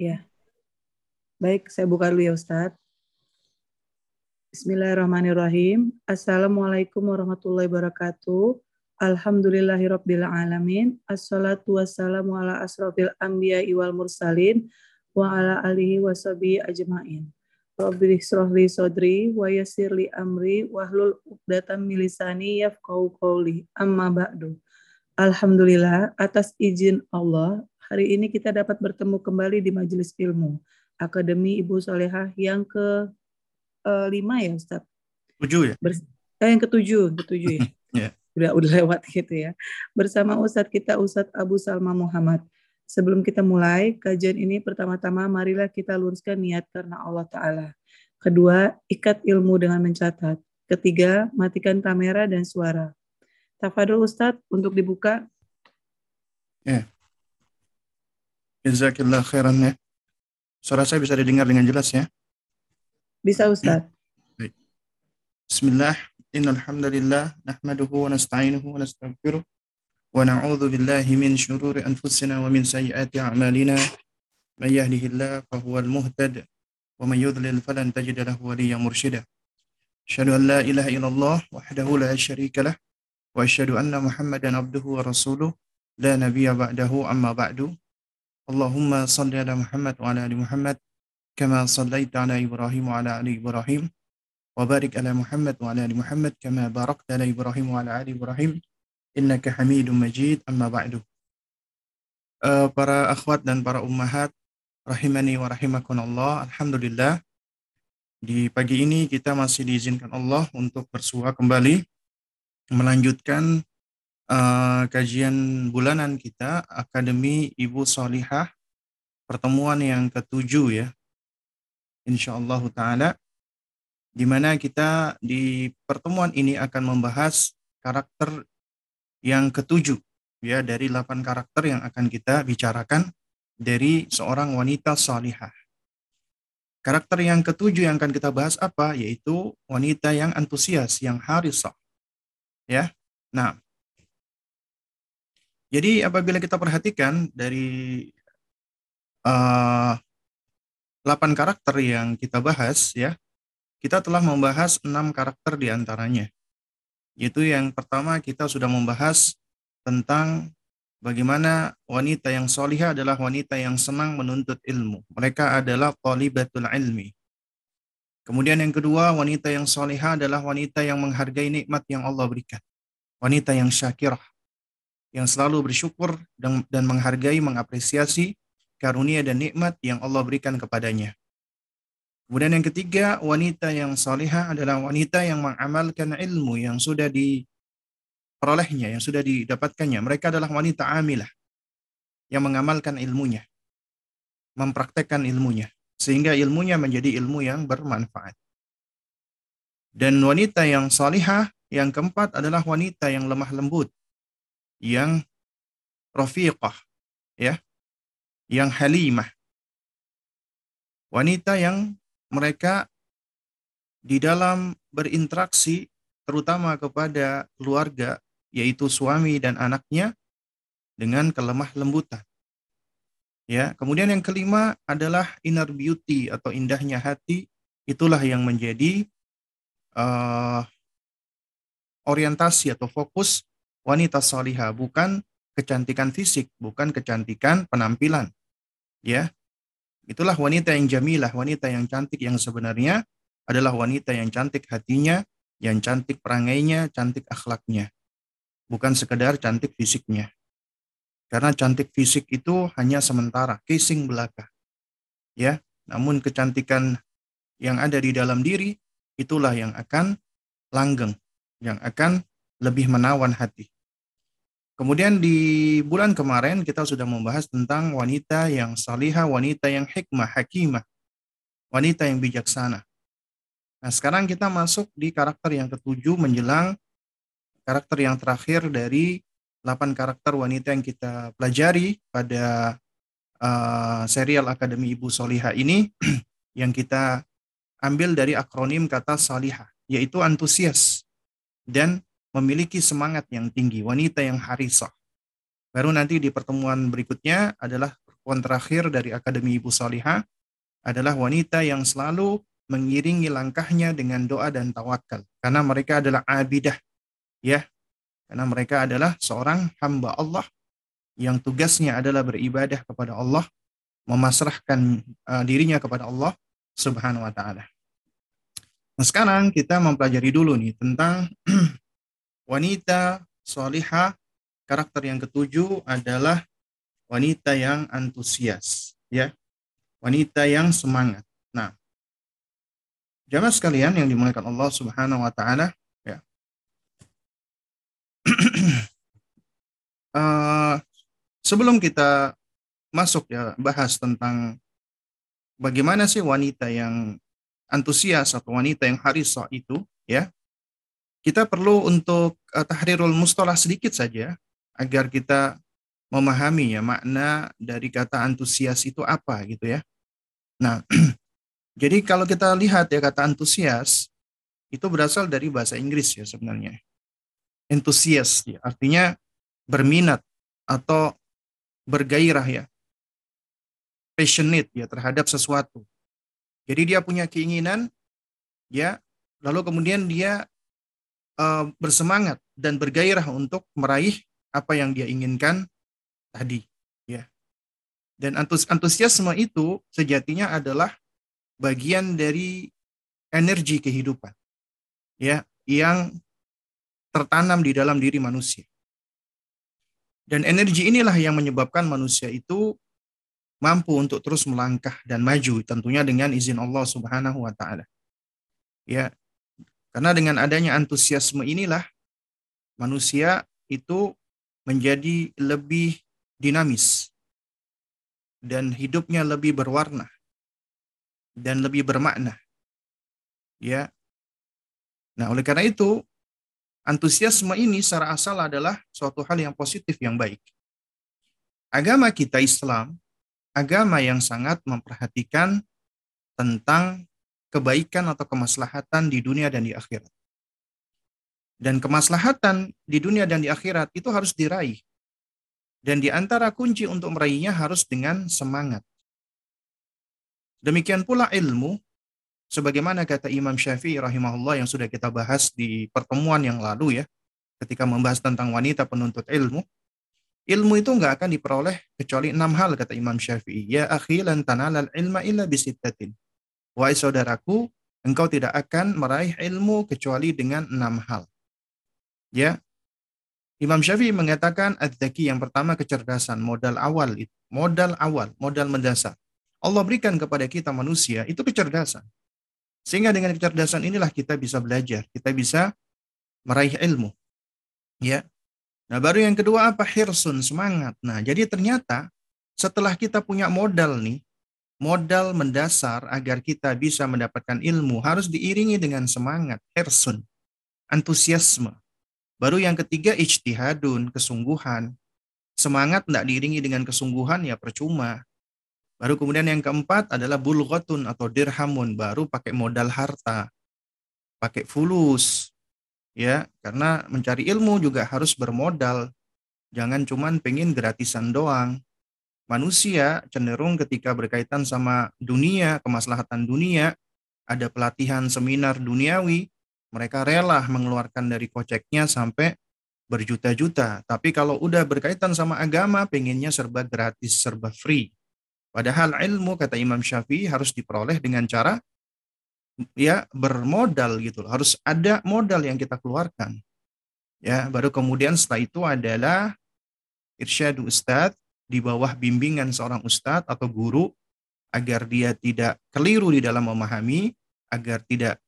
Ya. Baik, saya buka dulu ya Ustadz. Bismillahirrahmanirrahim. Assalamualaikum warahmatullahi wabarakatuh. Alhamdulillahirabbil alamin. Assalatu wassalamu ala asrofil anbiya wal mursalin wa ala alihi washabihi ajmain. Rabbi srohli sodri wa yassirli amri wahlul uqdatam milisani yafqahu qawli. Amma ba'du. Alhamdulillah atas izin Allah hari ini kita dapat bertemu kembali di Majelis Ilmu Akademi Ibu Solehah yang ke uh, lima ya Ustaz? Tujuh ya? Bers eh, yang ketujuh, ketujuh ya. yeah. Udah udah lewat gitu ya. Bersama Ustadz kita Ustadz Abu Salma Muhammad. Sebelum kita mulai kajian ini pertama-tama marilah kita luruskan niat karena Allah Ta'ala. Kedua, ikat ilmu dengan mencatat. Ketiga, matikan kamera dan suara. Tafadul Ustadz untuk dibuka. Ya. Jazakillah khairan ya. Suara saya bisa didengar dengan jelas ya? Bisa Ustaz. Baik. Bismillah. Innal hamdalillah nahmaduhu wa nasta'inuhu wa nastaghfiruh wa na'udzu billahi min shururi anfusina wa min sayyiati a'malina. May yahdihillahu fahuwal muhtad wa may yudlil falan tajid lahu waliyyan mursyida. Asyhadu an la ilaha illallah wahdahu la syarika lah wa asyhadu anna Muhammadan abduhu wa rasuluh la nabiyya ba'dahu amma ba'du. Ala ali Muhammad kama sallaita ala Ibrahim wa ala ali Ibrahim wa barik ala Muhammad wa ala ali Muhammad kama barakta ala Ibrahim wa ala ali Ibrahim innaka Hamidum Majid amma ba'du. Uh, para akhwat dan para ummahat rahimani wa rahimakunallah alhamdulillah di pagi ini kita masih diizinkan Allah untuk bersua kembali melanjutkan uh, kajian bulanan kita Akademi Ibu Solihah pertemuan yang ketujuh ya insya Allah taala di mana kita di pertemuan ini akan membahas karakter yang ketujuh ya dari delapan karakter yang akan kita bicarakan dari seorang wanita salihah. Karakter yang ketujuh yang akan kita bahas apa? Yaitu wanita yang antusias, yang harisah. Ya. Nah, jadi apabila kita perhatikan dari uh, eh, 8 karakter yang kita bahas ya, kita telah membahas enam karakter di antaranya. Yaitu yang pertama kita sudah membahas tentang bagaimana wanita yang solihah adalah wanita yang senang menuntut ilmu. Mereka adalah qalibatul ilmi. Kemudian yang kedua, wanita yang solihah adalah wanita yang menghargai nikmat yang Allah berikan. Wanita yang syakirah yang selalu bersyukur dan, dan menghargai, mengapresiasi karunia dan nikmat yang Allah berikan kepadanya. Kemudian yang ketiga, wanita yang salihah adalah wanita yang mengamalkan ilmu yang sudah diperolehnya, yang sudah didapatkannya. Mereka adalah wanita amilah yang mengamalkan ilmunya, mempraktekkan ilmunya, sehingga ilmunya menjadi ilmu yang bermanfaat. Dan wanita yang salihah yang keempat adalah wanita yang lemah lembut, yang rafiqah ya yang halimah. Wanita yang mereka di dalam berinteraksi terutama kepada keluarga yaitu suami dan anaknya dengan kelemah lembutan. Ya kemudian yang kelima adalah inner beauty atau indahnya hati. Itulah yang menjadi uh, orientasi atau fokus wanita salihah, bukan kecantikan fisik, bukan kecantikan penampilan. Ya. Itulah wanita yang jamilah, wanita yang cantik yang sebenarnya adalah wanita yang cantik hatinya, yang cantik perangainya, cantik akhlaknya. Bukan sekedar cantik fisiknya. Karena cantik fisik itu hanya sementara, casing belaka. Ya, namun kecantikan yang ada di dalam diri itulah yang akan langgeng, yang akan lebih menawan hati. Kemudian di bulan kemarin kita sudah membahas tentang wanita yang salihah, wanita yang hikmah, hakimah, wanita yang bijaksana. Nah sekarang kita masuk di karakter yang ketujuh menjelang karakter yang terakhir dari 8 karakter wanita yang kita pelajari pada uh, serial Akademi Ibu Solihah ini yang kita ambil dari akronim kata salihah, yaitu antusias dan memiliki semangat yang tinggi, wanita yang harisah. Baru nanti di pertemuan berikutnya adalah poin terakhir dari Akademi Ibu Salihah adalah wanita yang selalu mengiringi langkahnya dengan doa dan tawakal karena mereka adalah abidah ya karena mereka adalah seorang hamba Allah yang tugasnya adalah beribadah kepada Allah memasrahkan uh, dirinya kepada Allah Subhanahu wa taala. Nah, sekarang kita mempelajari dulu nih tentang wanita solihah karakter yang ketujuh adalah wanita yang antusias ya wanita yang semangat nah Jamaah sekalian yang dimuliakan Allah Subhanahu wa taala, ya. uh, sebelum kita masuk ya bahas tentang bagaimana sih wanita yang antusias atau wanita yang harisah itu ya. Kita perlu untuk uh, tahrirul mustalah sedikit saja agar kita memahami ya makna dari kata antusias itu apa gitu ya. Nah, Jadi kalau kita lihat ya kata antusias itu berasal dari bahasa Inggris ya sebenarnya. Entusias ya, artinya berminat atau bergairah ya. Passionate ya terhadap sesuatu. Jadi dia punya keinginan ya, lalu kemudian dia uh, bersemangat dan bergairah untuk meraih apa yang dia inginkan tadi ya. Dan antus antusiasme itu sejatinya adalah bagian dari energi kehidupan ya yang tertanam di dalam diri manusia. Dan energi inilah yang menyebabkan manusia itu mampu untuk terus melangkah dan maju tentunya dengan izin Allah Subhanahu wa taala. Ya. Karena dengan adanya antusiasme inilah manusia itu menjadi lebih dinamis dan hidupnya lebih berwarna dan lebih bermakna. Ya. Nah, oleh karena itu, antusiasme ini secara asal adalah suatu hal yang positif yang baik. Agama kita Islam, agama yang sangat memperhatikan tentang kebaikan atau kemaslahatan di dunia dan di akhirat. Dan kemaslahatan di dunia dan di akhirat itu harus diraih. Dan di antara kunci untuk meraihnya harus dengan semangat. Demikian pula ilmu, sebagaimana kata Imam Syafi'i rahimahullah yang sudah kita bahas di pertemuan yang lalu ya, ketika membahas tentang wanita penuntut ilmu, ilmu itu nggak akan diperoleh kecuali enam hal kata Imam Syafi'i. Ya akhi lan tanalal ilma illa bisittatin. Wahai saudaraku, engkau tidak akan meraih ilmu kecuali dengan enam hal. Ya, Imam Syafi'i mengatakan adzaki yang pertama kecerdasan, modal awal itu, modal awal, modal mendasar. Allah berikan kepada kita manusia itu kecerdasan. Sehingga dengan kecerdasan inilah kita bisa belajar, kita bisa meraih ilmu. Ya. Nah, baru yang kedua apa? Hirsun, semangat. Nah, jadi ternyata setelah kita punya modal nih, modal mendasar agar kita bisa mendapatkan ilmu harus diiringi dengan semangat, hirsun, antusiasme. Baru yang ketiga ijtihadun, kesungguhan. Semangat tidak diiringi dengan kesungguhan ya percuma. Baru kemudian yang keempat adalah bulghatun atau dirhamun, baru pakai modal harta. Pakai fulus. Ya, karena mencari ilmu juga harus bermodal. Jangan cuman pengen gratisan doang. Manusia cenderung ketika berkaitan sama dunia, kemaslahatan dunia, ada pelatihan seminar duniawi, mereka rela mengeluarkan dari koceknya sampai berjuta-juta. Tapi kalau udah berkaitan sama agama, pengennya serba gratis, serba free. Padahal ilmu kata Imam Syafi'i harus diperoleh dengan cara ya bermodal gitu loh. Harus ada modal yang kita keluarkan. Ya, baru kemudian setelah itu adalah irsyadu ustadz di bawah bimbingan seorang ustadz atau guru agar dia tidak keliru di dalam memahami, agar tidak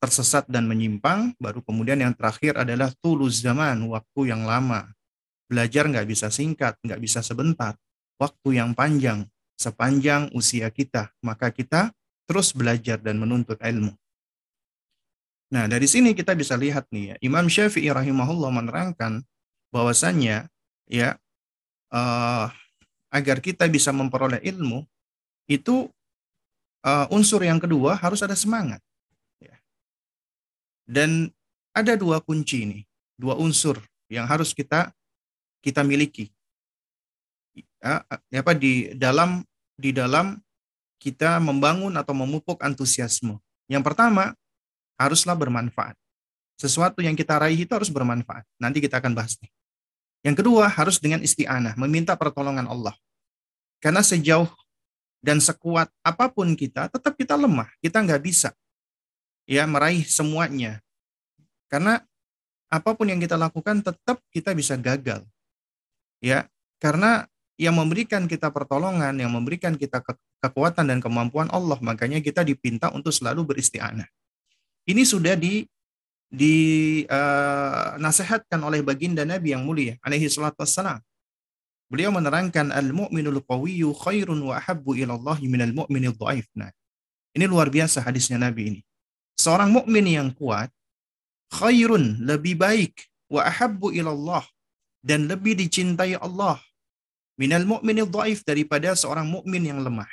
tersesat dan menyimpang. Baru kemudian yang terakhir adalah tulus zaman, waktu yang lama. Belajar nggak bisa singkat, nggak bisa sebentar. Waktu yang panjang sepanjang usia kita, maka kita terus belajar dan menuntut ilmu. Nah, dari sini kita bisa lihat nih ya, Imam Syafi'i rahimahullah menerangkan bahwasannya ya uh, agar kita bisa memperoleh ilmu itu uh, unsur yang kedua harus ada semangat. Ya. Dan ada dua kunci ini, dua unsur yang harus kita kita miliki ya, apa di dalam di dalam kita membangun atau memupuk antusiasme. Yang pertama, haruslah bermanfaat. Sesuatu yang kita raih itu harus bermanfaat. Nanti kita akan bahas nih. Yang kedua, harus dengan isti'anah, meminta pertolongan Allah. Karena sejauh dan sekuat apa pun kita, tetap kita lemah. Kita nggak bisa ya meraih semuanya. Karena apa pun yang kita lakukan, tetap kita bisa gagal. Ya, karena yang memberikan kita pertolongan, yang memberikan kita ke kekuatan dan kemampuan Allah, makanya kita dipinta untuk selalu beristianah. Ini sudah di dinasihatkan uh, oleh baginda Nabi yang mulia alaihi salatu wassalam. Beliau menerangkan al-mu'minul qawiyyu khairun wa ahabbu ila Allah minal mu'minil dhaif. Nah, ini luar biasa hadisnya Nabi ini. Seorang mukmin yang kuat khairun lebih baik wa ahabbu ila Allah dan lebih dicintai Allah minal mu'minil dhaif daripada seorang mukmin yang lemah.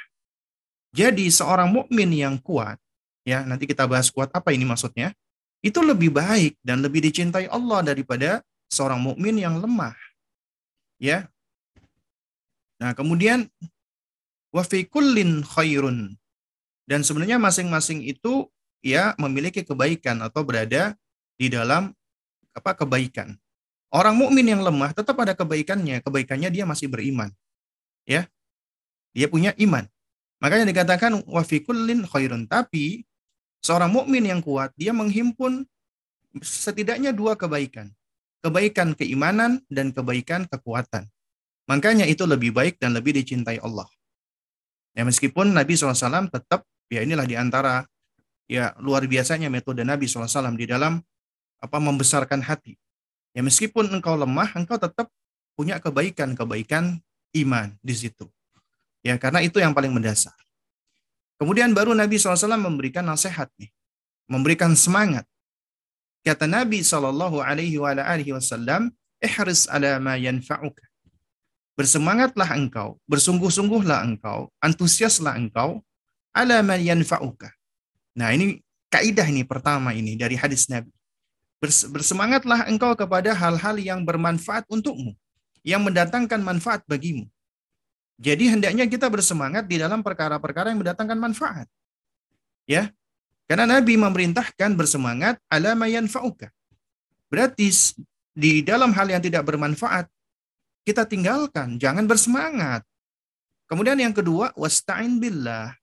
Jadi seorang mukmin yang kuat, ya nanti kita bahas kuat apa ini maksudnya, itu lebih baik dan lebih dicintai Allah daripada seorang mukmin yang lemah. Ya. Nah, kemudian wa fi kullin khairun. Dan sebenarnya masing-masing itu ya memiliki kebaikan atau berada di dalam apa kebaikan. Orang mukmin yang lemah tetap ada kebaikannya. Kebaikannya dia masih beriman. Ya. Dia punya iman. Makanya dikatakan wa fi kullin khairun. Tapi seorang mukmin yang kuat dia menghimpun setidaknya dua kebaikan. Kebaikan keimanan dan kebaikan kekuatan. Makanya itu lebih baik dan lebih dicintai Allah. Ya meskipun Nabi SAW tetap ya inilah di antara ya luar biasanya metode Nabi SAW di dalam apa membesarkan hati. Ya meskipun engkau lemah, engkau tetap punya kebaikan-kebaikan iman di situ. Ya karena itu yang paling mendasar. Kemudian baru Nabi SAW memberikan nasihat nih, memberikan semangat. Kata Nabi Shallallahu Alaihi Wasallam, ihris ala ma yanfa'uka. Bersemangatlah engkau, bersungguh-sungguhlah engkau, antusiaslah engkau, ala ma yanfa'uka. Nah ini kaidah ini pertama ini dari hadis Nabi. Bersemangatlah engkau kepada hal-hal yang bermanfaat untukmu, yang mendatangkan manfaat bagimu. Jadi hendaknya kita bersemangat di dalam perkara-perkara yang mendatangkan manfaat. Ya. Karena Nabi memerintahkan bersemangat ala fauka. Berarti di dalam hal yang tidak bermanfaat kita tinggalkan, jangan bersemangat. Kemudian yang kedua, wasta'in billah.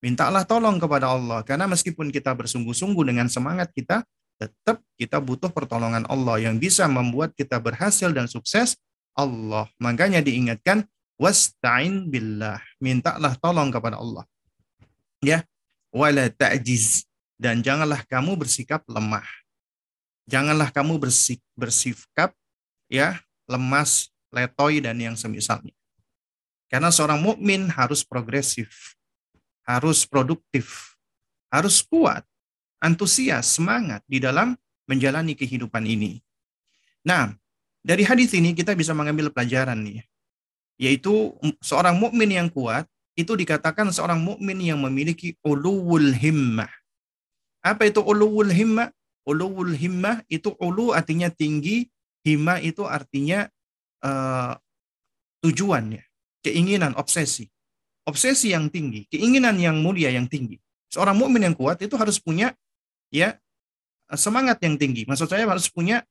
Mintalah tolong kepada Allah karena meskipun kita bersungguh-sungguh dengan semangat kita, tetap kita butuh pertolongan Allah yang bisa membuat kita berhasil dan sukses Allah. Makanya diingatkan wasta'in billah. Mintalah tolong kepada Allah. Ya. Wala ta'jiz dan janganlah kamu bersikap lemah. Janganlah kamu bersik, bersikap ya lemas, letoy dan yang semisalnya. Karena seorang mukmin harus progresif, harus produktif, harus kuat, antusias, semangat di dalam menjalani kehidupan ini. Nah, dari hadis ini kita bisa mengambil pelajaran nih, yaitu seorang mukmin yang kuat itu dikatakan seorang mukmin yang memiliki uluwul himmah. Apa itu uluwul himmah? Uluwul himmah itu ulu artinya tinggi, himmah itu artinya uh, tujuan ya, keinginan, obsesi. Obsesi yang tinggi, keinginan yang mulia yang tinggi. Seorang mukmin yang kuat itu harus punya ya semangat yang tinggi. Maksud saya harus punya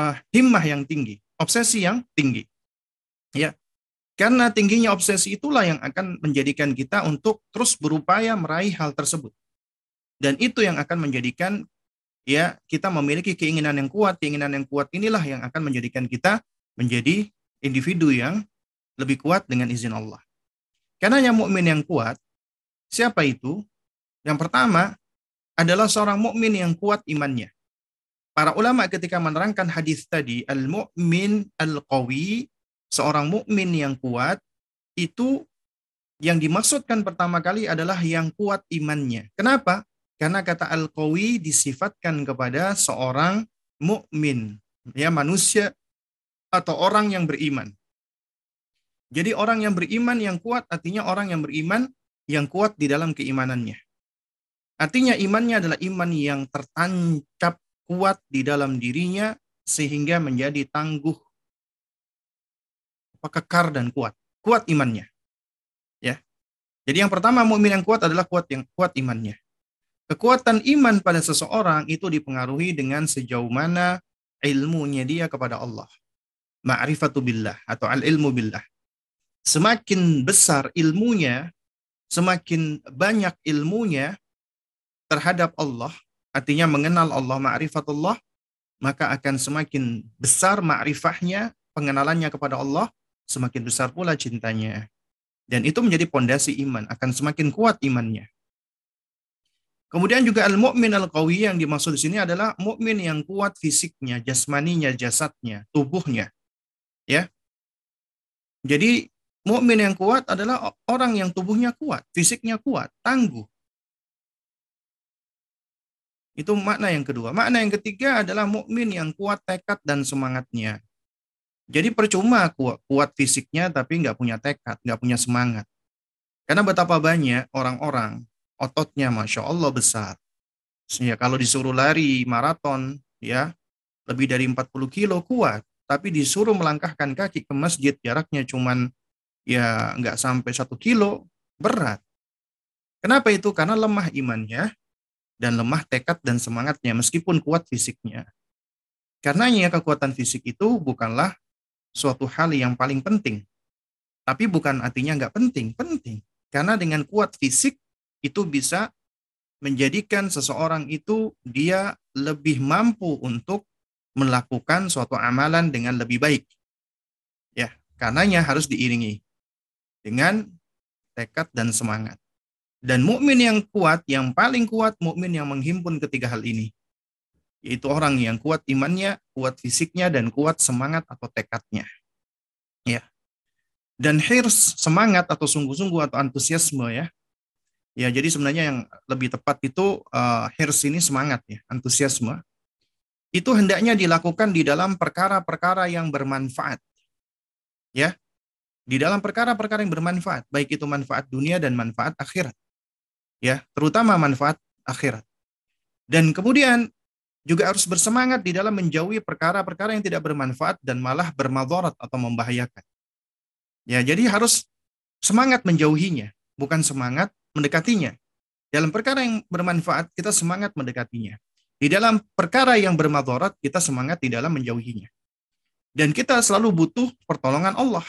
uh, himmah yang tinggi, obsesi yang tinggi. Ya. Karena tingginya obsesi itulah yang akan menjadikan kita untuk terus berupaya meraih hal tersebut. Dan itu yang akan menjadikan ya kita memiliki keinginan yang kuat. Keinginan yang kuat inilah yang akan menjadikan kita menjadi individu yang lebih kuat dengan izin Allah. Karena yang mukmin yang kuat, siapa itu? Yang pertama, adalah seorang mukmin yang kuat imannya. Para ulama ketika menerangkan hadis tadi, al-mu'min al-qawi, seorang mukmin yang kuat, itu yang dimaksudkan pertama kali adalah yang kuat imannya. Kenapa? Karena kata al-qawi disifatkan kepada seorang mukmin, ya manusia atau orang yang beriman. Jadi orang yang beriman yang kuat artinya orang yang beriman yang kuat di dalam keimanannya. Artinya imannya adalah iman yang tertancap kuat di dalam dirinya sehingga menjadi tangguh, kekar dan kuat, kuat imannya. Ya. Jadi yang pertama mukmin yang kuat adalah kuat yang kuat imannya. Kekuatan iman pada seseorang itu dipengaruhi dengan sejauh mana ilmunya dia kepada Allah. Ma'rifatu billah atau al-ilmu billah. Semakin besar ilmunya, semakin banyak ilmunya terhadap Allah, artinya mengenal Allah, ma'rifatullah, maka akan semakin besar ma'rifahnya, pengenalannya kepada Allah, semakin besar pula cintanya. Dan itu menjadi pondasi iman, akan semakin kuat imannya. Kemudian juga al-mu'min al-qawi yang dimaksud di sini adalah mukmin yang kuat fisiknya, jasmaninya, jasadnya, tubuhnya. Ya. Jadi mukmin yang kuat adalah orang yang tubuhnya kuat, fisiknya kuat, tangguh. Itu makna yang kedua. Makna yang ketiga adalah mukmin yang kuat tekad dan semangatnya. Jadi percuma kuat, kuat fisiknya tapi nggak punya tekad, nggak punya semangat. Karena betapa banyak orang-orang ototnya masya Allah besar. Ya kalau disuruh lari maraton ya lebih dari 40 kilo kuat, tapi disuruh melangkahkan kaki ke masjid jaraknya cuman ya nggak sampai satu kilo berat. Kenapa itu? Karena lemah imannya dan lemah tekad dan semangatnya meskipun kuat fisiknya. Karenanya kekuatan fisik itu bukanlah suatu hal yang paling penting. Tapi bukan artinya nggak penting, penting. Karena dengan kuat fisik itu bisa menjadikan seseorang itu dia lebih mampu untuk melakukan suatu amalan dengan lebih baik. Ya, karenanya harus diiringi dengan tekad dan semangat. Dan mukmin yang kuat, yang paling kuat mukmin yang menghimpun ketiga hal ini yaitu orang yang kuat imannya, kuat fisiknya, dan kuat semangat atau tekadnya. Ya. Dan hirs, semangat atau sungguh-sungguh atau antusiasme ya. Ya, jadi sebenarnya yang lebih tepat itu uh, hirs ini semangat ya, antusiasme. Itu hendaknya dilakukan di dalam perkara-perkara yang bermanfaat. Ya. Di dalam perkara-perkara yang bermanfaat, baik itu manfaat dunia dan manfaat akhirat. Ya, terutama manfaat akhirat. Dan kemudian juga harus bersemangat di dalam menjauhi perkara-perkara yang tidak bermanfaat dan malah bermadarat atau membahayakan. Ya, jadi harus semangat menjauhinya, bukan semangat mendekatinya. Dalam perkara yang bermanfaat, kita semangat mendekatinya. Di dalam perkara yang bermadarat, kita semangat di dalam menjauhinya. Dan kita selalu butuh pertolongan Allah.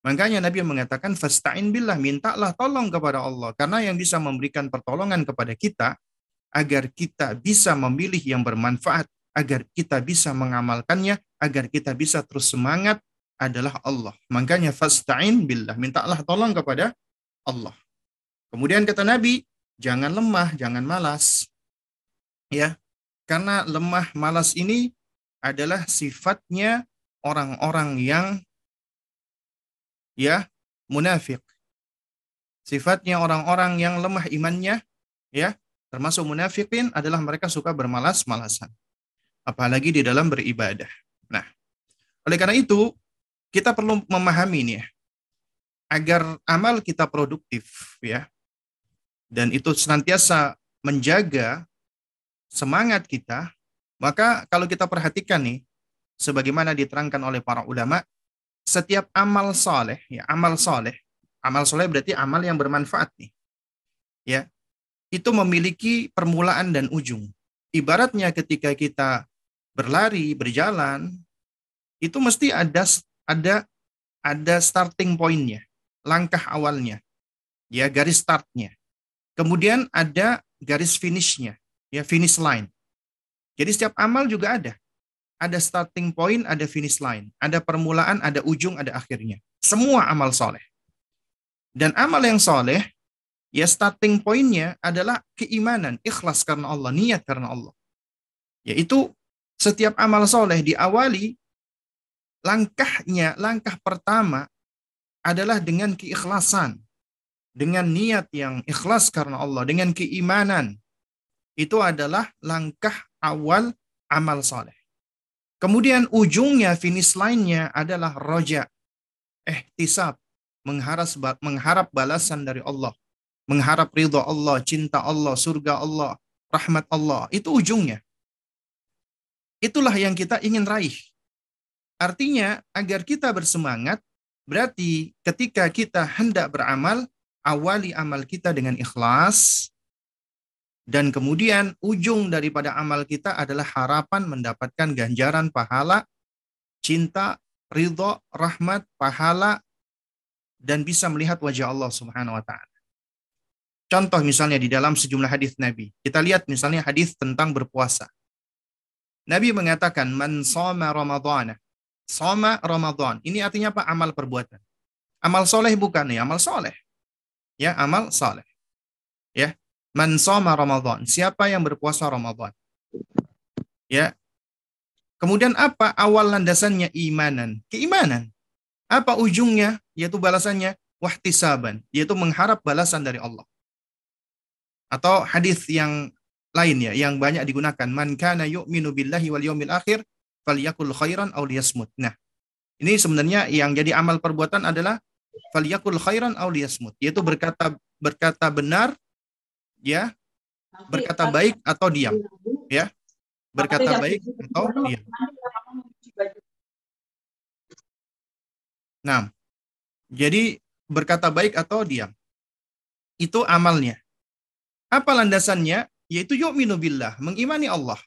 Makanya Nabi mengatakan, Fasta'in billah, mintalah tolong kepada Allah. Karena yang bisa memberikan pertolongan kepada kita agar kita bisa memilih yang bermanfaat, agar kita bisa mengamalkannya, agar kita bisa terus semangat adalah Allah. Makanya fasta'in billah, mintalah tolong kepada Allah. Kemudian kata Nabi, jangan lemah, jangan malas. Ya. Karena lemah malas ini adalah sifatnya orang-orang yang ya munafik. Sifatnya orang-orang yang lemah imannya, ya, termasuk munafikin adalah mereka suka bermalas-malasan. Apalagi di dalam beribadah. Nah, oleh karena itu, kita perlu memahami ini ya, agar amal kita produktif ya, dan itu senantiasa menjaga semangat kita, maka kalau kita perhatikan nih, sebagaimana diterangkan oleh para ulama, setiap amal soleh, ya amal soleh, amal soleh berarti amal yang bermanfaat nih, ya itu memiliki permulaan dan ujung. Ibaratnya ketika kita berlari, berjalan, itu mesti ada ada ada starting pointnya, langkah awalnya, ya garis startnya. Kemudian ada garis finishnya, ya finish line. Jadi setiap amal juga ada. Ada starting point, ada finish line. Ada permulaan, ada ujung, ada akhirnya. Semua amal soleh. Dan amal yang soleh ya starting pointnya adalah keimanan, ikhlas karena Allah, niat karena Allah. Yaitu setiap amal soleh diawali langkahnya, langkah pertama adalah dengan keikhlasan, dengan niat yang ikhlas karena Allah, dengan keimanan. Itu adalah langkah awal amal soleh. Kemudian ujungnya, finish line-nya adalah roja, ihtisab, mengharap, mengharap balasan dari Allah mengharap ridho Allah, cinta Allah, surga Allah, rahmat Allah. Itu ujungnya. Itulah yang kita ingin raih. Artinya, agar kita bersemangat, Berarti ketika kita hendak beramal, awali amal kita dengan ikhlas, dan kemudian ujung daripada amal kita adalah harapan mendapatkan ganjaran pahala, cinta, ridho, rahmat, pahala, dan bisa melihat wajah Allah Subhanahu wa taala. Contoh misalnya di dalam sejumlah hadis Nabi. Kita lihat misalnya hadis tentang berpuasa. Nabi mengatakan man shoma ramadhana. Shoma Ramadan. Ini artinya apa? Amal perbuatan. Amal soleh bukan ya, amal soleh. Ya, amal soleh. Ya, Man soma Ramadan. Siapa yang berpuasa Ramadan? Ya. Kemudian apa awal landasannya imanan? Keimanan. Apa ujungnya? Yaitu balasannya wahtisaban, yaitu mengharap balasan dari Allah. Atau hadis yang lain ya, yang banyak digunakan. Man kana yu'minu billahi wal yawmil akhir falyakul khairan aw liyasmut. Nah, ini sebenarnya yang jadi amal perbuatan adalah falyakul khairan aw liyasmut, yaitu berkata berkata benar ya berkata baik atau diam ya. Berkata baik atau diam. Nah jadi berkata baik atau diam. Itu amalnya apa landasannya yaitu yu'minu billah mengimani Allah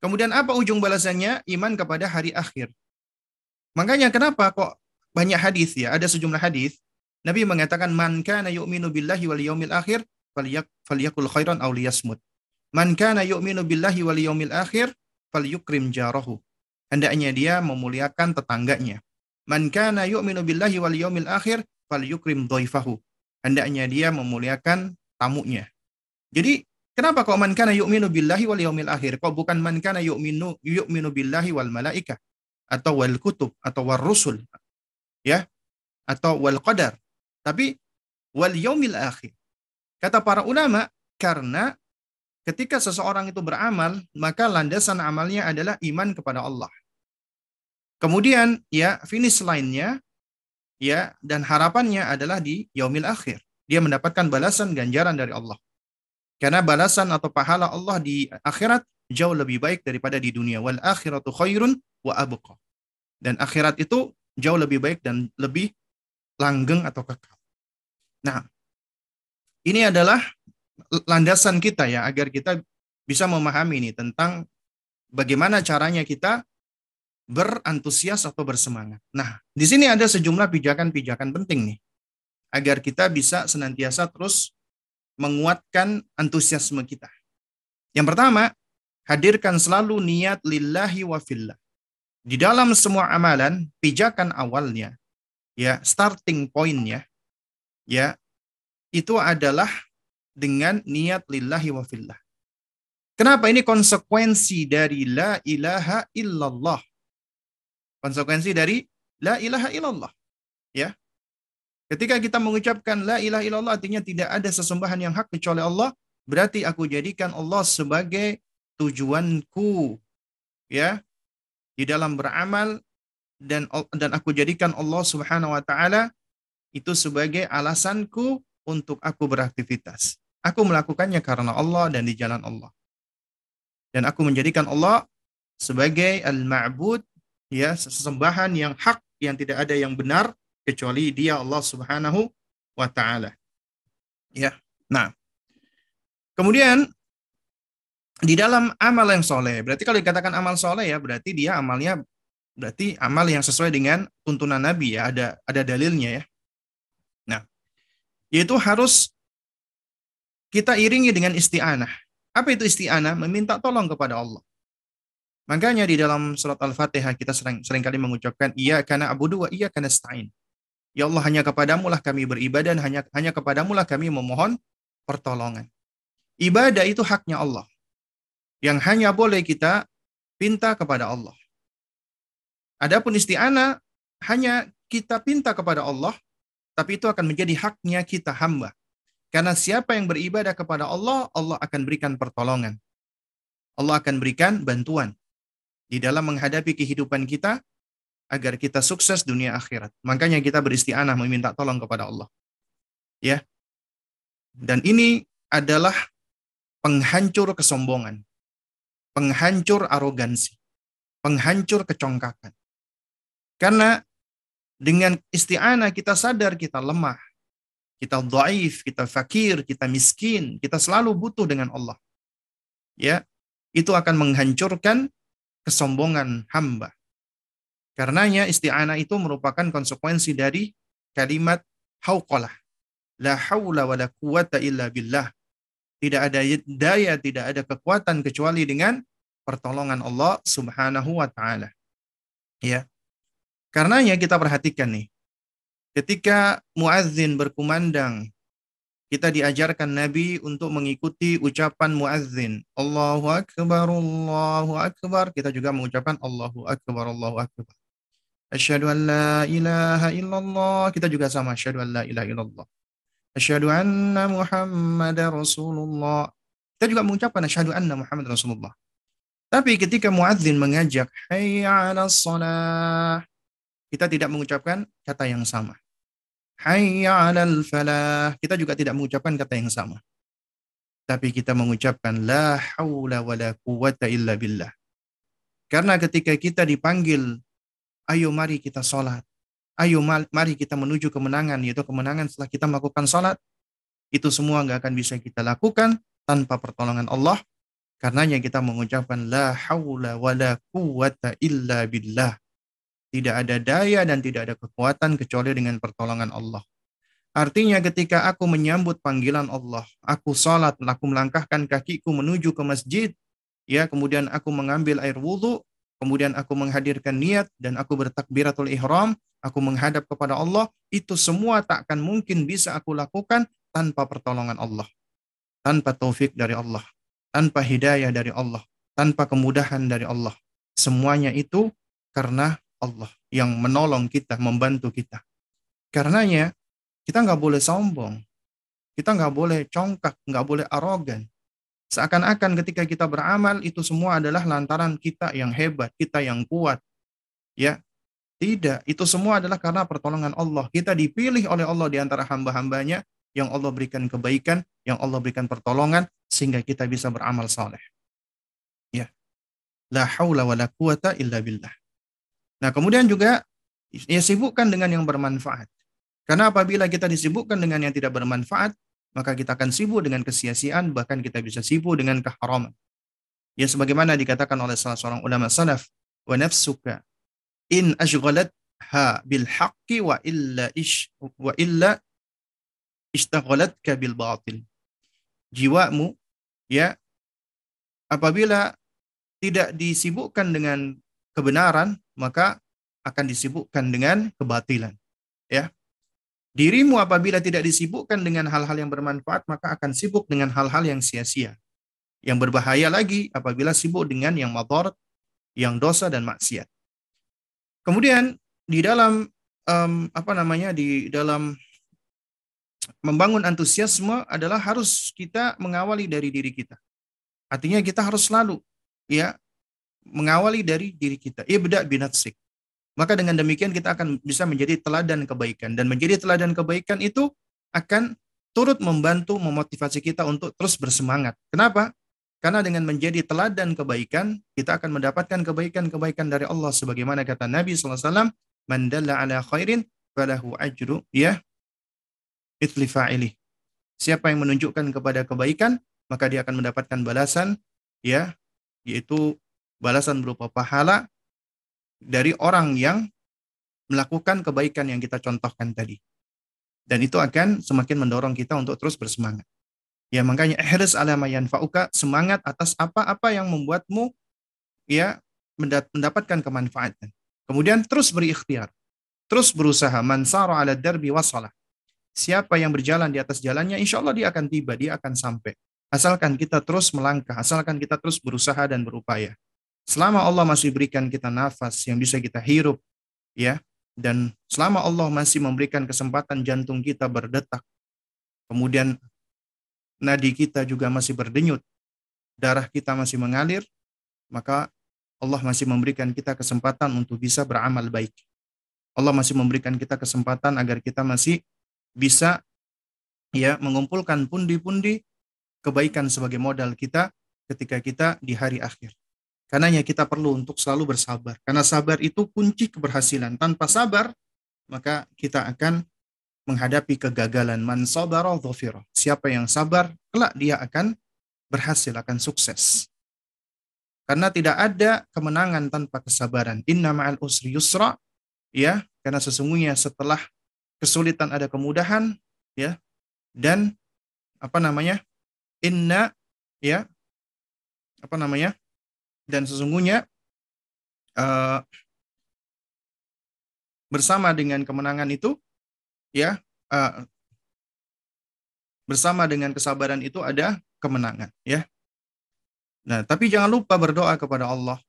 kemudian apa ujung balasannya iman kepada hari akhir makanya kenapa kok banyak hadis ya ada sejumlah hadis Nabi mengatakan man kana yu'minu billahi wal yaumil akhir falyakul khairan aw liyasmut. Man kana yu'minu billahi wal yawmil akhir falyukrim jarahu. Hendaknya dia memuliakan tetangganya. Man kana yu'minu billahi wal yawmil akhir falyukrim dhaifahu. Hendaknya dia memuliakan tamunya. Jadi kenapa kok man kana yu'minu billahi wal yawmil akhir? Kok bukan man kana yu'minu yu'minu billahi wal malaika atau wal kutub atau wal rusul ya atau wal qadar. Tapi wal yaumil akhir. Kata para ulama, karena ketika seseorang itu beramal, maka landasan amalnya adalah iman kepada Allah. Kemudian ya finish lainnya ya dan harapannya adalah di yaumil akhir. Dia mendapatkan balasan ganjaran dari Allah. Karena balasan atau pahala Allah di akhirat jauh lebih baik daripada di dunia. Wal akhiratu khairun wa abqa. Dan akhirat itu jauh lebih baik dan lebih langgeng atau kekal. Nah, ini adalah landasan kita ya agar kita bisa memahami ini tentang bagaimana caranya kita berantusias atau bersemangat. Nah, di sini ada sejumlah pijakan-pijakan penting nih agar kita bisa senantiasa terus menguatkan antusiasme kita. Yang pertama, hadirkan selalu niat lillahi wa fillah. Di dalam semua amalan, pijakan awalnya, ya starting pointnya, ya itu adalah dengan niat lillahi wa fillah. Kenapa ini konsekuensi dari la ilaha illallah? Konsekuensi dari la ilaha illallah. Ya. Ketika kita mengucapkan la ilaha illallah artinya tidak ada sesembahan yang hak kecuali Allah, berarti aku jadikan Allah sebagai tujuanku. Ya. Di dalam beramal dan dan aku jadikan Allah Subhanahu wa taala itu sebagai alasanku untuk aku beraktivitas. Aku melakukannya karena Allah dan di jalan Allah. Dan aku menjadikan Allah sebagai al-ma'bud, ya, sesembahan yang hak, yang tidak ada yang benar, kecuali dia Allah subhanahu wa ta'ala. Ya, nah. Kemudian, di dalam amal yang soleh, berarti kalau dikatakan amal soleh ya, berarti dia amalnya, berarti amal yang sesuai dengan tuntunan Nabi ya, ada ada dalilnya ya yaitu harus kita iringi dengan isti'anah. Apa itu isti'anah? Meminta tolong kepada Allah. Makanya di dalam surat Al-Fatihah kita sering sering kali mengucapkan iya karena abudu wa iya karena. Ya Allah hanya kepadamu lah kami beribadah dan hanya hanya kepadamu lah kami memohon pertolongan. Ibadah itu haknya Allah. Yang hanya boleh kita pinta kepada Allah. Adapun isti'anah hanya kita pinta kepada Allah tapi itu akan menjadi haknya kita hamba. Karena siapa yang beribadah kepada Allah, Allah akan berikan pertolongan. Allah akan berikan bantuan di dalam menghadapi kehidupan kita agar kita sukses dunia akhirat. Makanya kita beristianah meminta tolong kepada Allah. Ya. Dan ini adalah penghancur kesombongan, penghancur arogansi, penghancur kecongkakan. Karena Dengan isti'anah kita sadar kita lemah. Kita dhaif, kita fakir, kita miskin, kita selalu butuh dengan Allah. Ya, itu akan menghancurkan kesombongan hamba. Karenanya isti'anah itu merupakan konsekuensi dari kalimat hauqalah. La haula wa la quwata illa billah. Tidak ada daya, tidak ada kekuatan kecuali dengan pertolongan Allah Subhanahu wa taala. Ya. Karenanya kita perhatikan nih. Ketika muadzin berkumandang, kita diajarkan Nabi untuk mengikuti ucapan muadzin. Allahu akbar, Allahu akbar. Kita juga mengucapkan Allahu akbar, Allahu akbar. Asyhadu an la ilaha illallah. Kita juga sama asyhadu an la ilaha illallah. Asyhadu anna Muhammadar Rasulullah. Kita juga mengucapkan asyhadu anna Muhammad Rasulullah. Tapi ketika muadzin mengajak hayya 'alas kita tidak mengucapkan kata yang sama. Hayya 'alal falah, kita juga tidak mengucapkan kata yang sama. Tapi kita mengucapkan la haula wala quwata illa billah. Karena ketika kita dipanggil Ayo mari kita sholat. Ayo mari kita menuju kemenangan, yaitu kemenangan setelah kita melakukan sholat. Itu semua nggak akan bisa kita lakukan tanpa pertolongan Allah. Karenanya kita mengucapkan la haula wa la quwata illa billah. Tidak ada daya dan tidak ada kekuatan kecuali dengan pertolongan Allah. Artinya ketika aku menyambut panggilan Allah, aku sholat, aku melangkahkan kakiku menuju ke masjid, ya kemudian aku mengambil air wudhu, kemudian aku menghadirkan niat dan aku bertakbiratul ihram, aku menghadap kepada Allah, itu semua tak akan mungkin bisa aku lakukan tanpa pertolongan Allah. Tanpa taufik dari Allah, tanpa hidayah dari Allah, tanpa kemudahan dari Allah. Semuanya itu karena Allah yang menolong kita, membantu kita. Karenanya kita nggak boleh sombong, kita nggak boleh congkak, nggak boleh arogan, Seakan-akan ketika kita beramal itu semua adalah lantaran kita yang hebat, kita yang kuat. Ya, tidak. Itu semua adalah karena pertolongan Allah. Kita dipilih oleh Allah di antara hamba-hambanya yang Allah berikan kebaikan, yang Allah berikan pertolongan sehingga kita bisa beramal saleh. Ya. La haula wa la quwata illa billah. Nah, kemudian juga ya sibukkan dengan yang bermanfaat. Karena apabila kita disibukkan dengan yang tidak bermanfaat, maka kita akan sibuk dengan kesia-siaan, bahkan kita bisa sibuk dengan keharaman. Ya sebagaimana dikatakan oleh salah seorang ulama salaf, wa nafsuka in ha bil haqqi wa illa ish wa illa ishtaghallatka bil batil. Jiwamu ya apabila tidak disibukkan dengan kebenaran, maka akan disibukkan dengan kebatilan. Ya. Dirimu apabila tidak disibukkan dengan hal-hal yang bermanfaat, maka akan sibuk dengan hal-hal yang sia-sia. Yang berbahaya lagi apabila sibuk dengan yang mador, yang dosa dan maksiat. Kemudian di dalam um, apa namanya di dalam membangun antusiasme adalah harus kita mengawali dari diri kita. Artinya kita harus selalu ya mengawali dari diri kita. Ibda binatsik. Maka dengan demikian kita akan bisa menjadi teladan kebaikan. Dan menjadi teladan kebaikan itu akan turut membantu memotivasi kita untuk terus bersemangat. Kenapa? Karena dengan menjadi teladan kebaikan, kita akan mendapatkan kebaikan-kebaikan dari Allah. Sebagaimana kata Nabi SAW, Man dalla ala khairin falahu ajru ya itli fa'ili. Siapa yang menunjukkan kepada kebaikan, maka dia akan mendapatkan balasan ya yaitu balasan berupa pahala dari orang yang melakukan kebaikan yang kita contohkan tadi. Dan itu akan semakin mendorong kita untuk terus bersemangat. Ya makanya ihris ala fauka semangat atas apa-apa yang membuatmu ya mendapatkan kemanfaatan. Kemudian terus berikhtiar. Terus berusaha mansara ala darbi wasalah. Siapa yang berjalan di atas jalannya, insya Allah dia akan tiba, dia akan sampai. Asalkan kita terus melangkah, asalkan kita terus berusaha dan berupaya. Selama Allah masih berikan kita nafas yang bisa kita hirup, ya, dan selama Allah masih memberikan kesempatan jantung kita berdetak, kemudian nadi kita juga masih berdenyut, darah kita masih mengalir, maka Allah masih memberikan kita kesempatan untuk bisa beramal baik. Allah masih memberikan kita kesempatan agar kita masih bisa ya mengumpulkan pundi-pundi kebaikan sebagai modal kita ketika kita di hari akhir. Karenanya kita perlu untuk selalu bersabar. Karena sabar itu kunci keberhasilan. Tanpa sabar, maka kita akan menghadapi kegagalan. Man Siapa yang sabar, kelak dia akan berhasil, akan sukses. Karena tidak ada kemenangan tanpa kesabaran. Inna ma'al usri yusra. Ya, karena sesungguhnya setelah kesulitan ada kemudahan, ya. Dan apa namanya? Inna ya. Apa namanya? Dan sesungguhnya uh, bersama dengan kemenangan itu ya uh, bersama dengan kesabaran itu ada kemenangan ya. Nah, tapi jangan lupa berdoa kepada Allah.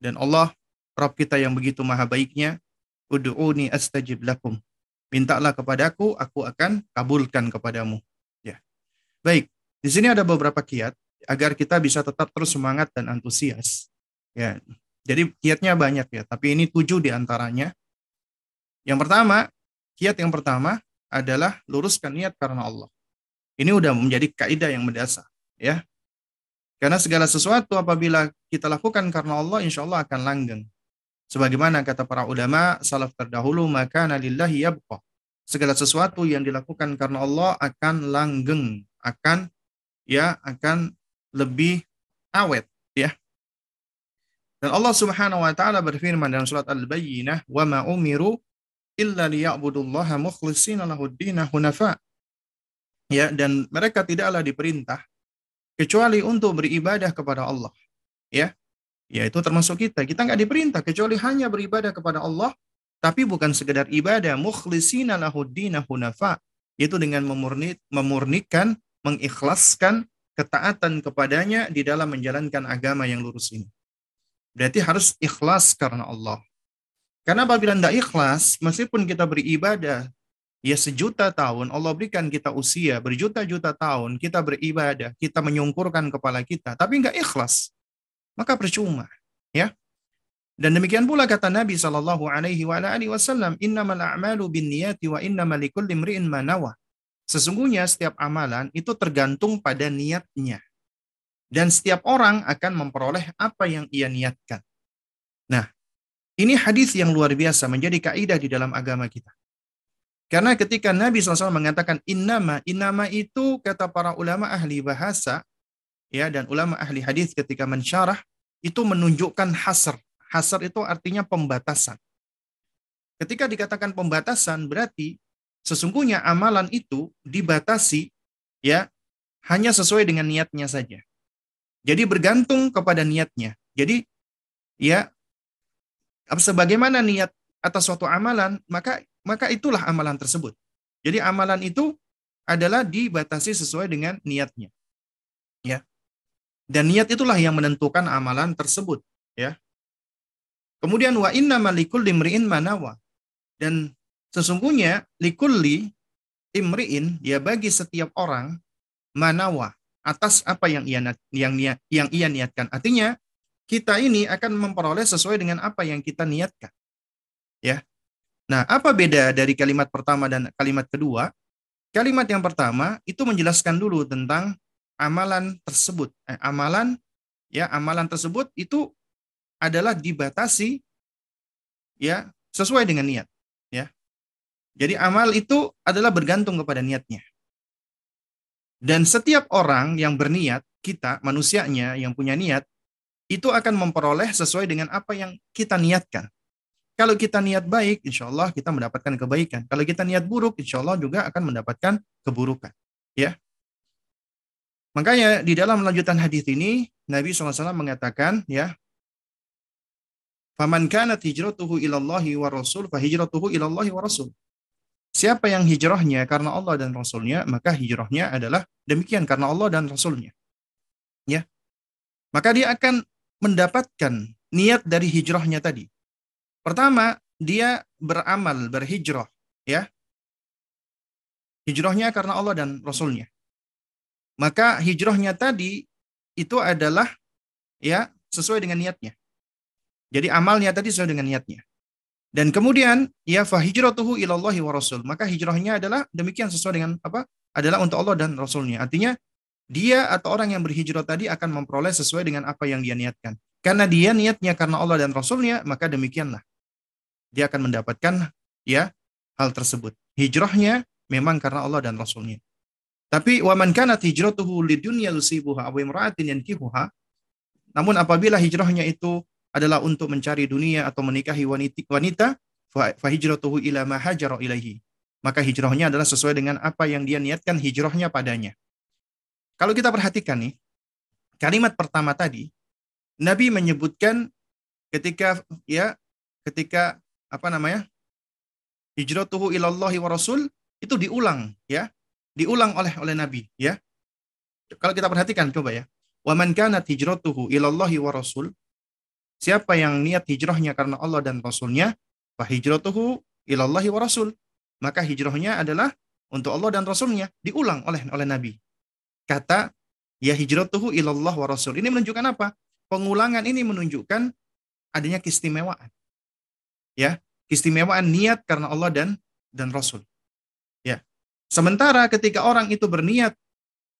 Dan Allah, Rabb kita yang begitu maha baiknya, Udu'uni astajib lakum. Mintalah kepadaku, aku akan kabulkan kepadamu. Ya. Baik, di sini ada beberapa kiat agar kita bisa tetap terus semangat dan antusias. Ya. Jadi kiatnya banyak ya, tapi ini tujuh di antaranya. Yang pertama, kiat yang pertama adalah luruskan niat karena Allah. Ini udah menjadi kaidah yang mendasar, ya. Karena segala sesuatu apabila kita lakukan karena Allah, insya Allah akan langgeng. Sebagaimana kata para ulama, salaf terdahulu, maka nalillahi yabqa. Segala sesuatu yang dilakukan karena Allah akan langgeng, akan ya akan lebih awet ya. Dan Allah Subhanahu wa taala berfirman dalam surat Al-Bayyinah, "Wa ma umiru illa liya'budullaha mukhlishina lahud hunafa." Ya, dan mereka tidaklah diperintah kecuali untuk beribadah kepada Allah. Ya, ya itu termasuk kita. Kita nggak diperintah kecuali hanya beribadah kepada Allah, tapi bukan sekedar ibadah. Mukhlisina lahuddina hunafa. Itu dengan memurni, memurnikan, mengikhlaskan ketaatan kepadanya di dalam menjalankan agama yang lurus ini. Berarti harus ikhlas karena Allah. Karena apabila tidak ikhlas, meskipun kita beribadah ya sejuta tahun Allah berikan kita usia berjuta-juta tahun kita beribadah kita menyungkurkan kepala kita tapi nggak ikhlas maka percuma ya dan demikian pula kata Nabi Shallallahu Alaihi Wasallam innamal a'malu bin niyati wa innamal likulli manawa sesungguhnya setiap amalan itu tergantung pada niatnya dan setiap orang akan memperoleh apa yang ia niatkan nah ini hadis yang luar biasa menjadi kaidah di dalam agama kita karena ketika Nabi SAW mengatakan innama, innama itu kata para ulama ahli bahasa ya dan ulama ahli hadis ketika mensyarah itu menunjukkan hasr. Hasr itu artinya pembatasan. Ketika dikatakan pembatasan berarti sesungguhnya amalan itu dibatasi ya hanya sesuai dengan niatnya saja. Jadi bergantung kepada niatnya. Jadi ya sebagaimana niat atas suatu amalan, maka maka itulah amalan tersebut. Jadi amalan itu adalah dibatasi sesuai dengan niatnya. Ya. Dan niat itulah yang menentukan amalan tersebut, ya. Kemudian wa inna malikul limriin manawa. Dan sesungguhnya likulli imriin ya bagi setiap orang manawa atas apa yang ia yang yang ia niatkan. Artinya kita ini akan memperoleh sesuai dengan apa yang kita niatkan. Ya. Nah, apa beda dari kalimat pertama dan kalimat kedua? Kalimat yang pertama itu menjelaskan dulu tentang amalan tersebut. Eh, amalan ya, amalan tersebut itu adalah dibatasi ya sesuai dengan niat. Jadi amal itu adalah bergantung kepada niatnya. Dan setiap orang yang berniat, kita manusianya yang punya niat, itu akan memperoleh sesuai dengan apa yang kita niatkan. Kalau kita niat baik, insya Allah kita mendapatkan kebaikan. Kalau kita niat buruk, insya Allah juga akan mendapatkan keburukan. Ya. Makanya di dalam lanjutan hadis ini, Nabi SAW mengatakan, ya, Faman kanat hijratuhu ilallahi wa rasul, fahijratuhu ilallahi wa rasul. Siapa yang hijrahnya karena Allah dan Rasulnya, maka hijrahnya adalah demikian karena Allah dan Rasulnya. Ya. Maka dia akan mendapatkan niat dari hijrahnya tadi. Pertama, dia beramal, berhijrah, ya. Hijrahnya karena Allah dan Rasulnya. Maka hijrahnya tadi itu adalah ya sesuai dengan niatnya. Jadi amalnya tadi sesuai dengan niatnya. Dan kemudian ya fahijratuhu ilallahi wa rasul. Maka hijrahnya adalah demikian sesuai dengan apa? Adalah untuk Allah dan Rasulnya. Artinya dia atau orang yang berhijrah tadi akan memperoleh sesuai dengan apa yang dia niatkan. Karena dia niatnya karena Allah dan Rasulnya, maka demikianlah dia akan mendapatkan ya hal tersebut. Hijrahnya memang karena Allah dan Rasulnya. Tapi waman kanat hijratuhu lidunya yusibuha aw imra'atin yankihuha. Namun apabila hijrahnya itu adalah untuk mencari dunia atau menikahi wanita, fa hijratuhu ila ma hajara ilaihi. Maka hijrahnya adalah sesuai dengan apa yang dia niatkan hijrahnya padanya. Kalau kita perhatikan nih, kalimat pertama tadi, Nabi menyebutkan ketika ya ketika apa namanya? hijratuhu ilallahi wa rasul itu diulang ya diulang oleh oleh Nabi ya. Kalau kita perhatikan coba ya. Wa man kanat hijratuhu ilallahi wa rasul Siapa yang niat hijrahnya karena Allah dan Rasulnya, fa hijratuhu ilallahi wa rasul. Maka hijrahnya adalah untuk Allah dan Rasulnya. Diulang oleh oleh Nabi. Kata, ya hijratuhu ilallah wa rasul. Ini menunjukkan apa? Pengulangan ini menunjukkan adanya keistimewaan. Ya, keistimewaan niat karena Allah dan dan Rasul. Sementara ketika orang itu berniat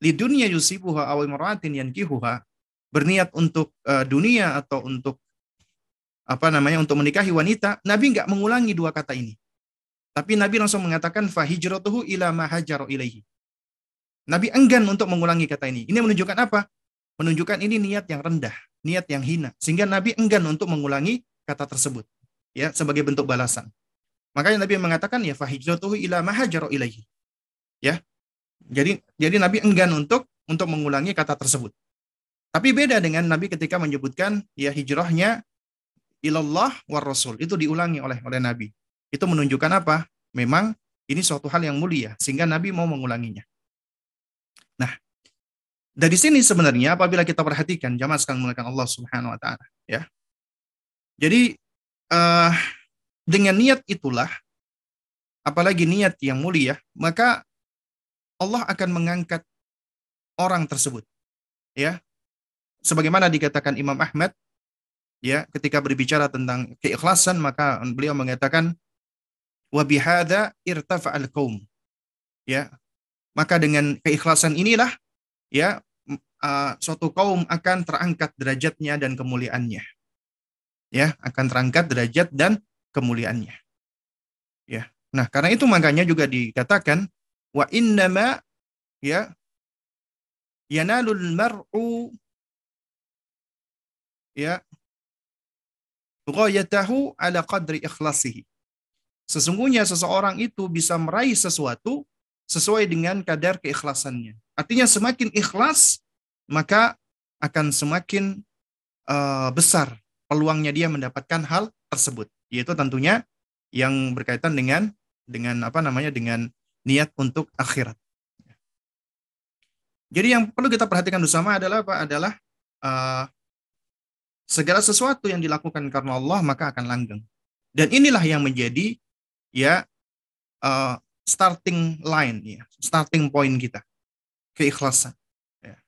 di dunia yusibuha aw imra'atin yankihuha, berniat untuk uh, dunia atau untuk apa namanya untuk menikahi wanita, Nabi nggak mengulangi dua kata ini. Tapi Nabi langsung mengatakan fahijratuhu ila ma ilaihi. Nabi enggan untuk mengulangi kata ini. Ini menunjukkan apa? Menunjukkan ini niat yang rendah, niat yang hina. Sehingga Nabi enggan untuk mengulangi kata tersebut. Ya, sebagai bentuk balasan. Makanya Nabi mengatakan ya fahijratuhu ila ma ilaihi ya. Jadi jadi Nabi enggan untuk untuk mengulangi kata tersebut. Tapi beda dengan Nabi ketika menyebutkan ya hijrahnya ilallah war rasul itu diulangi oleh oleh Nabi. Itu menunjukkan apa? Memang ini suatu hal yang mulia sehingga Nabi mau mengulanginya. Nah, dari sini sebenarnya apabila kita perhatikan jamaah sekalian menggunakan Allah Subhanahu wa taala ya. Jadi uh, dengan niat itulah apalagi niat yang mulia, maka Allah akan mengangkat orang tersebut. Ya. Sebagaimana dikatakan Imam Ahmad ya ketika berbicara tentang keikhlasan maka beliau mengatakan wa bihadza irtafa'al qaum. Ya. Maka dengan keikhlasan inilah ya suatu kaum akan terangkat derajatnya dan kemuliaannya. Ya, akan terangkat derajat dan kemuliaannya. Ya. Nah, karena itu makanya juga dikatakan wa innama ya yanalul mar'u ya ghayatahu ala qadri ikhlasihi. Sesungguhnya seseorang itu bisa meraih sesuatu sesuai dengan kadar keikhlasannya. Artinya semakin ikhlas maka akan semakin uh, besar peluangnya dia mendapatkan hal tersebut. Yaitu tentunya yang berkaitan dengan dengan apa namanya dengan niat untuk akhirat. Jadi yang perlu kita perhatikan bersama adalah apa? Adalah uh, segala sesuatu yang dilakukan karena Allah maka akan langgeng. Dan inilah yang menjadi ya uh, starting line ya, starting point kita. Keikhlasan. Ya.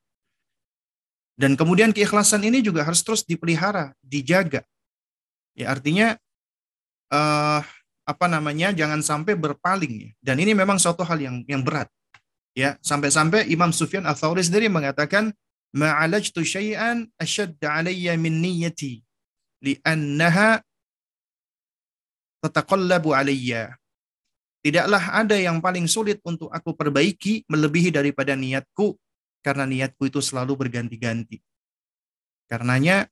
Dan kemudian keikhlasan ini juga harus terus dipelihara, dijaga. Ya artinya uh, apa namanya jangan sampai berpaling ya. Dan ini memang suatu hal yang yang berat. Ya, sampai-sampai Imam Sufyan Ats-Tsauri sendiri mengatakan ma'alajtu syai'an ashadd 'alayya min niyyati li'annaha tataqallabu 'alayya. Tidaklah ada yang paling sulit untuk aku perbaiki melebihi daripada niatku karena niatku itu selalu berganti-ganti. Karenanya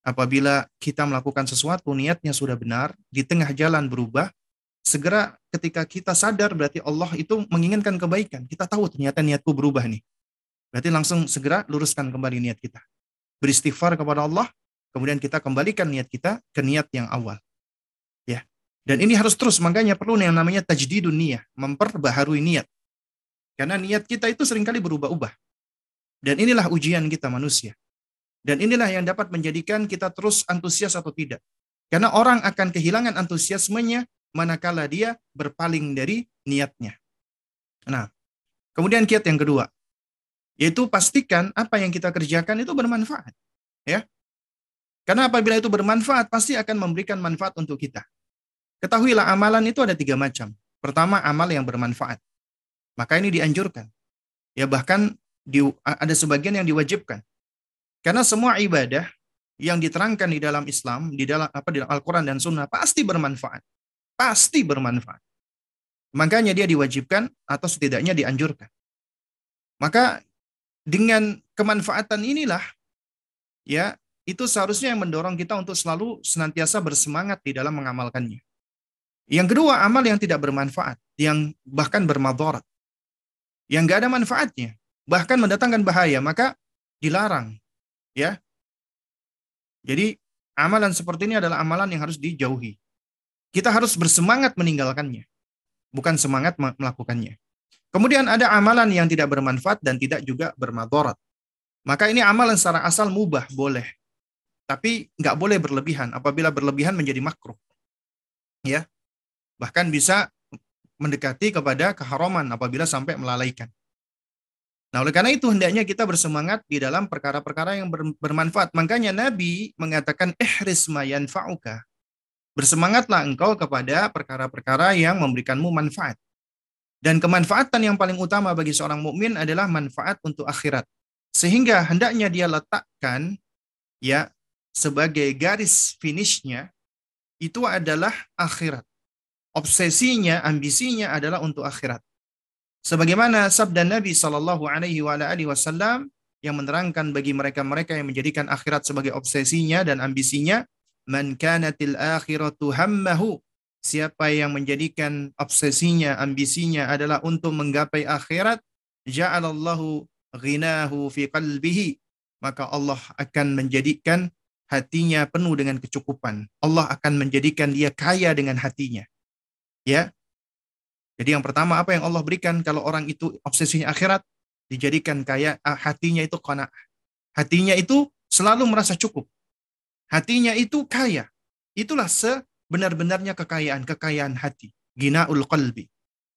apabila kita melakukan sesuatu niatnya sudah benar, di tengah jalan berubah, segera ketika kita sadar berarti Allah itu menginginkan kebaikan. Kita tahu ternyata niatku berubah nih. Berarti langsung segera luruskan kembali niat kita. Beristighfar kepada Allah, kemudian kita kembalikan niat kita ke niat yang awal. Ya. Dan ini harus terus, makanya perlu yang namanya tajdidun niyah, memperbaharui niat. Karena niat kita itu sering kali berubah-ubah. Dan inilah ujian kita manusia. Dan inilah yang dapat menjadikan kita terus antusias atau tidak. Karena orang akan kehilangan antusiasmenya manakala dia berpaling dari niatnya. Nah, kemudian kiat yang kedua, yaitu pastikan apa yang kita kerjakan itu bermanfaat. Ya, karena apabila itu bermanfaat, pasti akan memberikan manfaat untuk kita. Ketahuilah amalan itu ada tiga macam. Pertama, amal yang bermanfaat. Maka ini dianjurkan. Ya bahkan di, ada sebagian yang diwajibkan. Karena semua ibadah yang diterangkan di dalam Islam, di dalam apa di dalam Al-Quran dan Sunnah pasti bermanfaat. Pasti bermanfaat. Makanya dia diwajibkan atau setidaknya dianjurkan. Maka dengan kemanfaatan inilah ya itu seharusnya yang mendorong kita untuk selalu senantiasa bersemangat di dalam mengamalkannya. Yang kedua, amal yang tidak bermanfaat, yang bahkan bermadarat. Yang nggak ada manfaatnya, bahkan mendatangkan bahaya, maka dilarang. Ya. Jadi amalan seperti ini adalah amalan yang harus dijauhi. Kita harus bersemangat meninggalkannya, bukan semangat melakukannya. Kemudian ada amalan yang tidak bermanfaat dan tidak juga bermadarat. Maka ini amalan secara asal mubah, boleh. Tapi nggak boleh berlebihan. Apabila berlebihan menjadi makruh. Ya, Bahkan bisa mendekati kepada keharaman apabila sampai melalaikan. Nah, oleh karena itu hendaknya kita bersemangat di dalam perkara-perkara yang bermanfaat. Makanya Nabi mengatakan ihris ma yanfa'uka. Bersemangatlah engkau kepada perkara-perkara yang memberikanmu manfaat. Dan kemanfaatan yang paling utama bagi seorang mukmin adalah manfaat untuk akhirat. Sehingga hendaknya dia letakkan ya sebagai garis finishnya itu adalah akhirat obsesinya, ambisinya adalah untuk akhirat. Sebagaimana sabda Nabi Shallallahu Alaihi Wasallam yang menerangkan bagi mereka-mereka yang menjadikan akhirat sebagai obsesinya dan ambisinya, man kanatil akhiratu hammahu. Siapa yang menjadikan obsesinya, ambisinya adalah untuk menggapai akhirat, ja'alallahu ghinahu fi qalbihi. Maka Allah akan menjadikan hatinya penuh dengan kecukupan. Allah akan menjadikan dia kaya dengan hatinya. Ya. Jadi yang pertama apa yang Allah berikan kalau orang itu obsesinya akhirat dijadikan kaya ah, hatinya itu kona. Hatinya itu selalu merasa cukup. Hatinya itu kaya. Itulah sebenar-benarnya kekayaan, kekayaan hati. Ginaul qalbi.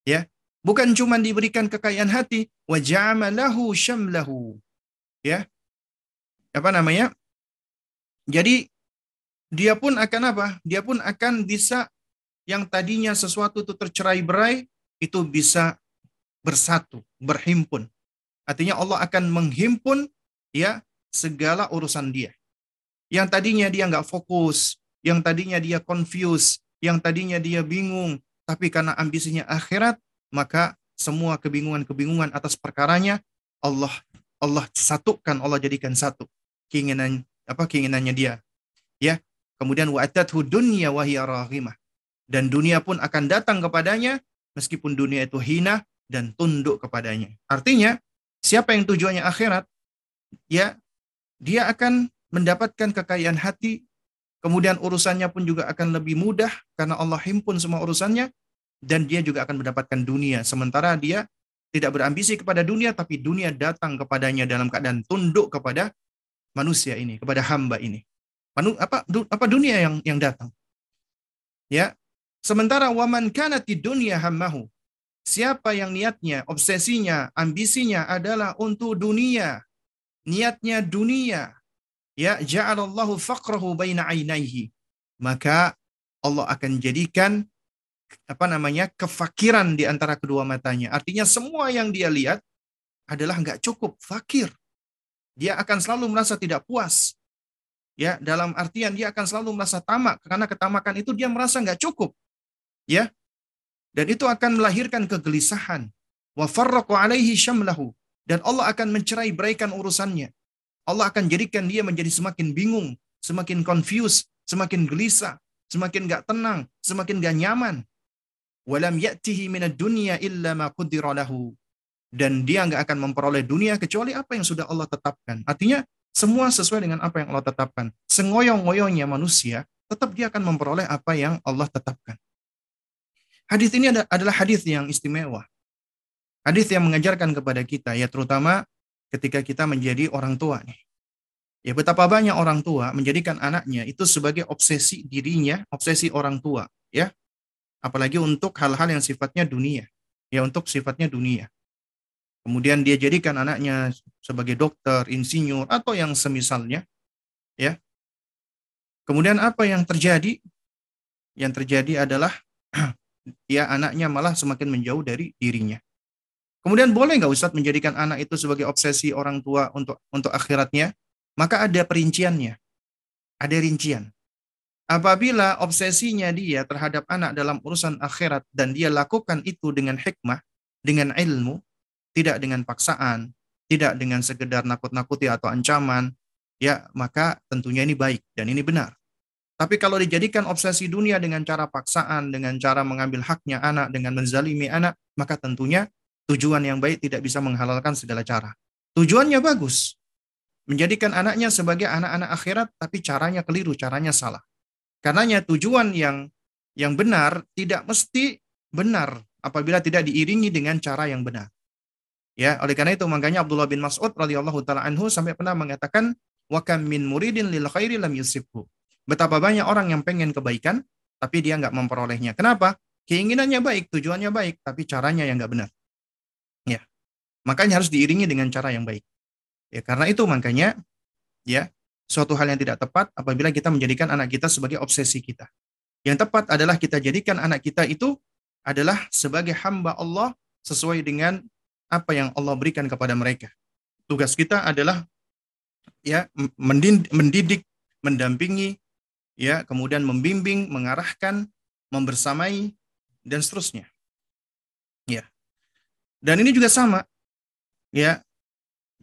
Ya. Bukan cuma diberikan kekayaan hati, wa ja'amalahu syamlahu. Ya. Apa namanya? Jadi dia pun akan apa? Dia pun akan bisa yang tadinya sesuatu itu tercerai-berai itu bisa bersatu, berhimpun. Artinya Allah akan menghimpun ya segala urusan dia. Yang tadinya dia nggak fokus, yang tadinya dia confused, yang tadinya dia bingung, tapi karena ambisinya akhirat, maka semua kebingungan-kebingungan atas perkaranya Allah Allah satukan, Allah jadikan satu keinginan apa keinginannya dia. Ya. Kemudian wa'atathu dunya wa hiya dan dunia pun akan datang kepadanya meskipun dunia itu hina dan tunduk kepadanya. Artinya, siapa yang tujuannya akhirat, ya dia akan mendapatkan kekayaan hati, kemudian urusannya pun juga akan lebih mudah karena Allah himpun semua urusannya dan dia juga akan mendapatkan dunia sementara dia tidak berambisi kepada dunia tapi dunia datang kepadanya dalam keadaan tunduk kepada manusia ini, kepada hamba ini. Manu, apa apa dunia yang yang datang? Ya, Sementara waman kana dunya hammahu. Siapa yang niatnya, obsesinya, ambisinya adalah untuk dunia. Niatnya dunia. Ya, ja'alallahu faqrahu baina ainaihi. Maka Allah akan jadikan apa namanya kefakiran di antara kedua matanya. Artinya semua yang dia lihat adalah nggak cukup, fakir. Dia akan selalu merasa tidak puas. Ya, dalam artian dia akan selalu merasa tamak karena ketamakan itu dia merasa nggak cukup. Ya. Dan itu akan melahirkan kegelisahan. Wa alaihi syamlahu. Dan Allah akan mencerai beraikan urusannya. Allah akan jadikan dia menjadi semakin bingung, semakin confused, semakin gelisah, semakin gak tenang, semakin gak nyaman. Walam ya'tihi minad dunya illa ma lahu. Dan dia nggak akan memperoleh dunia kecuali apa yang sudah Allah tetapkan. Artinya semua sesuai dengan apa yang Allah tetapkan. Sengoyong-ngoyongnya manusia, tetap dia akan memperoleh apa yang Allah tetapkan. Hadis ini adalah hadis yang istimewa. Hadis yang mengajarkan kepada kita ya terutama ketika kita menjadi orang tua nih. Ya betapa banyak orang tua menjadikan anaknya itu sebagai obsesi dirinya, obsesi orang tua, ya. Apalagi untuk hal-hal yang sifatnya dunia. Ya untuk sifatnya dunia. Kemudian dia jadikan anaknya sebagai dokter, insinyur atau yang semisalnya, ya. Kemudian apa yang terjadi? Yang terjadi adalah ya anaknya malah semakin menjauh dari dirinya. Kemudian boleh nggak Ustadz menjadikan anak itu sebagai obsesi orang tua untuk untuk akhiratnya? Maka ada perinciannya. Ada rincian. Apabila obsesinya dia terhadap anak dalam urusan akhirat dan dia lakukan itu dengan hikmah, dengan ilmu, tidak dengan paksaan, tidak dengan sekedar nakut-nakuti atau ancaman, ya maka tentunya ini baik dan ini benar. Tapi kalau dijadikan obsesi dunia dengan cara paksaan, dengan cara mengambil haknya anak, dengan menzalimi anak, maka tentunya tujuan yang baik tidak bisa menghalalkan segala cara. Tujuannya bagus, menjadikan anaknya sebagai anak-anak akhirat, tapi caranya keliru, caranya salah. Karenanya tujuan yang yang benar tidak mesti benar apabila tidak diiringi dengan cara yang benar. Ya, oleh karena itu makanya Abdullah bin Mas'ud radhiyallahu taala anhu sampai pernah mengatakan wa kam min muridin lil khairi lam yusibhu. Betapa banyak orang yang pengen kebaikan tapi dia nggak memperolehnya. Kenapa? Keinginannya baik, tujuannya baik, tapi caranya yang nggak benar. Ya. Makanya harus diiringi dengan cara yang baik. Ya, karena itu makanya ya suatu hal yang tidak tepat apabila kita menjadikan anak kita sebagai obsesi kita. Yang tepat adalah kita jadikan anak kita itu adalah sebagai hamba Allah sesuai dengan apa yang Allah berikan kepada mereka. Tugas kita adalah ya mendidik, mendampingi, ya kemudian membimbing, mengarahkan, membersamai dan seterusnya. Ya. Dan ini juga sama. Ya.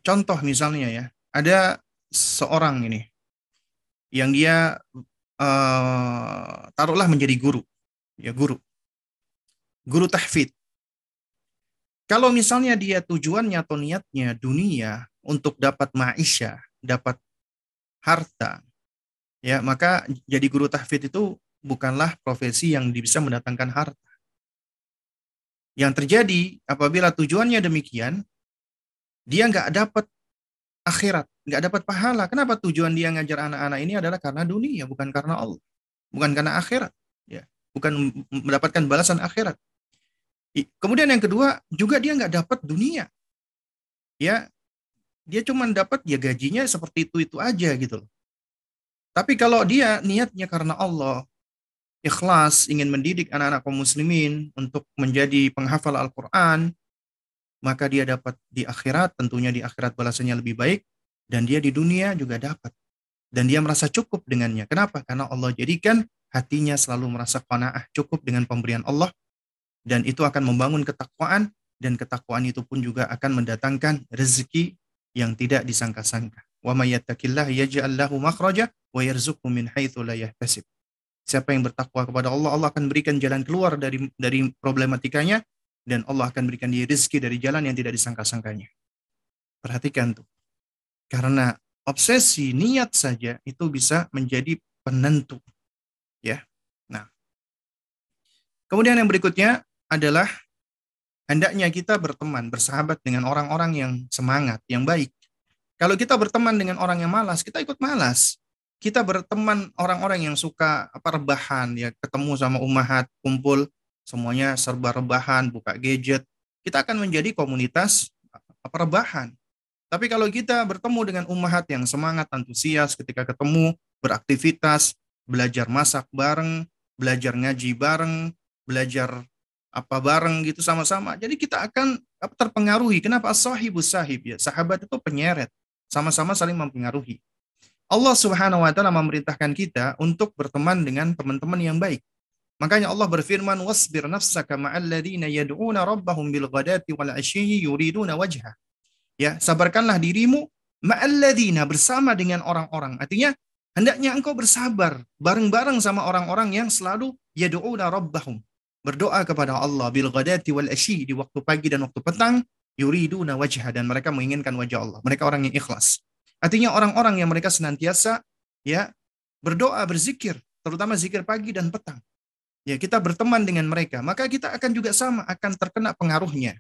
Contoh misalnya ya, ada seorang ini yang dia uh, taruhlah menjadi guru, ya guru, guru tahfid. Kalau misalnya dia tujuannya atau niatnya dunia untuk dapat maisha, dapat harta, ya maka jadi guru tahfid itu bukanlah profesi yang bisa mendatangkan harta. Yang terjadi apabila tujuannya demikian, dia nggak dapat akhirat, nggak dapat pahala. Kenapa tujuan dia ngajar anak-anak ini adalah karena dunia, bukan karena Allah, bukan karena akhirat, ya, bukan mendapatkan balasan akhirat. Kemudian yang kedua juga dia nggak dapat dunia, ya, dia cuma dapat ya gajinya seperti itu itu aja gitu loh. Tapi kalau dia niatnya karena Allah, ikhlas ingin mendidik anak-anak kaum muslimin untuk menjadi penghafal Al-Qur'an, maka dia dapat di akhirat, tentunya di akhirat balasannya lebih baik, dan dia di dunia juga dapat. Dan dia merasa cukup dengannya. Kenapa? Karena Allah jadikan hatinya selalu merasa qanaah, cukup dengan pemberian Allah, dan itu akan membangun ketakwaan, dan ketakwaan itu pun juga akan mendatangkan rezeki yang tidak disangka-sangka. Wa may yattaqillah yaj'al makhraja wa yarzuqhu min haitsu. Siapa yang bertakwa kepada Allah, Allah akan berikan jalan keluar dari dari problematikanya dan Allah akan berikan dia rezeki dari jalan yang tidak disangka-sangkanya. Perhatikan tuh. Karena obsesi niat saja itu bisa menjadi penentu. Ya. Nah. Kemudian yang berikutnya adalah hendaknya kita berteman, bersahabat dengan orang-orang yang semangat, yang baik. Kalau kita berteman dengan orang yang malas, kita ikut malas. Kita berteman orang-orang yang suka apa rebahan, ya ketemu sama umahat, kumpul, semuanya serba rebahan, buka gadget, kita akan menjadi komunitas apa rebahan. Tapi kalau kita bertemu dengan umahat yang semangat, antusias ketika ketemu, beraktivitas, belajar masak bareng, belajar ngaji bareng, belajar apa bareng gitu sama-sama. Jadi kita akan terpengaruhi. Kenapa sahibu sahib ya? Sahabat itu penyeret, sama-sama saling mempengaruhi. Allah Subhanahu wa taala memerintahkan kita untuk berteman dengan teman-teman yang baik. Makanya Allah berfirman, "Wasbir nafsaka ma'al ladzina yad'una rabbahum bil ghadati wal 'ashyi yuriduna wajha." Ya, sabarkanlah dirimu ma'al ladzina bersama dengan orang-orang. Artinya, hendaknya engkau bersabar bareng-bareng sama orang-orang yang selalu yad'una rabbahum. Berdoa kepada Allah bil ghadati wal 'ashyi di waktu pagi dan waktu petang yuriduna wajha dan mereka menginginkan wajah Allah. Mereka orang yang ikhlas. Artinya orang-orang yang mereka senantiasa ya berdoa, berzikir, terutama zikir pagi dan petang ya kita berteman dengan mereka, maka kita akan juga sama akan terkena pengaruhnya.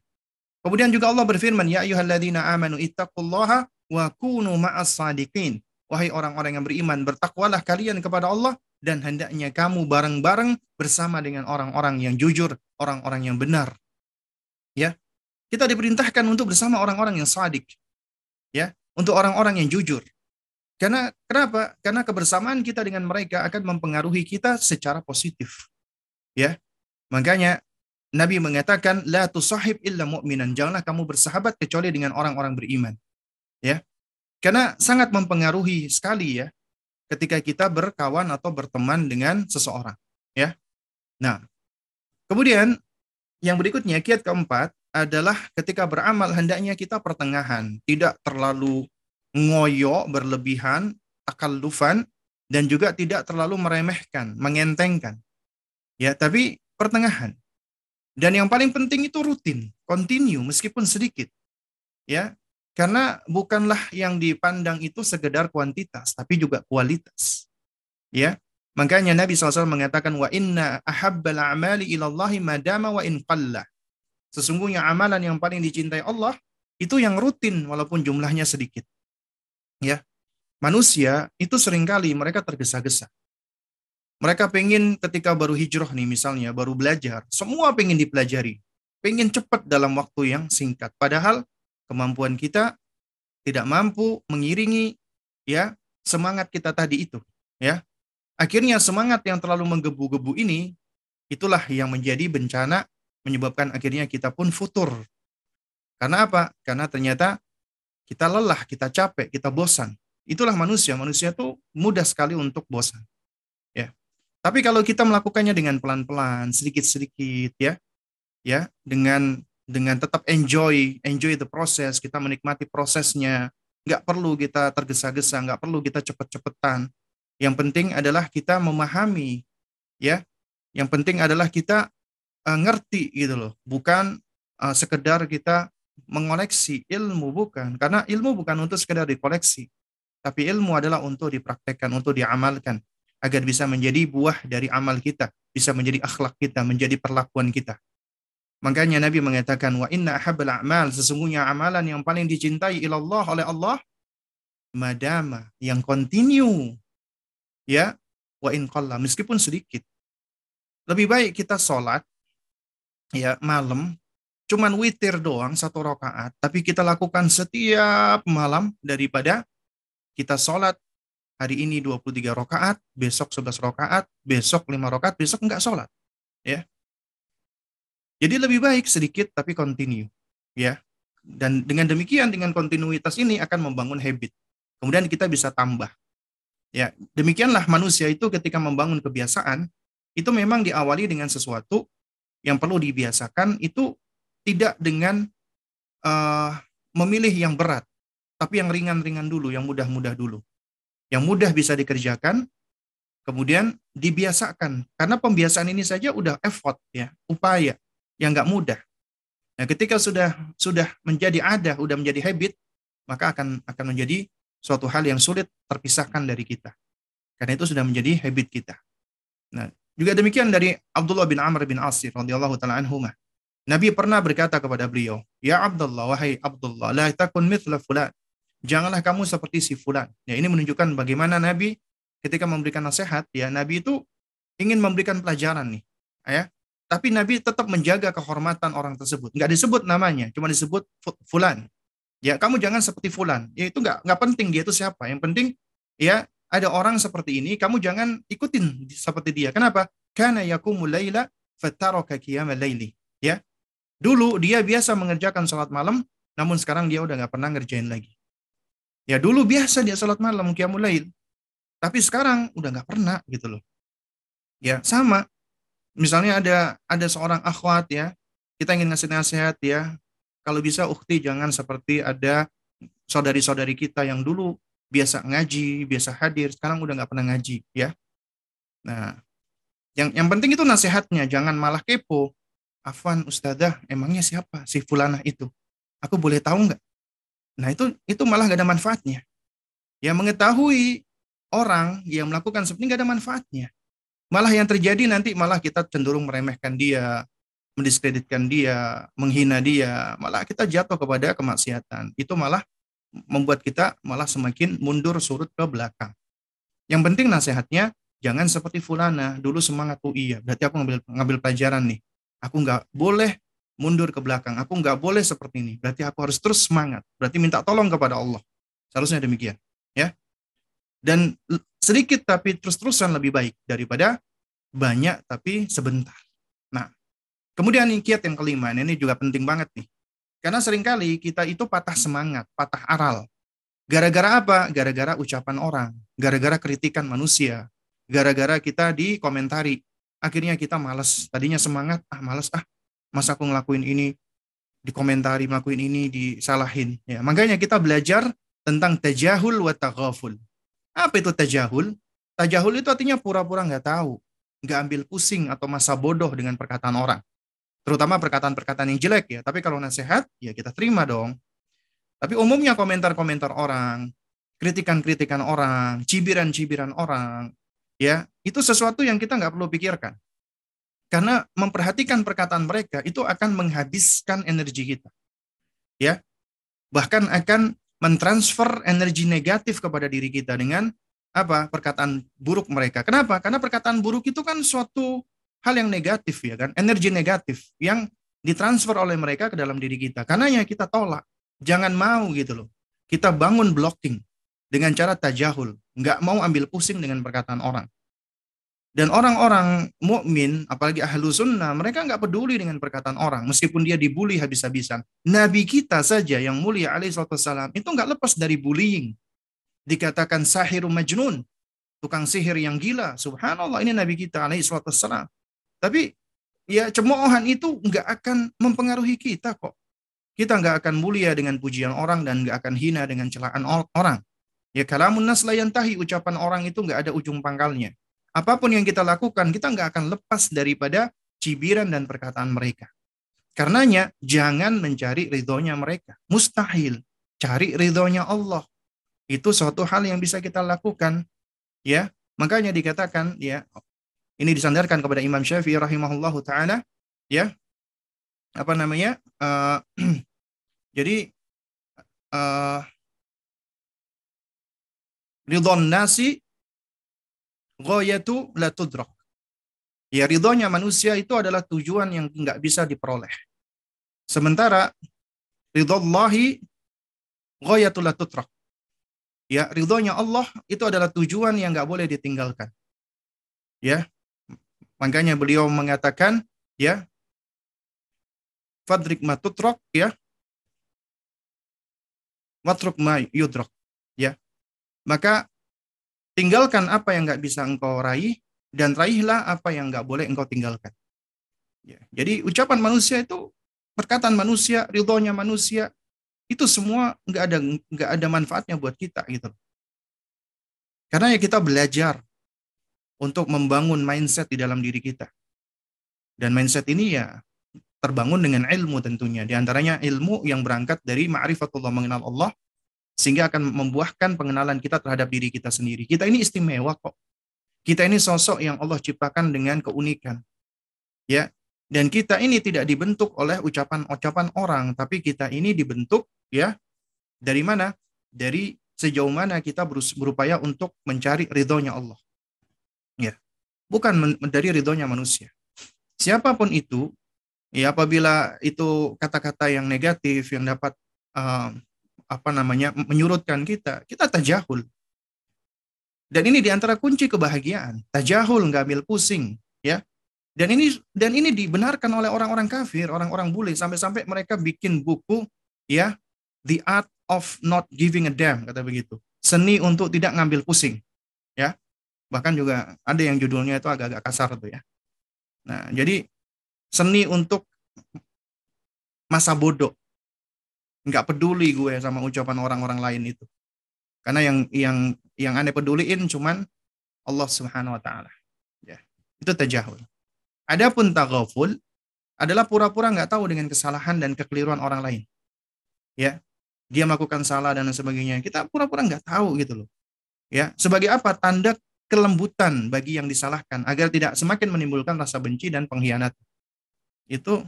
Kemudian juga Allah berfirman, Ya ayuhalladzina amanu ittaqullaha wa kunu ma'as sadiqin. Wahai orang-orang yang beriman, bertakwalah kalian kepada Allah dan hendaknya kamu bareng-bareng bersama dengan orang-orang yang jujur, orang-orang yang benar. Ya. Kita diperintahkan untuk bersama orang-orang yang sadik. Ya, untuk orang-orang yang jujur. Karena kenapa? Karena kebersamaan kita dengan mereka akan mempengaruhi kita secara positif. Ya. Makanya Nabi mengatakan la tusahib illa mu'minan. Janganlah kamu bersahabat kecuali dengan orang-orang beriman. Ya. Karena sangat mempengaruhi sekali ya ketika kita berkawan atau berteman dengan seseorang, ya. Nah, kemudian yang berikutnya kiat keempat adalah ketika beramal hendaknya kita pertengahan, tidak terlalu ngoyo berlebihan, takallufan dan juga tidak terlalu meremehkan, mengentengkan. Ya, tapi pertengahan. Dan yang paling penting itu rutin, continue meskipun sedikit. Ya, karena bukanlah yang dipandang itu sekedar kuantitas, tapi juga kualitas. Ya, makanya Nabi SAW mengatakan wa inna ahabbal a'mali ilallahi madama wa in qalla. Sesungguhnya amalan yang paling dicintai Allah itu yang rutin walaupun jumlahnya sedikit. Ya, manusia itu sering kali mereka tergesa-gesa. Mereka pengen ketika baru hijrah nih misalnya, baru belajar, semua pengen dipelajari. Pengen cepat dalam waktu yang singkat. Padahal kemampuan kita tidak mampu mengiringi ya semangat kita tadi itu. Ya, Akhirnya semangat yang terlalu menggebu-gebu ini, itulah yang menjadi bencana menyebabkan akhirnya kita pun futur. Karena apa? Karena ternyata kita lelah, kita capek, kita bosan. Itulah manusia. Manusia itu mudah sekali untuk bosan. Tapi kalau kita melakukannya dengan pelan-pelan, sedikit-sedikit ya, ya, dengan dengan tetap enjoy, enjoy the process, kita menikmati prosesnya, nggak perlu kita tergesa-gesa, nggak perlu kita cepet-cepetan. Yang penting adalah kita memahami, ya. Yang penting adalah kita uh, ngerti gitu loh, bukan uh, sekedar kita mengoleksi ilmu bukan, karena ilmu bukan untuk sekedar dikoleksi, tapi ilmu adalah untuk dipraktekkan, untuk diamalkan agar bisa menjadi buah dari amal kita, bisa menjadi akhlak kita, menjadi perlakuan kita. Makanya Nabi mengatakan wa inna ahabbal a'mal sesungguhnya amalan yang paling dicintai ilallah oleh Allah madama yang continue ya wa in qalla meskipun sedikit. Lebih baik kita sholat ya malam cuman witir doang satu rakaat tapi kita lakukan setiap malam daripada kita sholat hari ini 23 rakaat, besok 11 rakaat, besok 5 rakaat, besok enggak sholat. Ya. Jadi lebih baik sedikit tapi continue. Ya. Dan dengan demikian, dengan kontinuitas ini akan membangun habit. Kemudian kita bisa tambah. Ya, demikianlah manusia itu ketika membangun kebiasaan, itu memang diawali dengan sesuatu yang perlu dibiasakan itu tidak dengan uh, memilih yang berat, tapi yang ringan-ringan dulu, yang mudah-mudah dulu yang mudah bisa dikerjakan, kemudian dibiasakan. Karena pembiasaan ini saja udah effort ya, upaya yang nggak mudah. Nah, ketika sudah sudah menjadi ada, sudah menjadi habit, maka akan akan menjadi suatu hal yang sulit terpisahkan dari kita. Karena itu sudah menjadi habit kita. Nah, juga demikian dari Abdullah bin Amr bin Asir radhiyallahu taala anhumah. Nabi pernah berkata kepada beliau, "Ya Abdullah, wahai Abdullah, la takun mithla fulan." Janganlah kamu seperti si fulan. Ya, ini menunjukkan bagaimana Nabi ketika memberikan nasihat, ya Nabi itu ingin memberikan pelajaran nih, ya. Tapi Nabi tetap menjaga kehormatan orang tersebut. Nggak disebut namanya, cuma disebut fulan. Ya, kamu jangan seperti fulan. Ya itu nggak nggak penting dia itu siapa. Yang penting ya ada orang seperti ini, kamu jangan ikutin seperti dia. Kenapa? Karena yakumul laila fataraka qiyamal laili. Ya. Dulu dia biasa mengerjakan sholat malam, namun sekarang dia udah nggak pernah ngerjain lagi. Ya dulu biasa dia sholat malam, qiyamul lail. Tapi sekarang udah nggak pernah gitu loh. Ya sama. Misalnya ada ada seorang akhwat ya, kita ingin ngasih nasihat ya. Kalau bisa ukti jangan seperti ada saudari-saudari kita yang dulu biasa ngaji, biasa hadir, sekarang udah nggak pernah ngaji ya. Nah, yang yang penting itu nasihatnya, jangan malah kepo. Afwan Ustazah, emangnya siapa si fulanah itu? Aku boleh tahu nggak? Nah itu itu malah gak ada manfaatnya. Ya mengetahui orang yang melakukan seperti gak ada manfaatnya. Malah yang terjadi nanti malah kita cenderung meremehkan dia, mendiskreditkan dia, menghina dia, malah kita jatuh kepada kemaksiatan. Itu malah membuat kita malah semakin mundur surut ke belakang. Yang penting nasihatnya jangan seperti fulana dulu semangat oh iya berarti aku ngambil ngambil pelajaran nih aku nggak boleh mundur ke belakang. Aku nggak boleh seperti ini. Berarti aku harus terus semangat. Berarti minta tolong kepada Allah. Seharusnya demikian. Ya. Dan sedikit tapi terus-terusan lebih baik daripada banyak tapi sebentar. Nah, kemudian kiat yang kelima, ini juga penting banget nih. Karena sering kali kita itu patah semangat, patah aral. Gara-gara apa? Gara-gara ucapan orang, gara-gara kritikan manusia, gara-gara kita dikomentari. Akhirnya kita malas. Tadinya semangat, ah malas ah, masa aku ngelakuin ini, dikomentari, ngelakuin ini, disalahin. Ya, makanya kita belajar tentang tajahul wa taghaful. Apa itu tajahul? Tajahul itu artinya pura-pura nggak tahu, nggak ambil pusing atau masa bodoh dengan perkataan orang. Terutama perkataan-perkataan yang jelek ya. Tapi kalau nasihat, ya kita terima dong. Tapi umumnya komentar-komentar orang, kritikan-kritikan orang, cibiran-cibiran orang, ya itu sesuatu yang kita nggak perlu pikirkan. Karena memperhatikan perkataan mereka itu akan menghabiskan energi kita. Ya. Bahkan akan mentransfer energi negatif kepada diri kita dengan apa? perkataan buruk mereka. Kenapa? Karena perkataan buruk itu kan suatu hal yang negatif ya kan, energi negatif yang ditransfer oleh mereka ke dalam diri kita. Karena ya kita tolak. Jangan mau gitu loh. Kita bangun blocking dengan cara tajahul, nggak mau ambil pusing dengan perkataan orang. Dan orang-orang mukmin, apalagi ahlu sunnah, mereka nggak peduli dengan perkataan orang, meskipun dia dibully habis-habisan. Nabi kita saja yang mulia alaihissalam itu nggak lepas dari bullying. Dikatakan sahiru majnun, tukang sihir yang gila. Subhanallah, ini Nabi kita alaihissalam. Tapi ya cemoohan itu nggak akan mempengaruhi kita kok. Kita nggak akan mulia dengan pujian orang dan nggak akan hina dengan celaan orang. Ya kalamun nas tahi ucapan orang itu nggak ada ujung pangkalnya. Apa pun yang kita lakukan, kita nggak akan lepas daripada cibiran dan perkataan mereka. Karenanya jangan mencari ridhonya mereka. Mustahil. Cari ridhonya Allah. Itu suatu hal yang bisa kita lakukan. Ya, makanya dikatakan ya ini disandarkan kepada Imam Syafi'i rahimahullahu taala ya apa namanya uh, jadi uh, ridhon nasi ghayatu la tudrak. Ya ridhonya manusia itu adalah tujuan yang nggak bisa diperoleh. Sementara ridhollahi ghayatu la tudrak. Ya ridhonya Allah itu adalah tujuan yang nggak boleh ditinggalkan. Ya makanya beliau mengatakan ya fadrik matutrok ya watruk ma yudrok ya. Maka tinggalkan apa yang nggak bisa engkau raih dan raihlah apa yang nggak boleh engkau tinggalkan. Ya jadi ucapan manusia itu perkataan manusia ridhonya manusia itu semua nggak ada nggak ada manfaatnya buat kita gitu karena ya kita belajar untuk membangun mindset di dalam diri kita. Dan mindset ini ya terbangun dengan ilmu tentunya. Di antaranya ilmu yang berangkat dari ma'rifatullah mengenal Allah sehingga akan membuahkan pengenalan kita terhadap diri kita sendiri. Kita ini istimewa kok. Kita ini sosok yang Allah ciptakan dengan keunikan. Ya. Dan kita ini tidak dibentuk oleh ucapan-ucapan orang, tapi kita ini dibentuk ya dari mana? Dari sejauh mana kita berupaya untuk mencari ridhonya Allah. Ya. Bukan dari ridhonya manusia. Siapa pun itu, Ya, apabila itu kata-kata yang negatif yang dapat uh, apa namanya menyurutkan kita, kita tajahul. Dan ini di antara kunci kebahagiaan. Tajahul, nggak ambil pusing, ya. Dan ini dan ini dibenarkan oleh orang-orang kafir, orang-orang bule sampai-sampai mereka bikin buku, ya, The Art of Not Giving a Damn kata begitu. Seni untuk tidak ngambil pusing, ya. Bahkan juga ada yang judulnya itu agak-agak kasar tuh ya. Nah, jadi seni untuk masa bodoh. Nggak peduli gue sama ucapan orang-orang lain itu. Karena yang yang yang aneh peduliin cuman Allah Subhanahu wa taala. Ya. Itu tajahul. Adapun taghaful adalah pura-pura nggak tahu dengan kesalahan dan kekeliruan orang lain. Ya. Dia melakukan salah dan sebagainya. Kita pura-pura nggak tahu gitu loh. Ya, sebagai apa? Tanda kelembutan bagi yang disalahkan agar tidak semakin menimbulkan rasa benci dan pengkhianat itu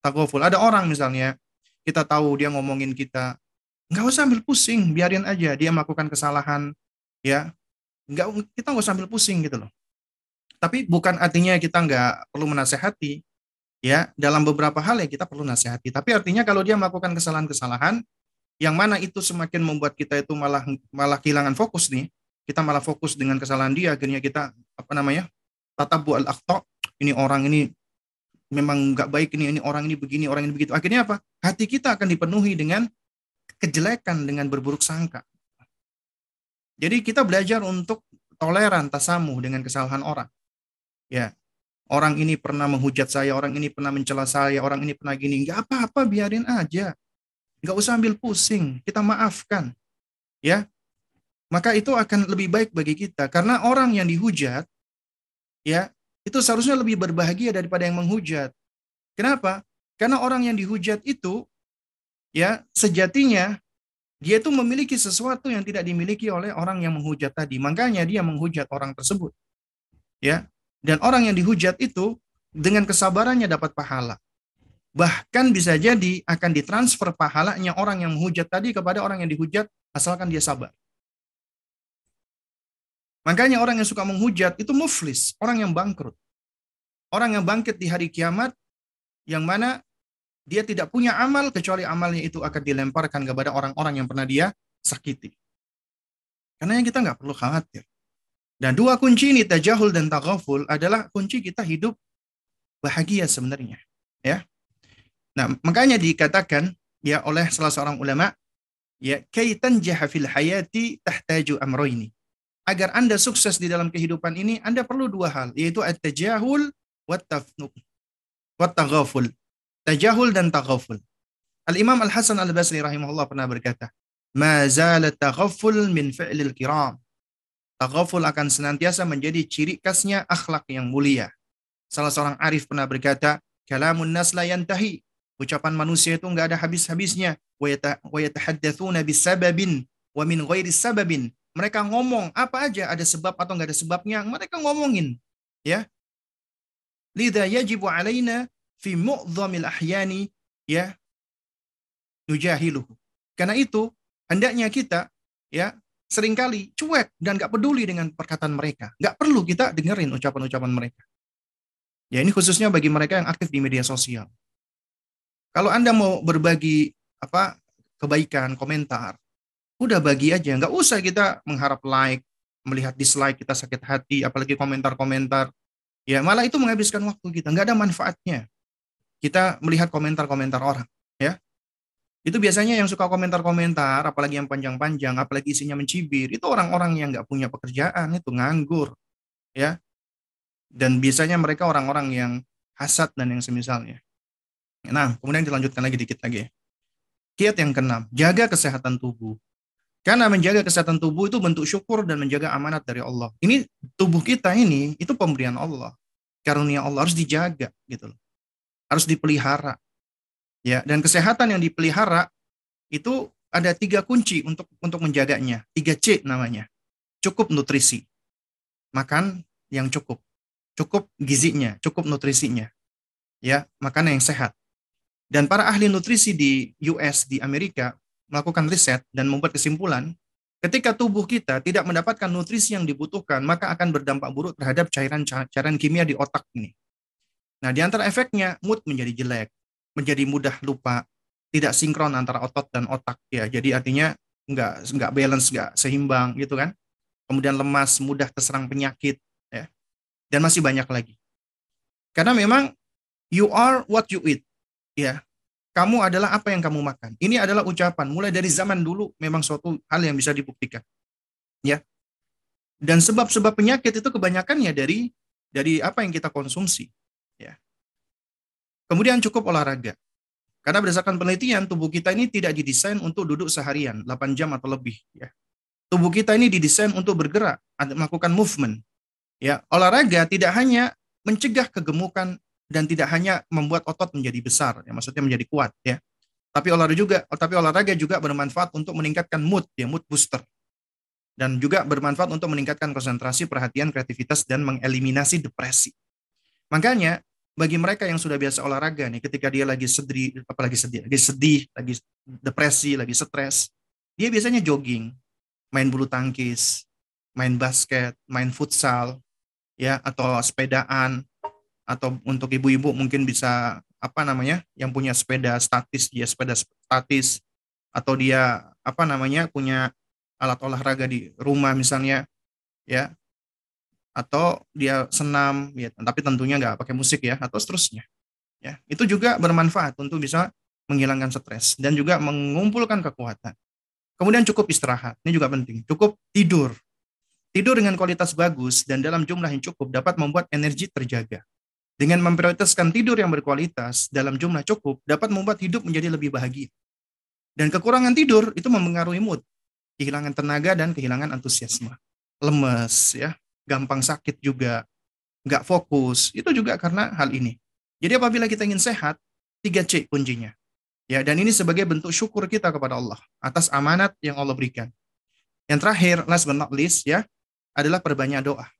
takoful. Ada orang misalnya, kita tahu dia ngomongin kita, nggak usah ambil pusing, biarin aja dia melakukan kesalahan, ya, nggak kita nggak usah ambil pusing gitu loh. Tapi bukan artinya kita nggak perlu menasehati, ya, dalam beberapa hal ya kita perlu nasihati. Tapi artinya kalau dia melakukan kesalahan-kesalahan, yang mana itu semakin membuat kita itu malah malah kehilangan fokus nih, kita malah fokus dengan kesalahan dia, akhirnya kita apa namanya, tatabu al ini orang ini memang nggak baik ini ini orang ini begini orang ini begitu akhirnya apa hati kita akan dipenuhi dengan kejelekan dengan berburuk sangka Jadi kita belajar untuk toleran tasamuh dengan kesalahan orang. Ya, orang ini pernah menghujat saya, orang ini pernah mencela saya, orang ini pernah gini. Nggak apa-apa, biarin aja. Nggak usah ambil pusing, kita maafkan. Ya, maka itu akan lebih baik bagi kita. Karena orang yang dihujat, ya, itu seharusnya lebih berbahagia daripada yang menghujat. Kenapa? Karena orang yang dihujat itu, ya, sejatinya dia itu memiliki sesuatu yang tidak dimiliki oleh orang yang menghujat tadi. Makanya dia menghujat orang tersebut. Ya. Dan orang yang dihujat itu dengan kesabarannya dapat pahala. Bahkan bisa jadi akan ditransfer pahalanya orang yang menghujat tadi kepada orang yang dihujat asalkan dia sabar. Makanya orang yang suka menghujat itu muflis, orang yang bangkrut. Orang yang bangkit di hari kiamat yang mana dia tidak punya amal kecuali amalnya itu akan dilemparkan kepada orang-orang yang pernah dia sakiti. Karena yang kita nggak perlu khawatir. Dan dua kunci ini tajahul dan taghaful adalah kunci kita hidup bahagia sebenarnya. Ya. Nah, makanya dikatakan ya oleh salah seorang ulama ya kaitan jahafil hayati tahtaju amroini. Agar Anda sukses di dalam kehidupan ini, Anda perlu dua hal, yaitu at-tajahul wa taghaful tajahul dan taghaful. Al-Imam Al-Hasan Al-Basri rahimahullah pernah berkata, "Ma zalat taghaful min fi'lil kiram." Taghaful akan senantiasa menjadi ciri khasnya akhlak yang mulia. Salah seorang arif pernah berkata, "Kalamun nas la yantahi." Ucapan manusia itu enggak ada habis-habisnya. Wa yatahaddatsuna bisababin wa min ghairi sababin. Mereka ngomong apa aja ada sebab atau enggak ada sebabnya, mereka ngomongin. Ya. Lidha yajibu alaina fi mu'dhamil ahyani ya nujahiluhu. Karena itu hendaknya kita ya sering kali cuek dan gak peduli dengan perkataan mereka. Gak perlu kita dengerin ucapan-ucapan mereka. Ya ini khususnya bagi mereka yang aktif di media sosial. Kalau Anda mau berbagi apa kebaikan, komentar, udah bagi aja. Nggak usah kita mengharap like, melihat dislike kita sakit hati, apalagi komentar-komentar. Ya malah itu menghabiskan waktu kita, nggak ada manfaatnya kita melihat komentar-komentar orang, ya. Itu biasanya yang suka komentar-komentar, apalagi yang panjang-panjang, apalagi isinya mencibir, itu orang-orang yang nggak punya pekerjaan, itu nganggur, ya. Dan biasanya mereka orang-orang yang hasad dan yang semisalnya. Nah, kemudian dilanjutkan lagi dikit lagi. Kiat yang keenam, jaga kesehatan tubuh. Karena menjaga kesehatan tubuh itu bentuk syukur dan menjaga amanat dari Allah. Ini tubuh kita ini itu pemberian Allah. Karunia Allah harus dijaga gitu loh harus dipelihara. Ya, dan kesehatan yang dipelihara itu ada tiga kunci untuk untuk menjaganya. Tiga C namanya. Cukup nutrisi. Makan yang cukup. Cukup gizinya, cukup nutrisinya. Ya, makanan yang sehat. Dan para ahli nutrisi di US, di Amerika, melakukan riset dan membuat kesimpulan, ketika tubuh kita tidak mendapatkan nutrisi yang dibutuhkan, maka akan berdampak buruk terhadap cairan-cairan kimia di otak ini. Nah, di antara efeknya mood menjadi jelek, menjadi mudah lupa, tidak sinkron antara otot dan otak ya. Jadi artinya nggak nggak balance, nggak seimbang gitu kan. Kemudian lemas, mudah terserang penyakit ya. Dan masih banyak lagi. Karena memang you are what you eat. Ya. Kamu adalah apa yang kamu makan. Ini adalah ucapan mulai dari zaman dulu memang suatu hal yang bisa dibuktikan. Ya. Dan sebab-sebab penyakit itu kebanyakannya dari dari apa yang kita konsumsi. Ya. Kemudian cukup olahraga. Karena berdasarkan penelitian, tubuh kita ini tidak didesain untuk duduk seharian, 8 jam atau lebih. Ya. Tubuh kita ini didesain untuk bergerak, melakukan movement. Ya, olahraga tidak hanya mencegah kegemukan dan tidak hanya membuat otot menjadi besar, ya, maksudnya menjadi kuat. Ya. Tapi olahraga juga, tapi olahraga juga bermanfaat untuk meningkatkan mood, ya, mood booster dan juga bermanfaat untuk meningkatkan konsentrasi, perhatian, kreativitas, dan mengeliminasi depresi. Makanya bagi mereka yang sudah biasa olahraga nih, ketika dia lagi sedih, apalagi sedih, lagi sedih, lagi depresi, lagi stres, dia biasanya jogging, main bulu tangkis, main basket, main futsal, ya atau sepedaan, atau untuk ibu-ibu mungkin bisa apa namanya, yang punya sepeda statis, dia sepeda statis, atau dia apa namanya punya alat olahraga di rumah misalnya, ya atau dia senam ya tapi tentunya nggak pakai musik ya atau seterusnya ya itu juga bermanfaat untuk bisa menghilangkan stres dan juga mengumpulkan kekuatan Kemudian cukup istirahat, ini juga penting. Cukup tidur. Tidur dengan kualitas bagus dan dalam jumlah yang cukup dapat membuat energi terjaga. Dengan memprioritaskan tidur yang berkualitas dalam jumlah cukup dapat membuat hidup menjadi lebih bahagia. Dan kekurangan tidur itu mempengaruhi mood, kehilangan tenaga dan kehilangan antusiasme. Lemes ya, gampang sakit juga, nggak fokus, itu juga karena hal ini. Jadi apabila kita ingin sehat, 3C kuncinya. Ya, dan ini sebagai bentuk syukur kita kepada Allah atas amanat yang Allah berikan. Yang terakhir, last but not least ya, adalah perbanyak doa.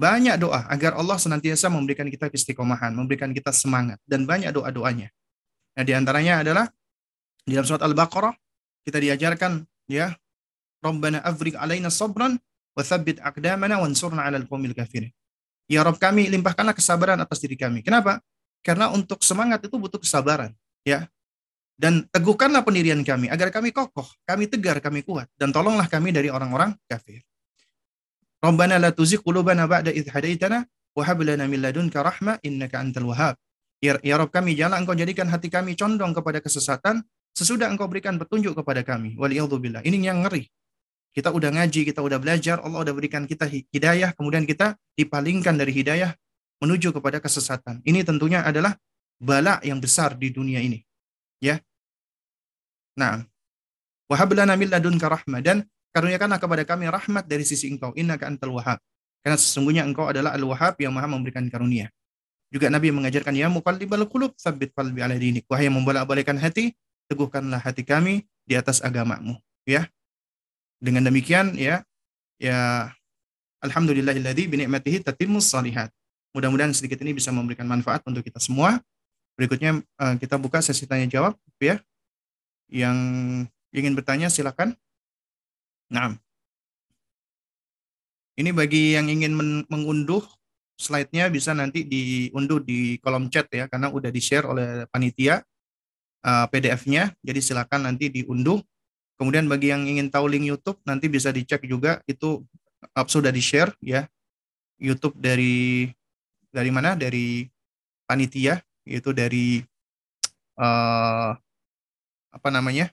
Banyak doa agar Allah senantiasa memberikan kita istiqomahan, memberikan kita semangat dan banyak doa-doanya. Nah, di antaranya adalah di dalam surat Al-Baqarah kita diajarkan ya, Rabbana afrig alaina sabran wa thabbit aqdamana wansurna 'alal qawmil kafirin. Ya Rob kami, limpahkanlah kesabaran atas diri kami. Kenapa? Karena untuk semangat itu butuh kesabaran, ya. Dan teguhkanlah pendirian kami agar kami kokoh, kami tegar, kami kuat dan tolonglah kami dari orang-orang kafir. Rabbana la tuzigh qulubana ba'da idh hadaitana wa hab lana min ladunka rahmah innaka antal wahhab. Ya, ya Rob kami, jangan engkau jadikan hati kami condong kepada kesesatan sesudah engkau berikan petunjuk kepada kami. Waliyadzubillah. Ini yang ngeri. Kita udah ngaji, kita udah belajar, Allah udah berikan kita hidayah, kemudian kita dipalingkan dari hidayah menuju kepada kesesatan. Ini tentunya adalah bala yang besar di dunia ini. Ya, Nah, wahablana min ladunka rahmah dan karuniakanlah kepada kami rahmat dari sisi engkau innaka antal wahhab. Karena sesungguhnya engkau adalah al-wahhab yang maha memberikan karunia. Juga Nabi mengajarkan ya muqallibal qulub tsabbit qalbi ala dinik. Wahai yang membolak-balikkan hati, teguhkanlah hati kami di atas agamamu, ya. Dengan demikian ya ya alhamdulillahilladzi bi ni'matihi tatimmus salihat. Mudah-mudahan sedikit ini bisa memberikan manfaat untuk kita semua. Berikutnya eh, kita buka sesi tanya jawab ya. Yang ingin bertanya silakan. Nah, ini bagi yang ingin mengunduh slide-nya bisa nanti diunduh di kolom chat ya, karena udah di-share oleh panitia uh, PDF-nya. Jadi silakan nanti diunduh. Kemudian bagi yang ingin tahu link YouTube nanti bisa dicek juga itu sudah di-share ya. YouTube dari dari mana? Dari panitia, yaitu dari uh, apa namanya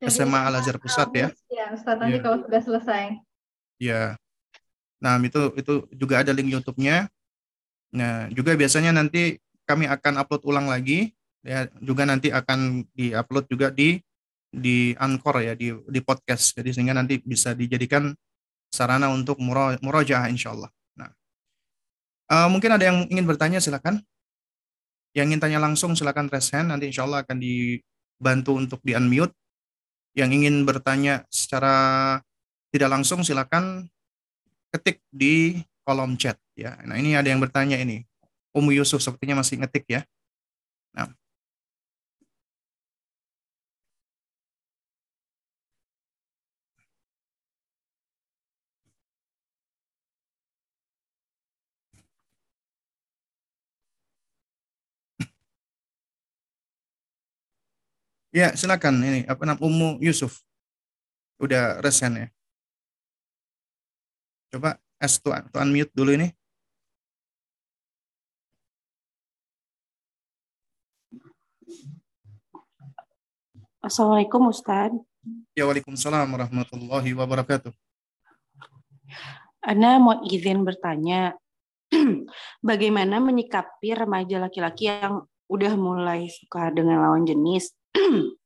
Jadi, SMA Al Azhar Pusat ya. Ya, Ustaz nanti ya. kalau sudah selesai. Ya. Nah itu itu juga ada link YouTube-nya. Nah juga biasanya nanti kami akan upload ulang lagi. Ya juga nanti akan diupload juga di di Anchor ya di di podcast. Jadi sehingga nanti bisa dijadikan sarana untuk murojaah insya Allah. Nah, uh, mungkin ada yang ingin bertanya silakan. Yang ingin tanya langsung silakan raise hand. Nanti insya Allah akan di bantu untuk di unmute. Yang ingin bertanya secara tidak langsung silakan ketik di kolom chat ya. Nah, ini ada yang bertanya ini. Umu Yusuf sepertinya masih ngetik ya. Ya, silakan ini apa nama Umu Yusuf. Udah resen ya. Coba S tuan, tuan mute dulu ini. Assalamualaikum Ustaz. Ya Waalaikumsalam warahmatullahi wabarakatuh. Anda mau izin bertanya, bagaimana menyikapi remaja laki-laki yang udah mulai suka dengan lawan jenis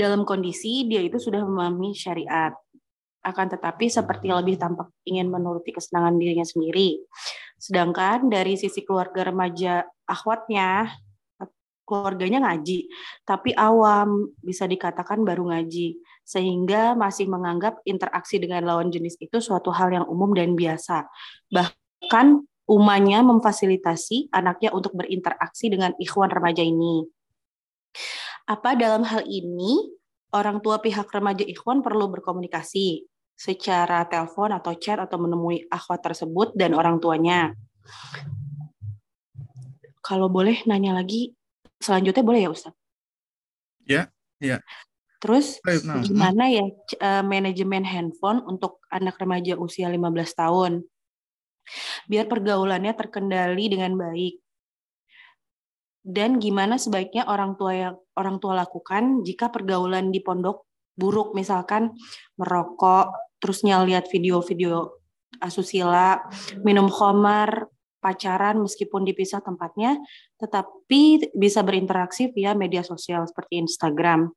dalam kondisi dia itu sudah memahami syariat akan tetapi seperti lebih tampak ingin menuruti kesenangan dirinya sendiri. Sedangkan dari sisi keluarga remaja akhwatnya, keluarganya ngaji, tapi awam bisa dikatakan baru ngaji, sehingga masih menganggap interaksi dengan lawan jenis itu suatu hal yang umum dan biasa. Bahkan umanya memfasilitasi anaknya untuk berinteraksi dengan ikhwan remaja ini. Apa dalam hal ini orang tua pihak remaja ikhwan perlu berkomunikasi secara telepon atau chat atau menemui akhwat tersebut dan orang tuanya? Kalau boleh nanya lagi, selanjutnya boleh ya Ustaz? Ya, ya. Terus nah, gimana ya eh, manajemen handphone untuk anak remaja usia 15 tahun? Biar pergaulannya terkendali dengan baik dan gimana sebaiknya orang tua yang orang tua lakukan jika pergaulan di pondok buruk misalkan merokok terusnya lihat video-video asusila minum khamar pacaran meskipun dipisah tempatnya tetapi bisa berinteraksi via media sosial seperti Instagram.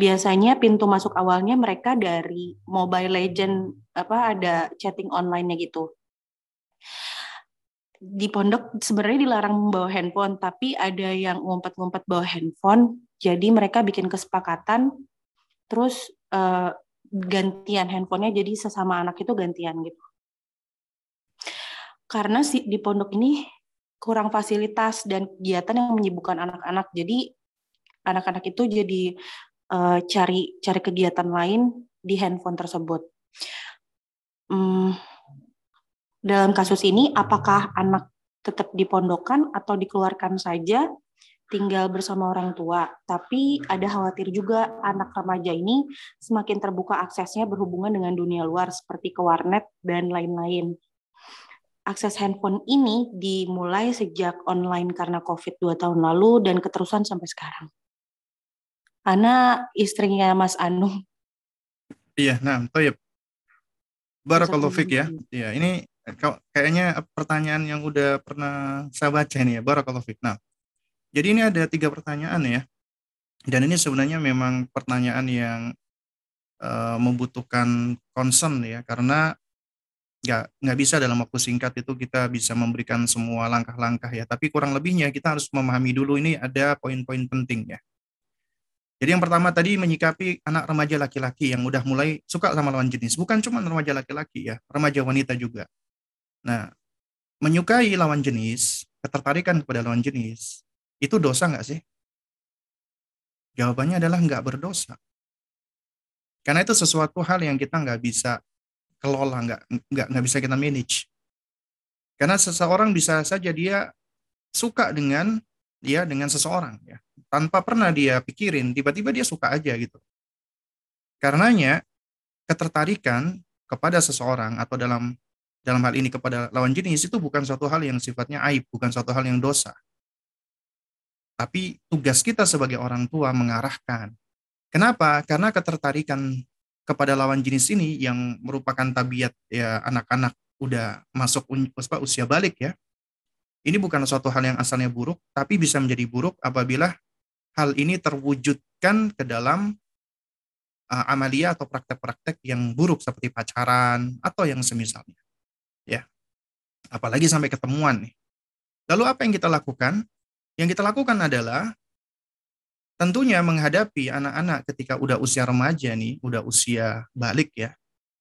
Biasanya pintu masuk awalnya mereka dari Mobile Legend apa ada chatting online-nya gitu di pondok sebenarnya dilarang membawa handphone, tapi ada yang ngumpet-ngumpet bawa handphone. Jadi mereka bikin kesepakatan, terus uh, gantian handphonenya. Jadi sesama anak itu gantian gitu. Karena si, di pondok ini kurang fasilitas dan kegiatan yang menyibukkan anak-anak. Jadi anak-anak itu jadi uh, cari cari kegiatan lain di handphone tersebut. Hmm, dalam kasus ini apakah anak tetap dipondokan atau dikeluarkan saja tinggal bersama orang tua. Tapi ada khawatir juga anak remaja ini semakin terbuka aksesnya berhubungan dengan dunia luar seperti ke warnet dan lain-lain. Akses handphone ini dimulai sejak online karena COVID dua tahun lalu dan keterusan sampai sekarang. Ana istrinya Mas Anung. Iya, nah, Toyib. Barakallahu fik ya. Ya, ini kayaknya pertanyaan yang udah pernah saya baca ini ya, Barakallahu Fik. Nah, jadi ini ada tiga pertanyaan ya. Dan ini sebenarnya memang pertanyaan yang uh, membutuhkan concern ya, karena nggak nggak bisa dalam waktu singkat itu kita bisa memberikan semua langkah-langkah ya. Tapi kurang lebihnya kita harus memahami dulu ini ada poin-poin penting ya. Jadi yang pertama tadi menyikapi anak remaja laki-laki yang udah mulai suka sama lawan jenis. Bukan cuma remaja laki-laki ya, remaja wanita juga. Nah, menyukai lawan jenis, ketertarikan kepada lawan jenis, itu dosa nggak sih? Jawabannya adalah nggak berdosa. Karena itu sesuatu hal yang kita nggak bisa kelola, nggak nggak nggak bisa kita manage. Karena seseorang bisa saja dia suka dengan dia dengan seseorang ya tanpa pernah dia pikirin tiba-tiba dia suka aja gitu karenanya ketertarikan kepada seseorang atau dalam dalam hal ini kepada lawan jenis itu bukan suatu hal yang sifatnya aib, bukan suatu hal yang dosa. Tapi tugas kita sebagai orang tua mengarahkan. Kenapa? Karena ketertarikan kepada lawan jenis ini yang merupakan tabiat ya anak-anak udah masuk usia balik ya. Ini bukan suatu hal yang asalnya buruk, tapi bisa menjadi buruk apabila hal ini terwujudkan ke dalam uh, amalia atau praktek-praktek yang buruk seperti pacaran atau yang semisalnya ya. Apalagi sampai ketemuan nih. Lalu apa yang kita lakukan? Yang kita lakukan adalah tentunya menghadapi anak-anak ketika udah usia remaja nih, udah usia balik ya.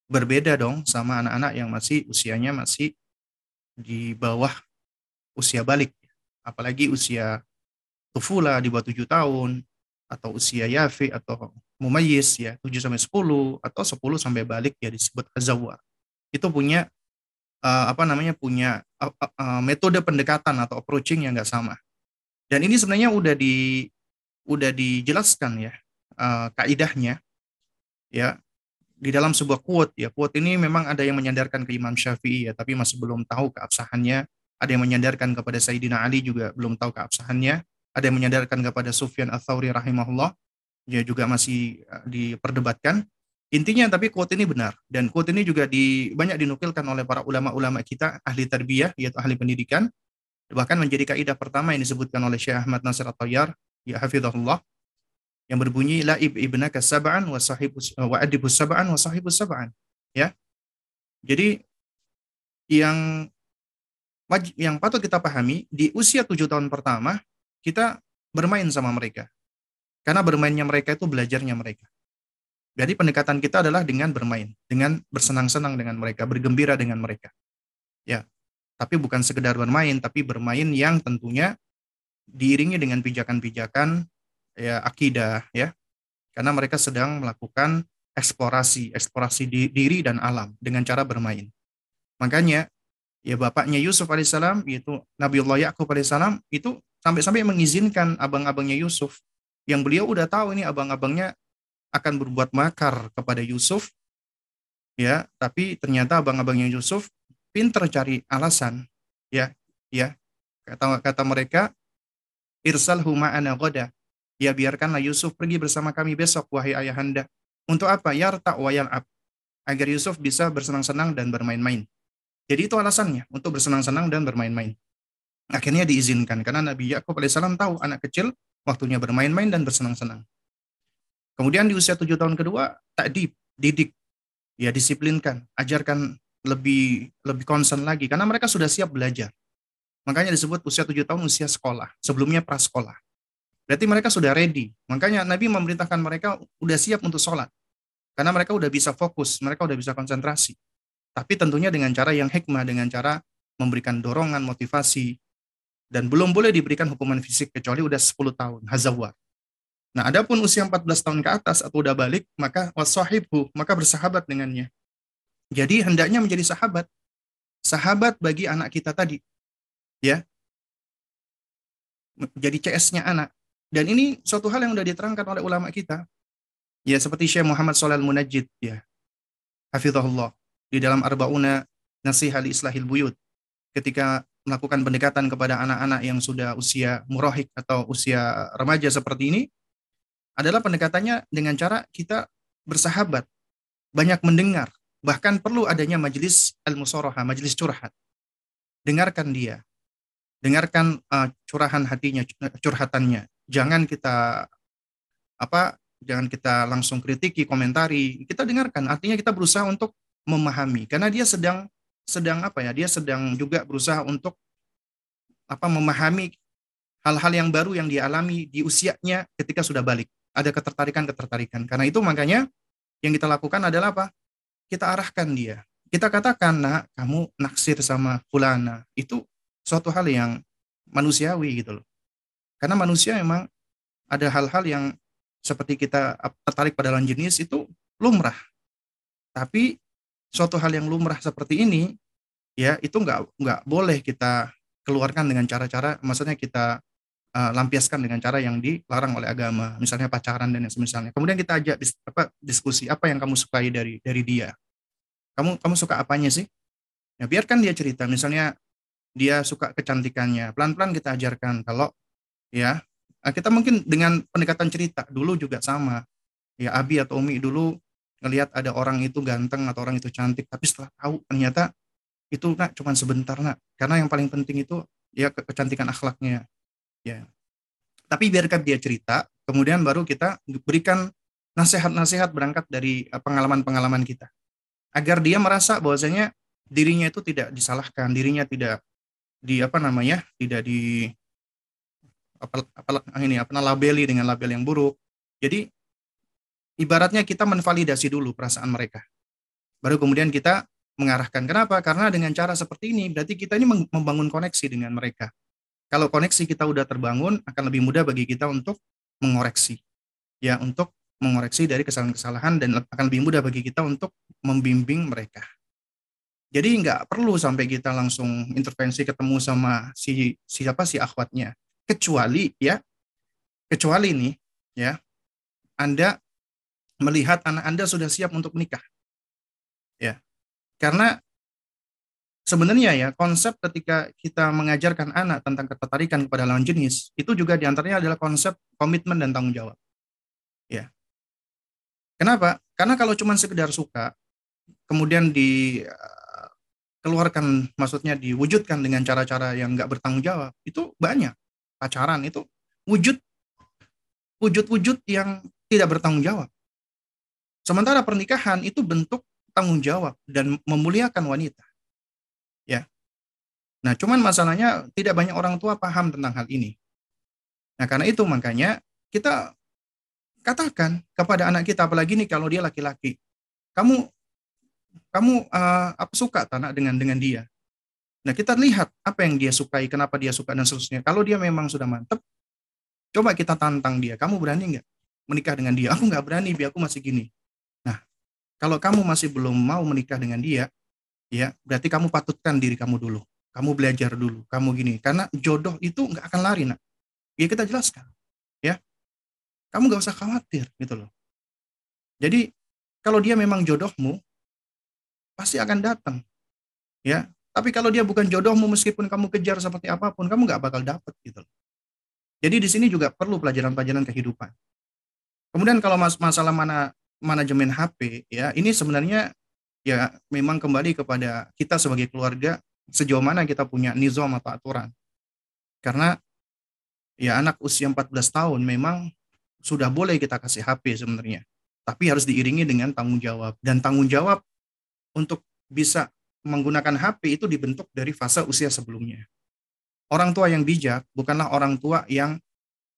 Berbeda dong sama anak-anak yang masih usianya masih di bawah usia balik. Apalagi usia tufula di bawah 7 tahun atau usia yafi atau mumayyiz ya 7 sampai 10 atau 10 sampai balik ya disebut azawar. Itu punya uh, apa namanya punya uh, uh, metode pendekatan atau approaching yang nggak sama. Dan ini sebenarnya udah di udah dijelaskan ya uh, kaidahnya ya di dalam sebuah quote ya. Quote ini memang ada yang menyandarkan ke Imam Syafi'i ya tapi masih belum tahu keabsahannya. Ada yang menyandarkan kepada Sayyidina Ali juga belum tahu keabsahannya. Ada yang menyandarkan kepada Sufyan Ats-Tsauri rahimahullah dia juga masih diperdebatkan Intinya tapi quote ini benar dan quote ini juga di, banyak dinukilkan oleh para ulama-ulama kita ahli tarbiyah yaitu ahli pendidikan bahkan menjadi kaidah pertama yang disebutkan oleh Syekh Ahmad Nasir At-Tayyar ya hafizahullah yang berbunyi la ibnaka sab'an wa sahibus wa adibus sab'an wa sahibus sab'an ya. Jadi yang yang patut kita pahami di usia tujuh tahun pertama kita bermain sama mereka. Karena bermainnya mereka itu belajarnya mereka. Jadi pendekatan kita adalah dengan bermain, dengan bersenang-senang dengan mereka, bergembira dengan mereka. Ya. Tapi bukan sekedar bermain, tapi bermain yang tentunya diiringi dengan pijakan-pijakan ya akidah ya. Karena mereka sedang melakukan eksplorasi, eksplorasi diri dan alam dengan cara bermain. Makanya ya bapaknya Yusuf alaihissalam yaitu Nabiullah Yakub alaihissalam itu sampai-sampai mengizinkan abang-abangnya Yusuf yang beliau udah tahu ini abang-abangnya akan berbuat makar kepada Yusuf ya tapi ternyata abang-abangnya Yusuf pinter cari alasan ya ya kata kata mereka irsal huma ana goda ya biarkanlah Yusuf pergi bersama kami besok wahai ayahanda Untuk apa? Yarta wa yal'ab. Agar Yusuf bisa bersenang-senang dan bermain-main. Jadi itu alasannya untuk bersenang-senang dan bermain-main. Akhirnya diizinkan karena Nabi Yakub alaihissalam tahu anak kecil waktunya bermain-main dan bersenang-senang. Kemudian di usia tujuh tahun kedua, tak didik, ya disiplinkan, ajarkan lebih lebih concern lagi karena mereka sudah siap belajar. Makanya disebut usia tujuh tahun usia sekolah, sebelumnya prasekolah. Berarti mereka sudah ready. Makanya Nabi memerintahkan mereka udah siap untuk sholat. Karena mereka udah bisa fokus, mereka udah bisa konsentrasi. Tapi tentunya dengan cara yang hikmah, dengan cara memberikan dorongan, motivasi, dan belum boleh diberikan hukuman fisik kecuali udah 10 tahun, hazawar. Nah, adapun usia 14 tahun ke atas atau udah balik, maka wasahibhu, maka bersahabat dengannya. Jadi hendaknya menjadi sahabat. Sahabat bagi anak kita tadi. Ya. Jadi CS-nya anak. Dan ini suatu hal yang sudah diterangkan oleh ulama kita. Ya seperti Syekh Muhammad Shalal Munajjid ya. Hafizahullah di dalam Arbauna Nasihah Islahil Buyut ketika melakukan pendekatan kepada anak-anak yang sudah usia murahik atau usia remaja seperti ini adalah pendekatannya dengan cara kita bersahabat, banyak mendengar, bahkan perlu adanya majelis al-musoroha, majelis curhat. Dengarkan dia, dengarkan uh, curahan hatinya, curhatannya, jangan kita apa jangan kita langsung kritiki komentari. Kita dengarkan. Artinya kita berusaha untuk memahami. Karena dia sedang sedang apa ya dia sedang juga berusaha untuk apa memahami hal-hal yang baru yang dialami di usianya ketika sudah balik ada ketertarikan ketertarikan karena itu makanya yang kita lakukan adalah apa? Kita arahkan dia. Kita katakan nak kamu naksir sama fulana. Itu suatu hal yang manusiawi gitu loh. Karena manusia memang ada hal-hal yang seperti kita tertarik pada lawan jenis itu lumrah. Tapi suatu hal yang lumrah seperti ini ya itu nggak nggak boleh kita keluarkan dengan cara-cara maksudnya kita uh, lampiaskan dengan cara yang dilarang oleh agama misalnya pacaran dan yang semisalnya. Kemudian kita ajak apa, diskusi apa yang kamu sukai dari dari dia? Kamu kamu suka apanya sih? Ya biarkan dia cerita misalnya dia suka kecantikannya. Pelan-pelan kita ajarkan kalau ya nah, kita mungkin dengan pendekatan cerita dulu juga sama. Ya Abi atau Umi dulu ngelihat ada orang itu ganteng atau orang itu cantik tapi setelah tahu ternyata itu nak cuma sebentar nak. Karena yang paling penting itu ya ke kecantikan akhlaknya ya tapi biarkan dia cerita kemudian baru kita berikan nasihat-nasihat berangkat dari eh, pengalaman-pengalaman kita agar dia merasa bahwasanya dirinya itu tidak disalahkan dirinya tidak di apa namanya tidak di apa, apa ini apa labeli dengan label yang buruk. Jadi ibaratnya kita menvalidasi dulu perasaan mereka. Baru kemudian kita mengarahkan. Kenapa? Karena dengan cara seperti ini berarti kita ini membangun koneksi dengan mereka. Kalau koneksi kita udah terbangun, akan lebih mudah bagi kita untuk mengoreksi. Ya, untuk mengoreksi dari kesalahan-kesalahan dan akan lebih mudah bagi kita untuk membimbing mereka. Jadi nggak perlu sampai kita langsung intervensi ketemu sama si siapa si akhwatnya kecuali ya kecuali nih ya Anda melihat anak Anda sudah siap untuk menikah. Ya. Karena sebenarnya ya konsep ketika kita mengajarkan anak tentang ketertarikan kepada lawan jenis itu juga di antaranya adalah konsep komitmen dan tanggung jawab. Ya. Kenapa? Karena kalau cuma sekedar suka, kemudian dikeluarkan, maksudnya diwujudkan dengan cara-cara yang nggak bertanggung jawab, itu banyak pacaran itu wujud wujud-wujud yang tidak bertanggung jawab. Sementara pernikahan itu bentuk tanggung jawab dan memuliakan wanita. Ya. Nah, cuman masalahnya tidak banyak orang tua paham tentang hal ini. Nah, karena itu makanya kita katakan kepada anak kita apalagi nih kalau dia laki-laki. Kamu kamu uh, apa suka tanah dengan dengan dia? Nah, kita lihat apa yang dia sukai, kenapa dia suka, dan seterusnya. Kalau dia memang sudah mantep, coba kita tantang dia. Kamu berani nggak menikah dengan dia? Aku nggak berani, biar aku masih gini. Nah, kalau kamu masih belum mau menikah dengan dia, ya berarti kamu patutkan diri kamu dulu. Kamu belajar dulu, kamu gini. Karena jodoh itu nggak akan lari, nak. Ya kita jelaskan, ya. Kamu nggak usah khawatir, gitu loh. Jadi, kalau dia memang jodohmu, pasti akan datang. Ya, tapi kalau dia bukan jodohmu meskipun kamu kejar seperti apa pun, kamu nggak bakal dapet gitu. Jadi di sini juga perlu pelajaran-pelajaran kehidupan. Kemudian kalau mas masalah mana manajemen HP ya ini sebenarnya ya memang kembali kepada kita sebagai keluarga sejauh mana kita punya nizam atau aturan. Karena ya anak usia 14 tahun memang sudah boleh kita kasih HP sebenarnya. Tapi harus diiringi dengan tanggung jawab. Dan tanggung jawab untuk bisa menggunakan HP itu dibentuk dari fase usia sebelumnya. Orang tua yang bijak bukanlah orang tua yang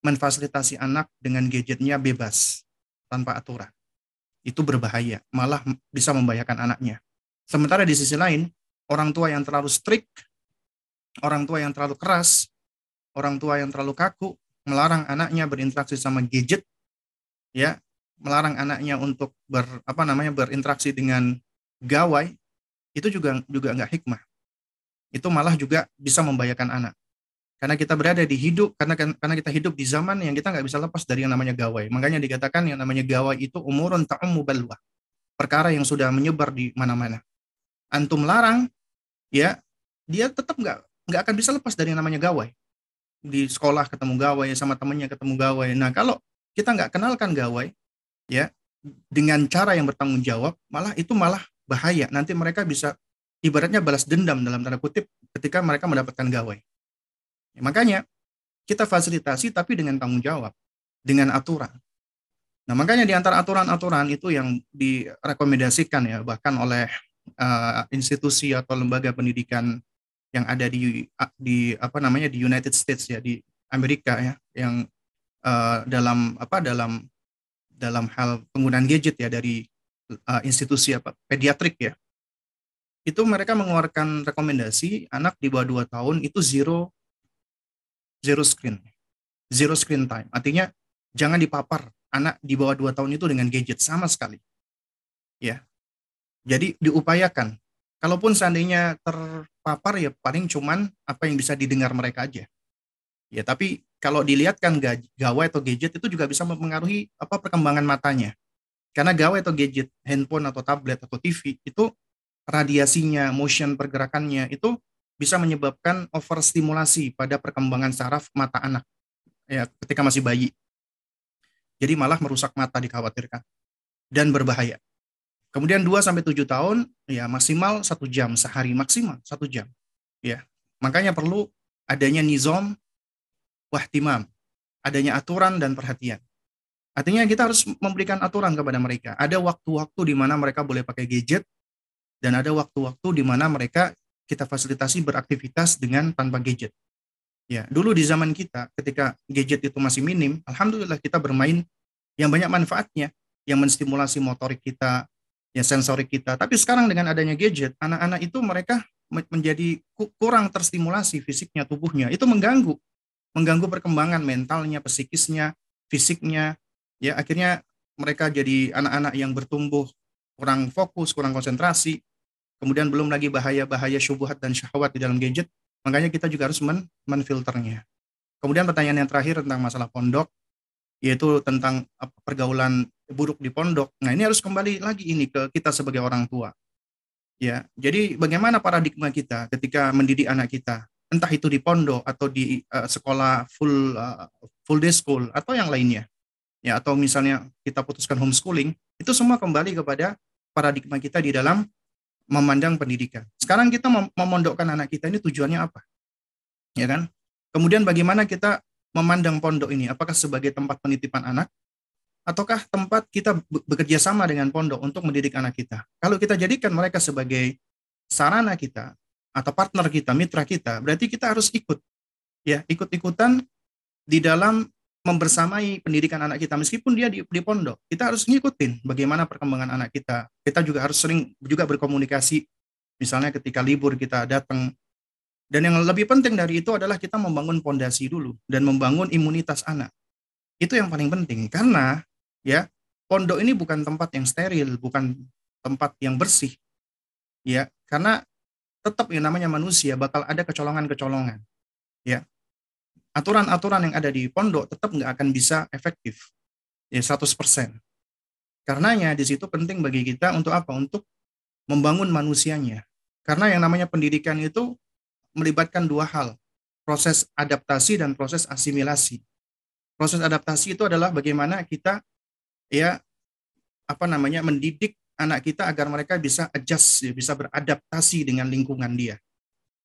memfasilitasi anak dengan gadgetnya bebas tanpa aturan. Itu berbahaya, malah bisa membahayakan anaknya. Sementara di sisi lain, orang tua yang terlalu strict, orang tua yang terlalu keras, orang tua yang terlalu kaku, melarang anaknya berinteraksi sama gadget, ya, melarang anaknya untuk ber apa namanya berinteraksi dengan gawai, itu juga juga nggak hikmah. Itu malah juga bisa membahayakan anak. Karena kita berada di hidup, karena karena kita hidup di zaman yang kita nggak bisa lepas dari yang namanya gawai. Makanya dikatakan yang namanya gawai itu umurun ta'ummu balwa. Perkara yang sudah menyebar di mana-mana. Antum larang, ya, dia tetap nggak nggak akan bisa lepas dari yang namanya gawai. Di sekolah ketemu gawai, sama temannya ketemu gawai. Nah, kalau kita nggak kenalkan gawai, ya, dengan cara yang bertanggung jawab, malah itu malah bahaya. Nanti mereka bisa ibaratnya balas dendam dalam tanda kutip ketika mereka mendapatkan gawai. Ya, makanya kita fasilitasi tapi dengan tanggung jawab, dengan aturan. Nah, makanya di antara aturan-aturan itu yang direkomendasikan ya bahkan oleh uh, institusi atau lembaga pendidikan yang ada di di apa namanya di United States ya di Amerika ya yang uh, dalam apa dalam dalam hal penggunaan gadget ya dari uh, institusi apa pediatrik ya itu mereka mengeluarkan rekomendasi anak di bawah 2 tahun itu zero zero screen. Zero screen time. Artinya jangan dipapar anak di bawah 2 tahun itu dengan gadget sama sekali. Ya. Jadi diupayakan. Kalaupun seandainya terpapar ya paling cuman apa yang bisa didengar mereka aja. Ya, tapi kalau dilihatkan gawai atau gadget itu juga bisa mempengaruhi apa perkembangan matanya. Karena gawai atau gadget, handphone atau tablet atau TV itu radiasinya, motion pergerakannya itu bisa menyebabkan overstimulasi pada perkembangan saraf mata anak ya ketika masih bayi. Jadi malah merusak mata dikhawatirkan dan berbahaya. Kemudian 2 sampai 7 tahun ya maksimal satu jam sehari maksimal satu jam. Ya. Makanya perlu adanya nizam wahtimam, adanya aturan dan perhatian. Artinya kita harus memberikan aturan kepada mereka. Ada waktu-waktu di mana mereka boleh pakai gadget dan ada waktu-waktu di mana mereka kita fasilitasi beraktivitas dengan tanpa gadget. Ya, dulu di zaman kita ketika gadget itu masih minim, alhamdulillah kita bermain yang banyak manfaatnya, yang menstimulasi motorik kita, ya sensorik kita. Tapi sekarang dengan adanya gadget, anak-anak itu mereka menjadi kurang terstimulasi fisiknya, tubuhnya. Itu mengganggu, mengganggu perkembangan mentalnya, psikisnya, fisiknya. Ya, akhirnya mereka jadi anak-anak yang bertumbuh kurang fokus, kurang konsentrasi, Kemudian belum lagi bahaya-bahaya syubhat dan syahwat di dalam gadget. Makanya kita juga harus men menfilternya. Kemudian pertanyaan yang terakhir tentang masalah pondok, yaitu tentang pergaulan buruk di pondok. Nah ini harus kembali lagi ini ke kita sebagai orang tua. Ya, jadi bagaimana paradigma kita ketika mendidik anak kita, entah itu di pondok atau di uh, sekolah full uh, full day school atau yang lainnya, ya atau misalnya kita putuskan homeschooling, itu semua kembali kepada paradigma kita di dalam memandang pendidikan. Sekarang kita memondokkan anak kita ini tujuannya apa? Ya kan? Kemudian bagaimana kita memandang pondok ini? Apakah sebagai tempat penitipan anak ataukah tempat kita bekerja sama dengan pondok untuk mendidik anak kita? Kalau kita jadikan mereka sebagai sarana kita atau partner kita, mitra kita, berarti kita harus ikut ya, ikut-ikutan di dalam membersamai pendidikan anak kita. Meskipun dia di, di pondok kita harus ngikutin bagaimana perkembangan anak kita. Kita juga harus sering juga berkomunikasi. Misalnya ketika libur kita datang. Dan yang lebih penting dari itu adalah kita membangun pondasi dulu dan membangun imunitas anak. Itu yang paling penting. Karena ya pondok ini bukan tempat yang steril bukan tempat yang bersih. Ya karena tetap yang namanya manusia bakal ada kecolongan-kecolongan. Ya aturan-aturan yang ada di pondok tetap nggak akan bisa efektif ya 100%. Karenanya di situ penting bagi kita untuk apa? Untuk membangun manusianya. Karena yang namanya pendidikan itu melibatkan dua hal, proses adaptasi dan proses asimilasi. Proses adaptasi itu adalah bagaimana kita ya apa namanya mendidik anak kita agar mereka bisa adjust, ya, bisa beradaptasi dengan lingkungan dia,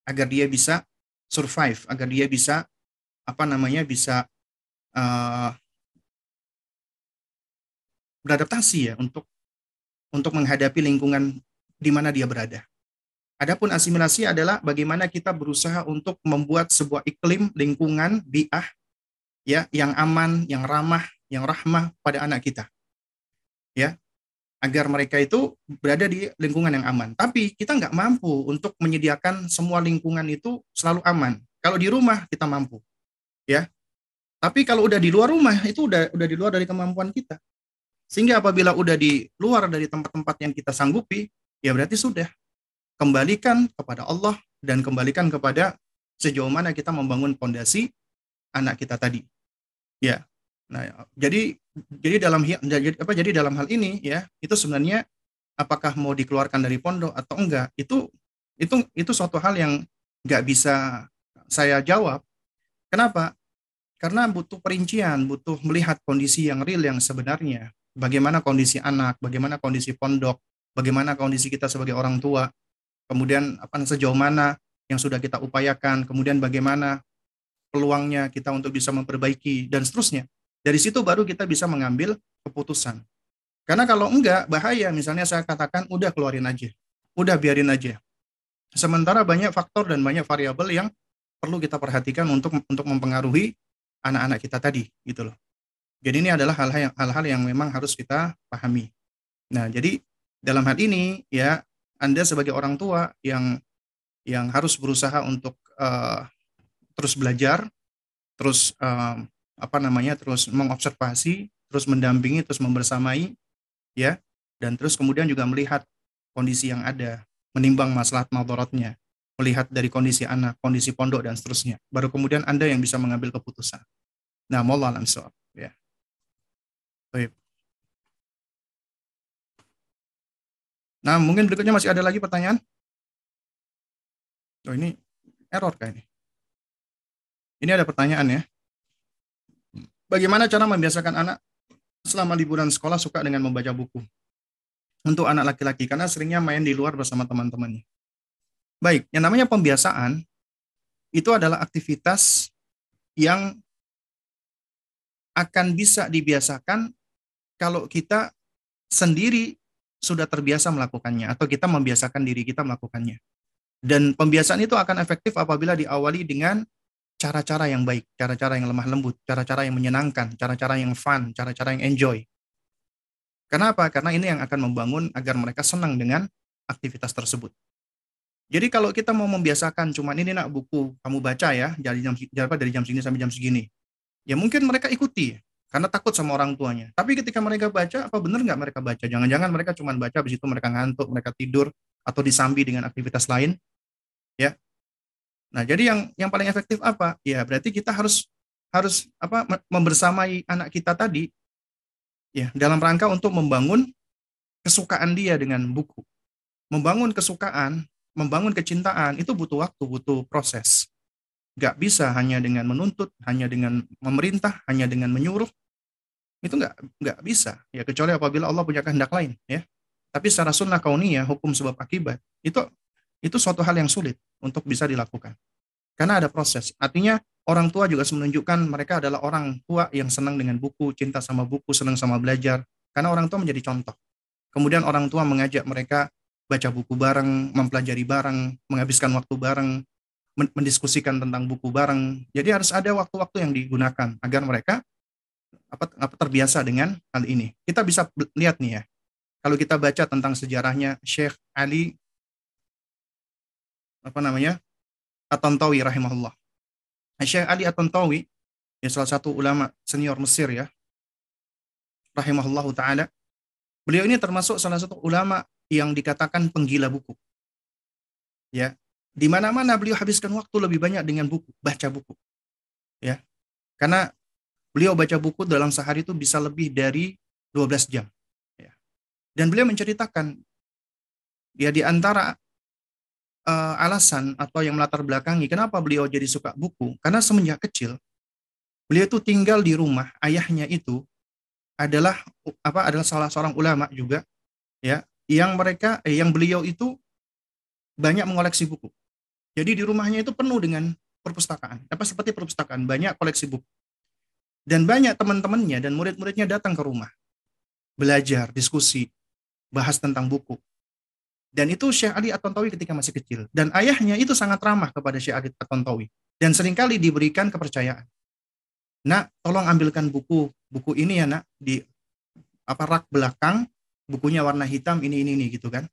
agar dia bisa survive, agar dia bisa apa namanya bisa uh, beradaptasi ya untuk untuk menghadapi lingkungan di mana dia berada. Adapun asimilasi adalah bagaimana kita berusaha untuk membuat sebuah iklim lingkungan biah ya yang aman, yang ramah, yang rahmah pada anak kita. Ya, agar mereka itu berada di lingkungan yang aman. Tapi kita nggak mampu untuk menyediakan semua lingkungan itu selalu aman. Kalau di rumah kita mampu, ya. Tapi kalau udah di luar rumah itu udah udah di luar dari kemampuan kita. Sehingga apabila udah di luar dari tempat-tempat yang kita sanggupi, ya berarti sudah kembalikan kepada Allah dan kembalikan kepada sejauh mana kita membangun fondasi anak kita tadi. Ya. Nah, jadi jadi dalam jadi apa jadi dalam hal ini ya, itu sebenarnya apakah mau dikeluarkan dari pondok atau enggak, itu itu itu suatu hal yang nggak bisa saya jawab. Kenapa? Karena butuh perincian, butuh melihat kondisi yang real yang sebenarnya bagaimana kondisi anak, bagaimana kondisi pondok, bagaimana kondisi kita sebagai orang tua, kemudian apa sejauh mana yang sudah kita upayakan, kemudian bagaimana peluangnya kita untuk bisa memperbaiki dan seterusnya. Dari situ baru kita bisa mengambil keputusan. Karena kalau enggak bahaya, misalnya saya katakan udah keluarin aja, udah biarin aja. Sementara banyak faktor dan banyak variabel yang perlu kita perhatikan untuk untuk mempengaruhi anak-anak kita tadi, gitu loh. Jadi ini adalah hal-hal yang hal-hal yang memang harus kita pahami. Nah, jadi dalam hal ini ya Anda sebagai orang tua yang yang harus berusaha untuk uh, terus belajar, terus uh, apa namanya, terus mengobservasi, terus mendampingi, terus membersamai, ya, dan terus kemudian juga melihat kondisi yang ada, menimbang masalah madorotnya, melihat dari kondisi anak, kondisi pondok dan seterusnya. Baru kemudian Anda yang bisa mengambil keputusan. Nah, mohon alam ya. Baik. Nah, mungkin berikutnya masih ada lagi pertanyaan? Oh, ini error kayak ini. Ini ada pertanyaan ya. Bagaimana cara membiasakan anak selama liburan sekolah suka dengan membaca buku? Untuk anak laki-laki, karena seringnya main di luar bersama teman-temannya. Baik, yang namanya pembiasaan, itu adalah aktivitas yang akan bisa dibiasakan kalau kita sendiri sudah terbiasa melakukannya atau kita membiasakan diri kita melakukannya. Dan pembiasaan itu akan efektif apabila diawali dengan cara-cara yang baik, cara-cara yang lemah lembut, cara-cara yang menyenangkan, cara-cara yang fun, cara-cara yang enjoy. Kenapa? Karena ini yang akan membangun agar mereka senang dengan aktivitas tersebut. Jadi kalau kita mau membiasakan cuma ini nak buku kamu baca ya dari jam dari jam segini sampai jam segini ya mungkin mereka ikuti karena takut sama orang tuanya. Tapi ketika mereka baca, apa benar nggak mereka baca? Jangan-jangan mereka cuma baca, habis itu mereka ngantuk, mereka tidur, atau disambi dengan aktivitas lain. Ya. Nah, jadi yang yang paling efektif apa? Ya, berarti kita harus harus apa membersamai anak kita tadi ya dalam rangka untuk membangun kesukaan dia dengan buku. Membangun kesukaan, membangun kecintaan itu butuh waktu, butuh proses. Gak bisa hanya dengan menuntut, hanya dengan memerintah, hanya dengan menyuruh. Itu nggak nggak bisa ya kecuali apabila Allah punya kehendak lain ya. Tapi secara sunnah kauniyah hukum sebab akibat itu itu suatu hal yang sulit untuk bisa dilakukan. Karena ada proses. Artinya orang tua juga menunjukkan mereka adalah orang tua yang senang dengan buku, cinta sama buku, senang sama belajar. Karena orang tua menjadi contoh. Kemudian orang tua mengajak mereka baca buku bareng, mempelajari bareng, menghabiskan waktu bareng, mendiskusikan tentang buku bareng. Jadi harus ada waktu-waktu yang digunakan agar mereka apa, apa terbiasa dengan hal ini. Kita bisa lihat nih ya. Kalau kita baca tentang sejarahnya Syekh Ali apa namanya? At-Tantawi rahimahullah. Syekh Ali At-Tantawi ya salah satu ulama senior Mesir ya. Rahimahullah taala. Beliau ini termasuk salah satu ulama yang dikatakan penggila buku. Ya, di mana-mana beliau habiskan waktu lebih banyak dengan buku, baca buku. Ya. Karena beliau baca buku dalam sehari itu bisa lebih dari 12 jam. Ya. Dan beliau menceritakan ya di antara uh, alasan atau yang melatar belakangi kenapa beliau jadi suka buku, karena semenjak kecil beliau itu tinggal di rumah ayahnya itu adalah apa adalah salah seorang ulama juga ya yang mereka eh, yang beliau itu banyak mengoleksi buku. Jadi di rumahnya itu penuh dengan perpustakaan. Apa seperti perpustakaan, banyak koleksi buku. Dan banyak teman-temannya dan murid-muridnya datang ke rumah. Belajar, diskusi, bahas tentang buku. Dan itu Syekh Ali At-Tontawi ketika masih kecil. Dan ayahnya itu sangat ramah kepada Syekh Ali At-Tontawi. Dan sering kali diberikan kepercayaan. Nak, tolong ambilkan buku. Buku ini ya nak, di apa rak belakang, bukunya warna hitam, ini, ini, ini gitu kan.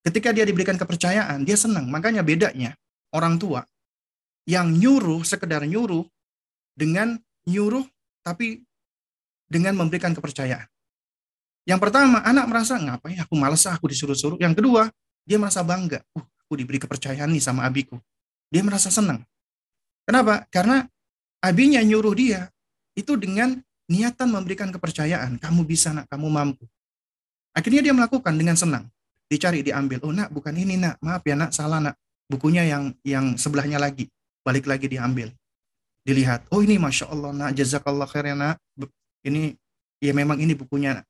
Ketika dia diberikan kepercayaan, dia senang. Makanya bedanya orang tua yang nyuruh, sekedar nyuruh, dengan nyuruh tapi dengan memberikan kepercayaan. Yang pertama, anak merasa ngapain aku malas aku disuruh-suruh. Yang kedua, dia merasa bangga. Uh, aku diberi kepercayaan nih sama abiku. Dia merasa senang. Kenapa? Karena abinya nyuruh dia itu dengan niatan memberikan kepercayaan. Kamu bisa nak, kamu mampu. Akhirnya dia melakukan dengan senang. Dicari, diambil. Oh nak, bukan ini nak. Maaf ya nak, salah nak. Bukunya yang yang sebelahnya lagi. Balik lagi diambil. Dilihat. Oh ini Masya Allah nak, jazakallah khair ya nak. Ini, ya memang ini bukunya nak.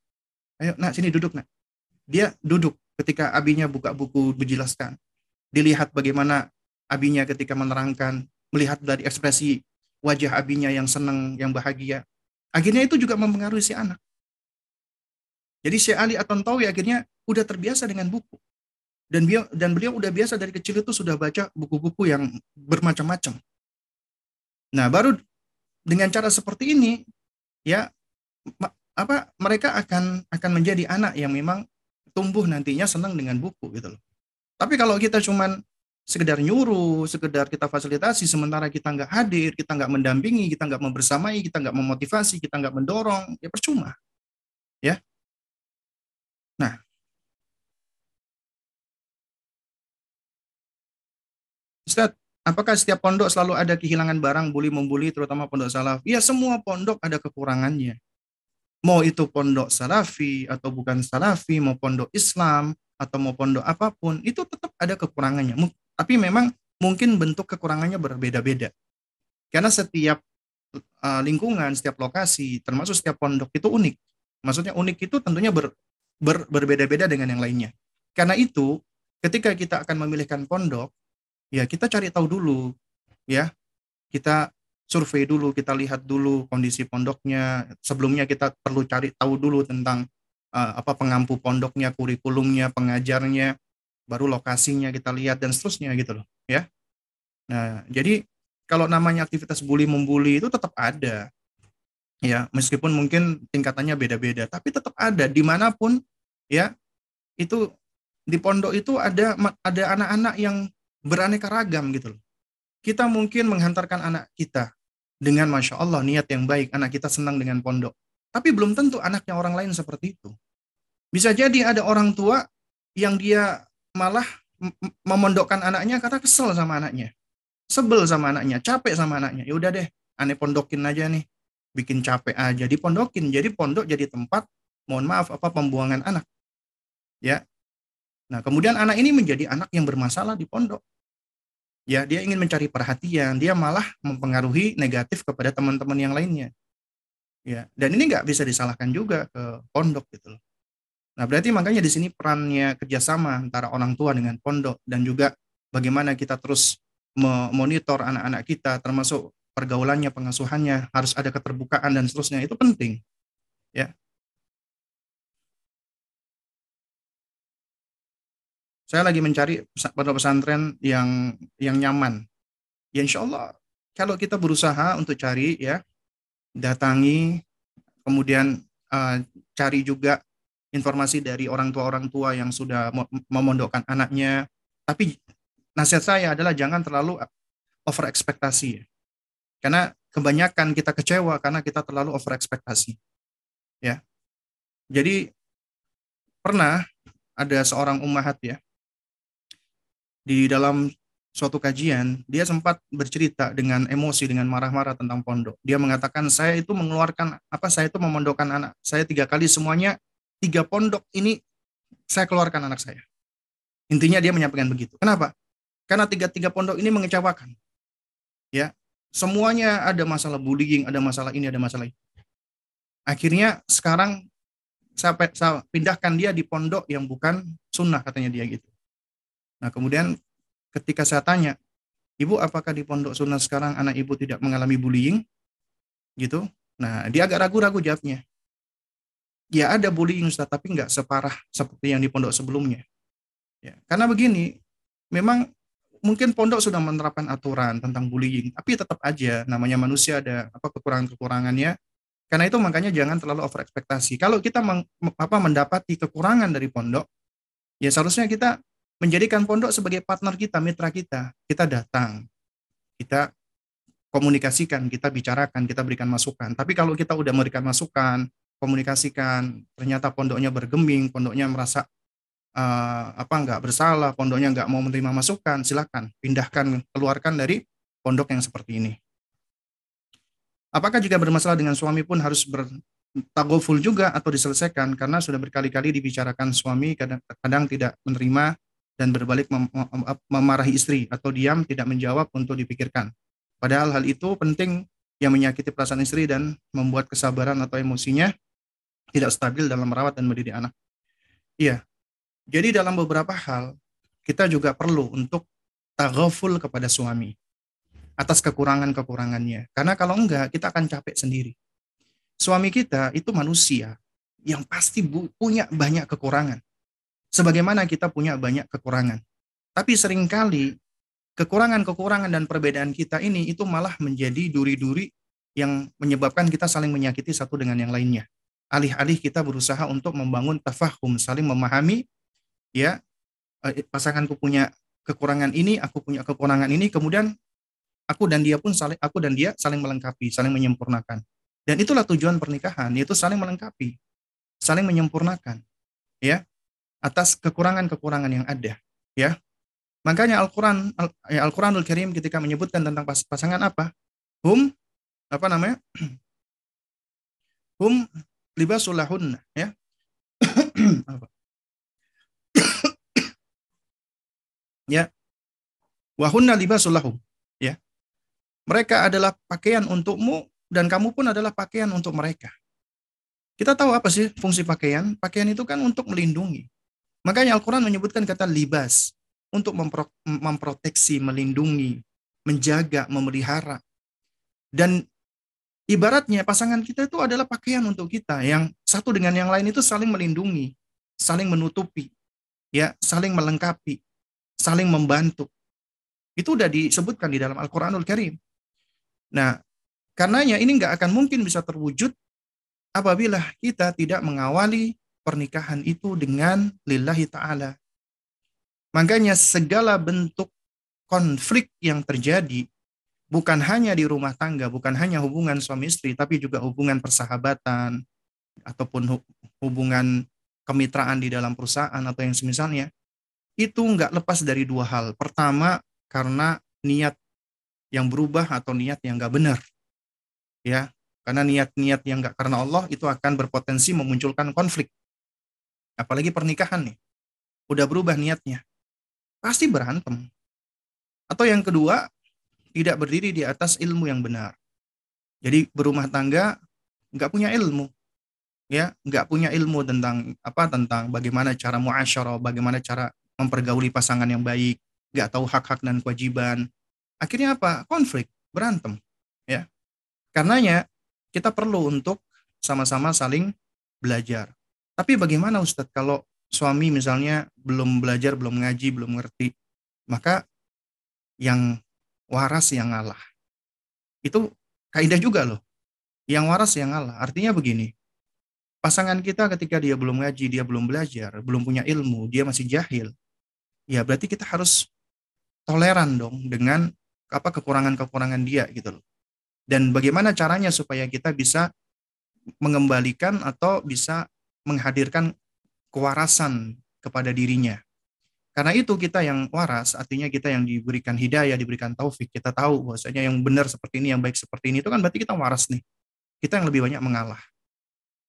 Ayo nak, sini duduk nak. Dia duduk ketika abinya buka buku menjelaskan. Dilihat bagaimana abinya ketika menerangkan, melihat dari ekspresi wajah abinya yang senang, yang bahagia. Akhirnya itu juga mempengaruhi si anak. Jadi Syekh Ali At-Tantawi akhirnya udah terbiasa dengan buku. Dan beliau dan beliau udah biasa dari kecil itu sudah baca buku-buku yang bermacam-macam. Nah, baru dengan cara seperti ini ya apa mereka akan akan menjadi anak yang memang tumbuh nantinya senang dengan buku gitu loh. Tapi kalau kita cuman sekedar nyuruh, sekedar kita fasilitasi, sementara kita nggak hadir, kita nggak mendampingi, kita nggak membersamai, kita nggak memotivasi, kita nggak mendorong, ya percuma. Ya. Nah, Ustaz, apakah setiap pondok selalu ada kehilangan barang bully membuli terutama pondok salaf? Ya semua pondok ada kekurangannya. Mau itu pondok salafi atau bukan salafi, mau pondok Islam atau mau pondok apa pun, itu tetap ada kekurangannya. Tapi memang mungkin bentuk kekurangannya berbeda-beda. Karena setiap uh, lingkungan, setiap lokasi, termasuk setiap pondok itu unik. Maksudnya unik itu tentunya ber, ber, berbeda-beda dengan yang lainnya. Karena itu, ketika kita akan memilihkan pondok, ya kita cari tahu dulu, ya kita survei dulu, kita lihat dulu kondisi pondoknya. Sebelumnya kita perlu cari tahu dulu tentang uh, apa pengampu pondoknya, kurikulumnya, pengajarnya, baru lokasinya kita lihat dan seterusnya gitu loh ya nah jadi kalau namanya aktivitas bully membuli itu tetap ada ya meskipun mungkin tingkatannya beda-beda tapi tetap ada di mana pun ya itu di pondok itu ada ada anak-anak yang beraneka ragam gitu loh kita mungkin menghantarkan anak kita dengan masya Allah niat yang baik anak kita senang dengan pondok tapi belum tentu anaknya orang lain seperti itu bisa jadi ada orang tua yang dia malah memondokkan anaknya karena kesel sama anaknya. Sebel sama anaknya, capek sama anaknya. Ya udah deh, aneh pondokin aja nih. Bikin capek aja dipondokin. Jadi pondok jadi tempat mohon maaf apa pembuangan anak. Ya. Nah, kemudian anak ini menjadi anak yang bermasalah di pondok. Ya, dia ingin mencari perhatian, dia malah mempengaruhi negatif kepada teman-teman yang lainnya. Ya, dan ini nggak bisa disalahkan juga ke pondok gitu loh. Nah, berarti makanya di sini perannya kerjasama antara orang tua dengan pondok dan juga bagaimana kita terus memonitor anak-anak kita, termasuk pergaulannya, pengasuhannya, harus ada keterbukaan dan seterusnya itu penting. Ya. Saya lagi mencari pondok pesantren yang yang nyaman. Ya insya Allah kalau kita berusaha untuk cari ya, datangi, kemudian uh, cari juga informasi dari orang tua-orang tua yang sudah memondokkan anaknya. Tapi nasihat saya adalah jangan terlalu over ekspektasi. Karena kebanyakan kita kecewa karena kita terlalu over ekspektasi. Ya. Jadi pernah ada seorang ummahat ya di dalam suatu kajian dia sempat bercerita dengan emosi dengan marah-marah tentang pondok. Dia mengatakan saya itu mengeluarkan apa saya itu memondokkan anak saya tiga kali semuanya tiga pondok ini saya keluarkan anak saya. Intinya dia menyampaikan begitu. Kenapa? Karena tiga-tiga pondok ini mengecewakan. Ya, semuanya ada masalah bullying, ada masalah ini, ada masalah itu. Akhirnya sekarang saya, saya pindahkan dia di pondok yang bukan sunnah katanya dia gitu. Nah kemudian ketika saya tanya, ibu apakah di pondok sunnah sekarang anak ibu tidak mengalami bullying? Gitu. Nah dia agak ragu-ragu jawabnya. Ya ada bullying Ustaz, tapi nggak separah seperti yang di pondok sebelumnya. Ya, karena begini, memang mungkin pondok sudah menerapkan aturan tentang bullying, tapi tetap aja namanya manusia ada apa kekurangan-kekurangannya. Karena itu makanya jangan terlalu over ekspektasi. Kalau kita meng, apa mendapati kekurangan dari pondok, ya seharusnya kita menjadikan pondok sebagai partner kita, mitra kita. Kita datang, kita komunikasikan, kita bicarakan, kita berikan masukan. Tapi kalau kita udah memberikan masukan, komunikasikan, ternyata pondoknya bergeming, pondoknya merasa uh, apa nggak bersalah, pondoknya nggak mau menerima masukan, silakan pindahkan, keluarkan dari pondok yang seperti ini. Apakah juga bermasalah dengan suami pun harus bertagoful juga atau diselesaikan karena sudah berkali-kali dibicarakan suami kadang, kadang tidak menerima dan berbalik mem mem memarahi istri atau diam tidak menjawab untuk dipikirkan. Padahal hal itu penting yang menyakiti perasaan istri dan membuat kesabaran atau emosinya tidak stabil dalam merawat dan mendidik anak. Iya, jadi dalam beberapa hal kita juga perlu untuk taghaful kepada suami atas kekurangan-kekurangannya. Karena kalau enggak kita akan capek sendiri. Suami kita itu manusia yang pasti punya banyak kekurangan. Sebagaimana kita punya banyak kekurangan. Tapi sering kali kekurangan-kekurangan dan perbedaan kita ini itu malah menjadi duri-duri yang menyebabkan kita saling menyakiti satu dengan yang lainnya. Alih-alih kita berusaha untuk membangun tafahum, saling memahami ya eh, pasanganku punya kekurangan ini, aku punya kekurangan ini, kemudian aku dan dia pun saling aku dan dia saling melengkapi, saling menyempurnakan. Dan itulah tujuan pernikahan, yaitu saling melengkapi, saling menyempurnakan, ya, atas kekurangan-kekurangan yang ada, ya. Makanya Al-Qur'an Al, ya, Al-Qur'anul Karim ketika menyebutkan tentang pas, pasangan apa? Hum apa namanya? Hum libasulahun ya. apa? ya wahunna libasul lahum ya mereka adalah pakaian untukmu dan kamu pun adalah pakaian untuk mereka kita tahu apa sih fungsi pakaian pakaian itu kan untuk melindungi makanya Al-Quran menyebutkan kata libas untuk mempro memproteksi melindungi menjaga memelihara dan ibaratnya pasangan kita itu adalah pakaian untuk kita yang satu dengan yang lain itu saling melindungi saling menutupi ya saling melengkapi saling membantu. Itu udah disebutkan di dalam Al-Quranul Karim. Nah, karenanya ini nggak akan mungkin bisa terwujud apabila kita tidak mengawali pernikahan itu dengan lillahi ta'ala. Makanya segala bentuk konflik yang terjadi bukan hanya di rumah tangga, bukan hanya hubungan suami istri, tapi juga hubungan persahabatan ataupun hubungan kemitraan di dalam perusahaan atau yang semisalnya itu nggak lepas dari dua hal. Pertama, karena niat yang berubah atau niat yang nggak benar. Ya, karena niat-niat yang nggak karena Allah itu akan berpotensi memunculkan konflik. Apalagi pernikahan nih, udah berubah niatnya, pasti berantem. Atau yang kedua, tidak berdiri di atas ilmu yang benar. Jadi berumah tangga nggak punya ilmu, ya nggak punya ilmu tentang apa tentang bagaimana cara muasyarah, bagaimana cara mempergauli pasangan yang baik, nggak tahu hak-hak dan kewajiban. Akhirnya apa? Konflik, berantem. Ya, karenanya kita perlu untuk sama-sama saling belajar. Tapi bagaimana Ustadz kalau suami misalnya belum belajar, belum ngaji, belum ngerti, maka yang waras yang ngalah. Itu kaidah juga loh. Yang waras yang ngalah. Artinya begini, pasangan kita ketika dia belum ngaji, dia belum belajar, belum punya ilmu, dia masih jahil, ya berarti kita harus toleran dong dengan apa kekurangan-kekurangan dia gitu loh. Dan bagaimana caranya supaya kita bisa mengembalikan atau bisa menghadirkan kewarasan kepada dirinya. Karena itu kita yang waras, artinya kita yang diberikan hidayah, diberikan taufik, kita tahu bahwasanya yang benar seperti ini, yang baik seperti ini, itu kan berarti kita waras nih. Kita yang lebih banyak mengalah.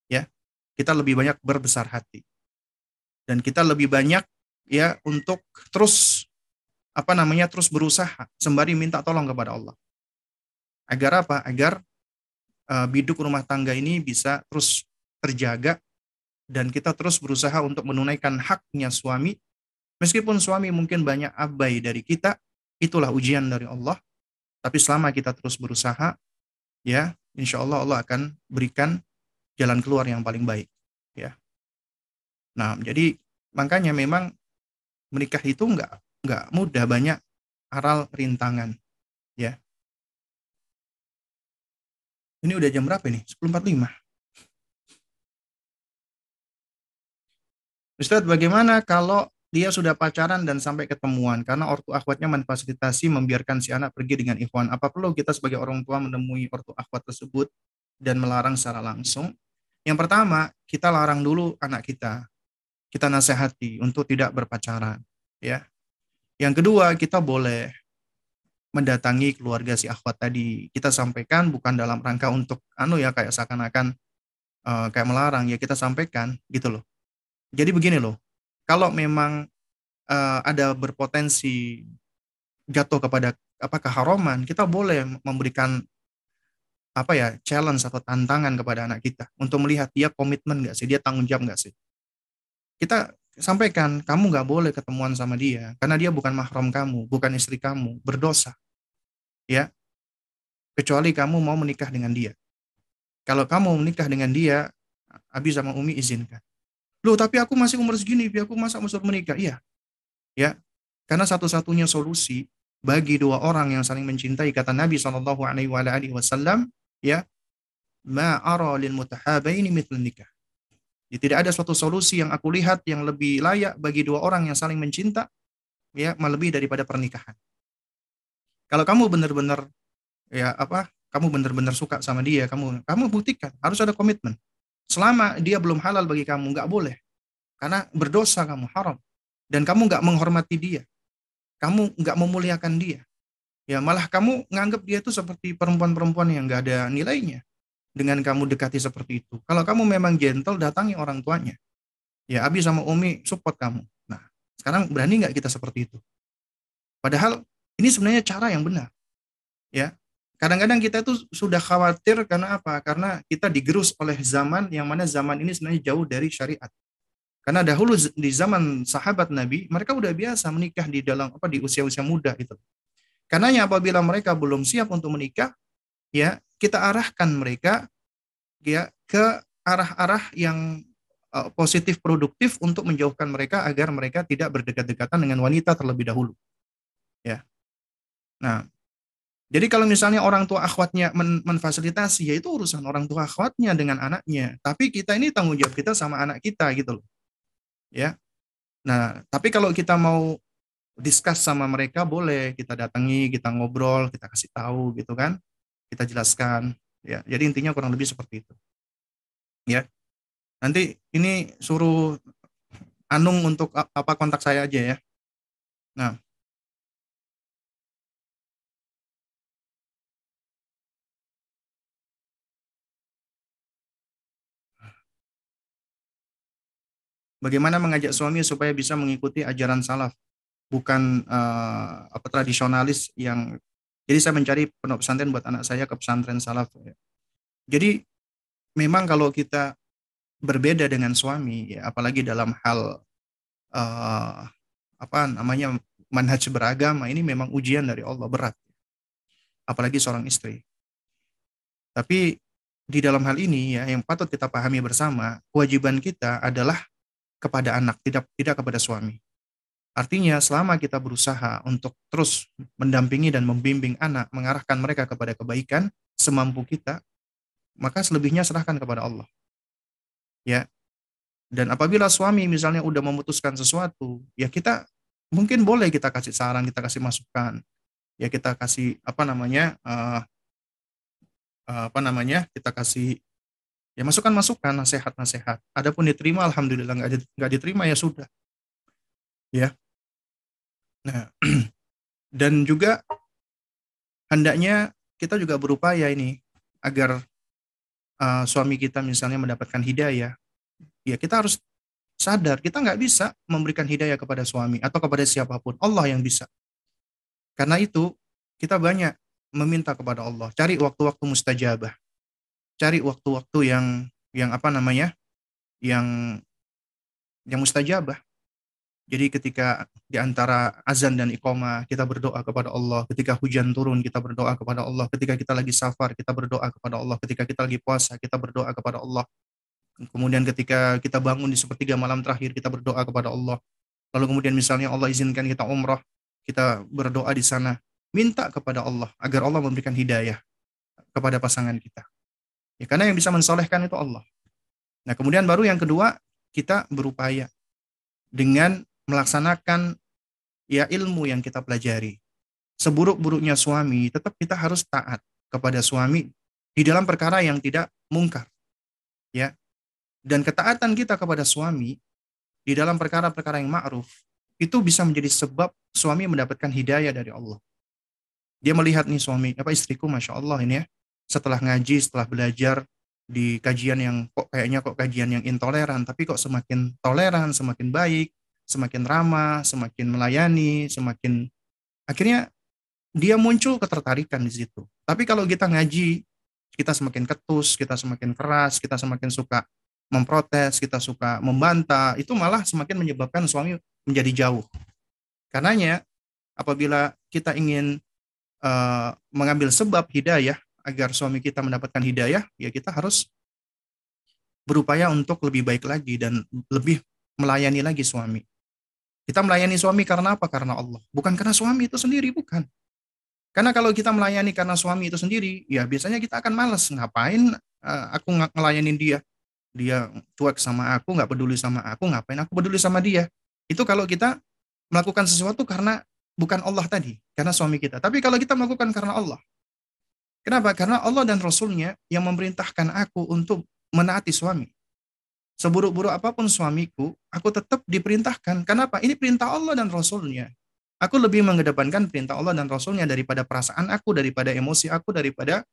Ya, kita lebih banyak berbesar hati. Dan kita lebih banyak ya untuk terus apa namanya terus berusaha sembari minta tolong kepada Allah. Agar apa? Agar uh, biduk rumah tangga ini bisa terus terjaga dan kita terus berusaha untuk menunaikan haknya suami. Meskipun suami mungkin banyak abai dari kita itulah ujian dari Allah. Tapi selama kita terus berusaha ya insya Allah Allah akan berikan jalan keluar yang paling baik ya. Nah jadi makanya memang menikah itu nggak nggak mudah banyak aral rintangan ya. Ini udah jam berapa ini? 10.45 Ustadz bagaimana kalau dia sudah pacaran dan sampai ketemuan karena ortu akhwatnya memfasilitasi membiarkan si anak pergi dengan ikhwan. Apa perlu kita sebagai orang tua menemui ortu akhwat tersebut dan melarang secara langsung? Yang pertama, kita larang dulu anak kita. Kita nasihati untuk tidak berpacaran, ya. Yang kedua, kita boleh mendatangi keluarga si akhwat tadi. Kita sampaikan bukan dalam rangka untuk anu ya kayak seakan-akan uh, kayak melarang ya kita sampaikan gitu loh. Jadi begini loh, kalau memang uh, ada berpotensi jatuh kepada apa keharaman, kita boleh memberikan apa ya challenge atau tantangan kepada anak kita untuk melihat dia komitmen nggak sih, dia tanggung jawab nggak sih. Kita sampaikan kamu nggak boleh ketemuan sama dia karena dia bukan mahram kamu, bukan istri kamu, berdosa, ya. Kecuali kamu mau menikah dengan dia. Kalau kamu menikah dengan dia, Abi sama Umi izinkan. Loh, tapi aku masih umur segini, aku masa masuk menikah? Iya. Ya. Karena satu-satunya solusi bagi dua orang yang saling mencintai kata Nabi Shallallahu alaihi wasallam, ya, ma ara lil mutahabaini mithl nikah. Ya, tidak ada suatu solusi yang aku lihat yang lebih layak bagi dua orang yang saling mencinta ya melebihi daripada pernikahan. Kalau kamu benar-benar ya apa? Kamu benar-benar suka sama dia, kamu kamu buktikan harus ada komitmen. Selama dia belum halal bagi kamu, nggak boleh. Karena berdosa kamu, haram. Dan kamu nggak menghormati dia. Kamu nggak memuliakan dia. Ya malah kamu nganggap dia itu seperti perempuan-perempuan yang nggak ada nilainya. Dengan kamu dekati seperti itu. Kalau kamu memang gentle, datangi orang tuanya. Ya Abi sama Umi support kamu. Nah sekarang berani nggak kita seperti itu? Padahal ini sebenarnya cara yang benar. Ya, Kadang-kadang kita itu sudah khawatir karena apa? Karena kita digerus oleh zaman yang mana zaman ini sebenarnya jauh dari syariat. Karena dahulu di zaman sahabat Nabi, mereka udah biasa menikah di dalam apa di usia-usia muda itu. Karenanya apabila mereka belum siap untuk menikah, ya kita arahkan mereka ya ke arah-arah yang uh, positif produktif untuk menjauhkan mereka agar mereka tidak berdekat-dekatan dengan wanita terlebih dahulu. Ya. Nah, jadi kalau misalnya orang tua akhwatnya men menfasilitasi, ya itu urusan orang tua akhwatnya dengan anaknya. Tapi kita ini tanggung jawab kita sama anak kita gitu loh. Ya. Nah, tapi kalau kita mau discuss sama mereka boleh kita datangi, kita ngobrol, kita kasih tahu gitu kan. Kita jelaskan ya. Jadi intinya kurang lebih seperti itu. Ya. Nanti ini suruh Anung untuk apa kontak saya aja ya. Nah, Bagaimana mengajak suami supaya bisa mengikuti ajaran salaf, bukan uh, apa tradisionalis yang. Jadi saya mencari pondok pesantren buat anak saya ke pesantren salaf. Jadi memang kalau kita berbeda dengan suami, ya, apalagi dalam hal uh, apa namanya manhaj beragama ini memang ujian dari Allah berat, apalagi seorang istri. Tapi di dalam hal ini ya yang patut kita pahami bersama, kewajiban kita adalah kepada anak, tidak tidak kepada suami. Artinya selama kita berusaha untuk terus mendampingi dan membimbing anak, mengarahkan mereka kepada kebaikan semampu kita, maka selebihnya serahkan kepada Allah. Ya. Dan apabila suami misalnya udah memutuskan sesuatu, ya kita mungkin boleh kita kasih saran, kita kasih masukan, ya kita kasih apa namanya, uh, apa namanya, kita kasih Ya masukan-masukan, nasihat-nasihat. Adapun diterima, alhamdulillah nggak diterima ya sudah. Ya. Nah, dan juga hendaknya kita juga berupaya ini agar uh, suami kita misalnya mendapatkan hidayah. Ya kita harus sadar kita nggak bisa memberikan hidayah kepada suami atau kepada siapa pun. Allah yang bisa. Karena itu kita banyak meminta kepada Allah, cari waktu-waktu mustajabah. Cari waktu-waktu yang yang apa namanya yang yang mustajabah jadi ketika di antara azan dan iqamah kita berdoa kepada Allah, ketika hujan turun kita berdoa kepada Allah, ketika kita lagi safar kita berdoa kepada Allah, ketika kita lagi puasa kita berdoa kepada Allah. Kemudian ketika kita bangun di sepertiga malam terakhir kita berdoa kepada Allah. Lalu kemudian misalnya Allah izinkan kita umrah, kita berdoa di sana, minta kepada Allah agar Allah memberikan hidayah kepada pasangan kita. Ya, karena yang bisa mensolehkan itu Allah. Nah, kemudian baru yang kedua, kita berupaya dengan melaksanakan ya ilmu yang kita pelajari. Seburuk-buruknya suami, tetap kita harus taat kepada suami di dalam perkara yang tidak mungkar. Ya. Dan ketaatan kita kepada suami di dalam perkara-perkara yang ma'ruf itu bisa menjadi sebab suami mendapatkan hidayah dari Allah. Dia melihat nih suami, apa istriku, masya Allah ini ya, setelah ngaji, setelah belajar di kajian yang kok kayaknya kok kajian yang intoleran, tapi kok semakin toleran, semakin baik, semakin ramah, semakin melayani, semakin akhirnya dia muncul ketertarikan di situ. Tapi kalau kita ngaji, kita semakin ketus, kita semakin keras, kita semakin suka memprotes, kita suka membantah, itu malah semakin menyebabkan suami menjadi jauh. Karenanya apabila kita ingin uh, mengambil sebab hidayah agar suami kita mendapatkan hidayah, ya kita harus berupaya untuk lebih baik lagi dan lebih melayani lagi suami. Kita melayani suami karena apa? Karena Allah. Bukan karena suami itu sendiri, bukan. Karena kalau kita melayani karena suami itu sendiri, ya biasanya kita akan males. Ngapain uh, aku ngelayanin dia? Dia cuek sama aku, nggak peduli sama aku, ngapain aku peduli sama dia? Itu kalau kita melakukan sesuatu karena bukan Allah tadi, karena suami kita. Tapi kalau kita melakukan karena Allah. Kenapa? Karena Allah dan Rasulnya yang memerintahkan aku untuk menaati suami. Seburuk-buruk apa pun suamiku, aku tetap diperintahkan. Kenapa? Ini perintah Allah dan Rasulnya. Aku lebih mengedepankan perintah Allah dan Rasulnya daripada perasaan aku, daripada emosi aku, daripada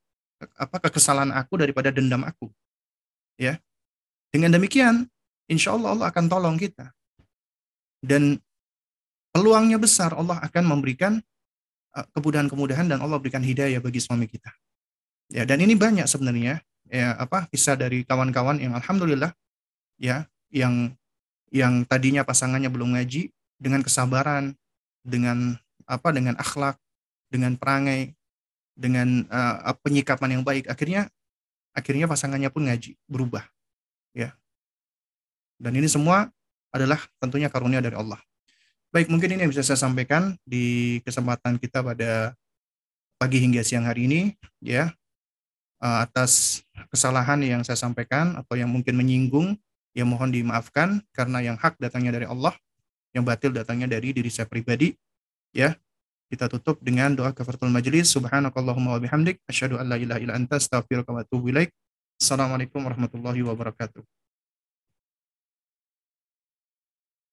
apa kekesalan aku, daripada dendam aku. Ya, dengan demikian, insya Allah Allah akan tolong kita. Dan peluangnya besar Allah akan memberikan kemudahan-kemudahan dan Allah berikan hidayah bagi suami kita. Ya, dan ini banyak sebenarnya ya apa kisah dari kawan-kawan yang alhamdulillah ya yang yang tadinya pasangannya belum ngaji dengan kesabaran dengan apa dengan akhlak dengan perangai dengan uh, penyikapan yang baik akhirnya akhirnya pasangannya pun ngaji berubah ya dan ini semua adalah tentunya karunia dari Allah baik mungkin ini yang bisa saya sampaikan di kesempatan kita pada pagi hingga siang hari ini ya uh, atas kesalahan yang saya sampaikan atau yang mungkin menyinggung yang mohon dimaafkan karena yang hak datangnya dari Allah, yang batil datangnya dari diri saya pribadi. Ya, kita tutup dengan doa kafaratul majlis. Subhanakallahumma wa bihamdik asyhadu an la ilaha illa anta astaghfiruka wa atubu ilaik. Assalamualaikum warahmatullahi wabarakatuh.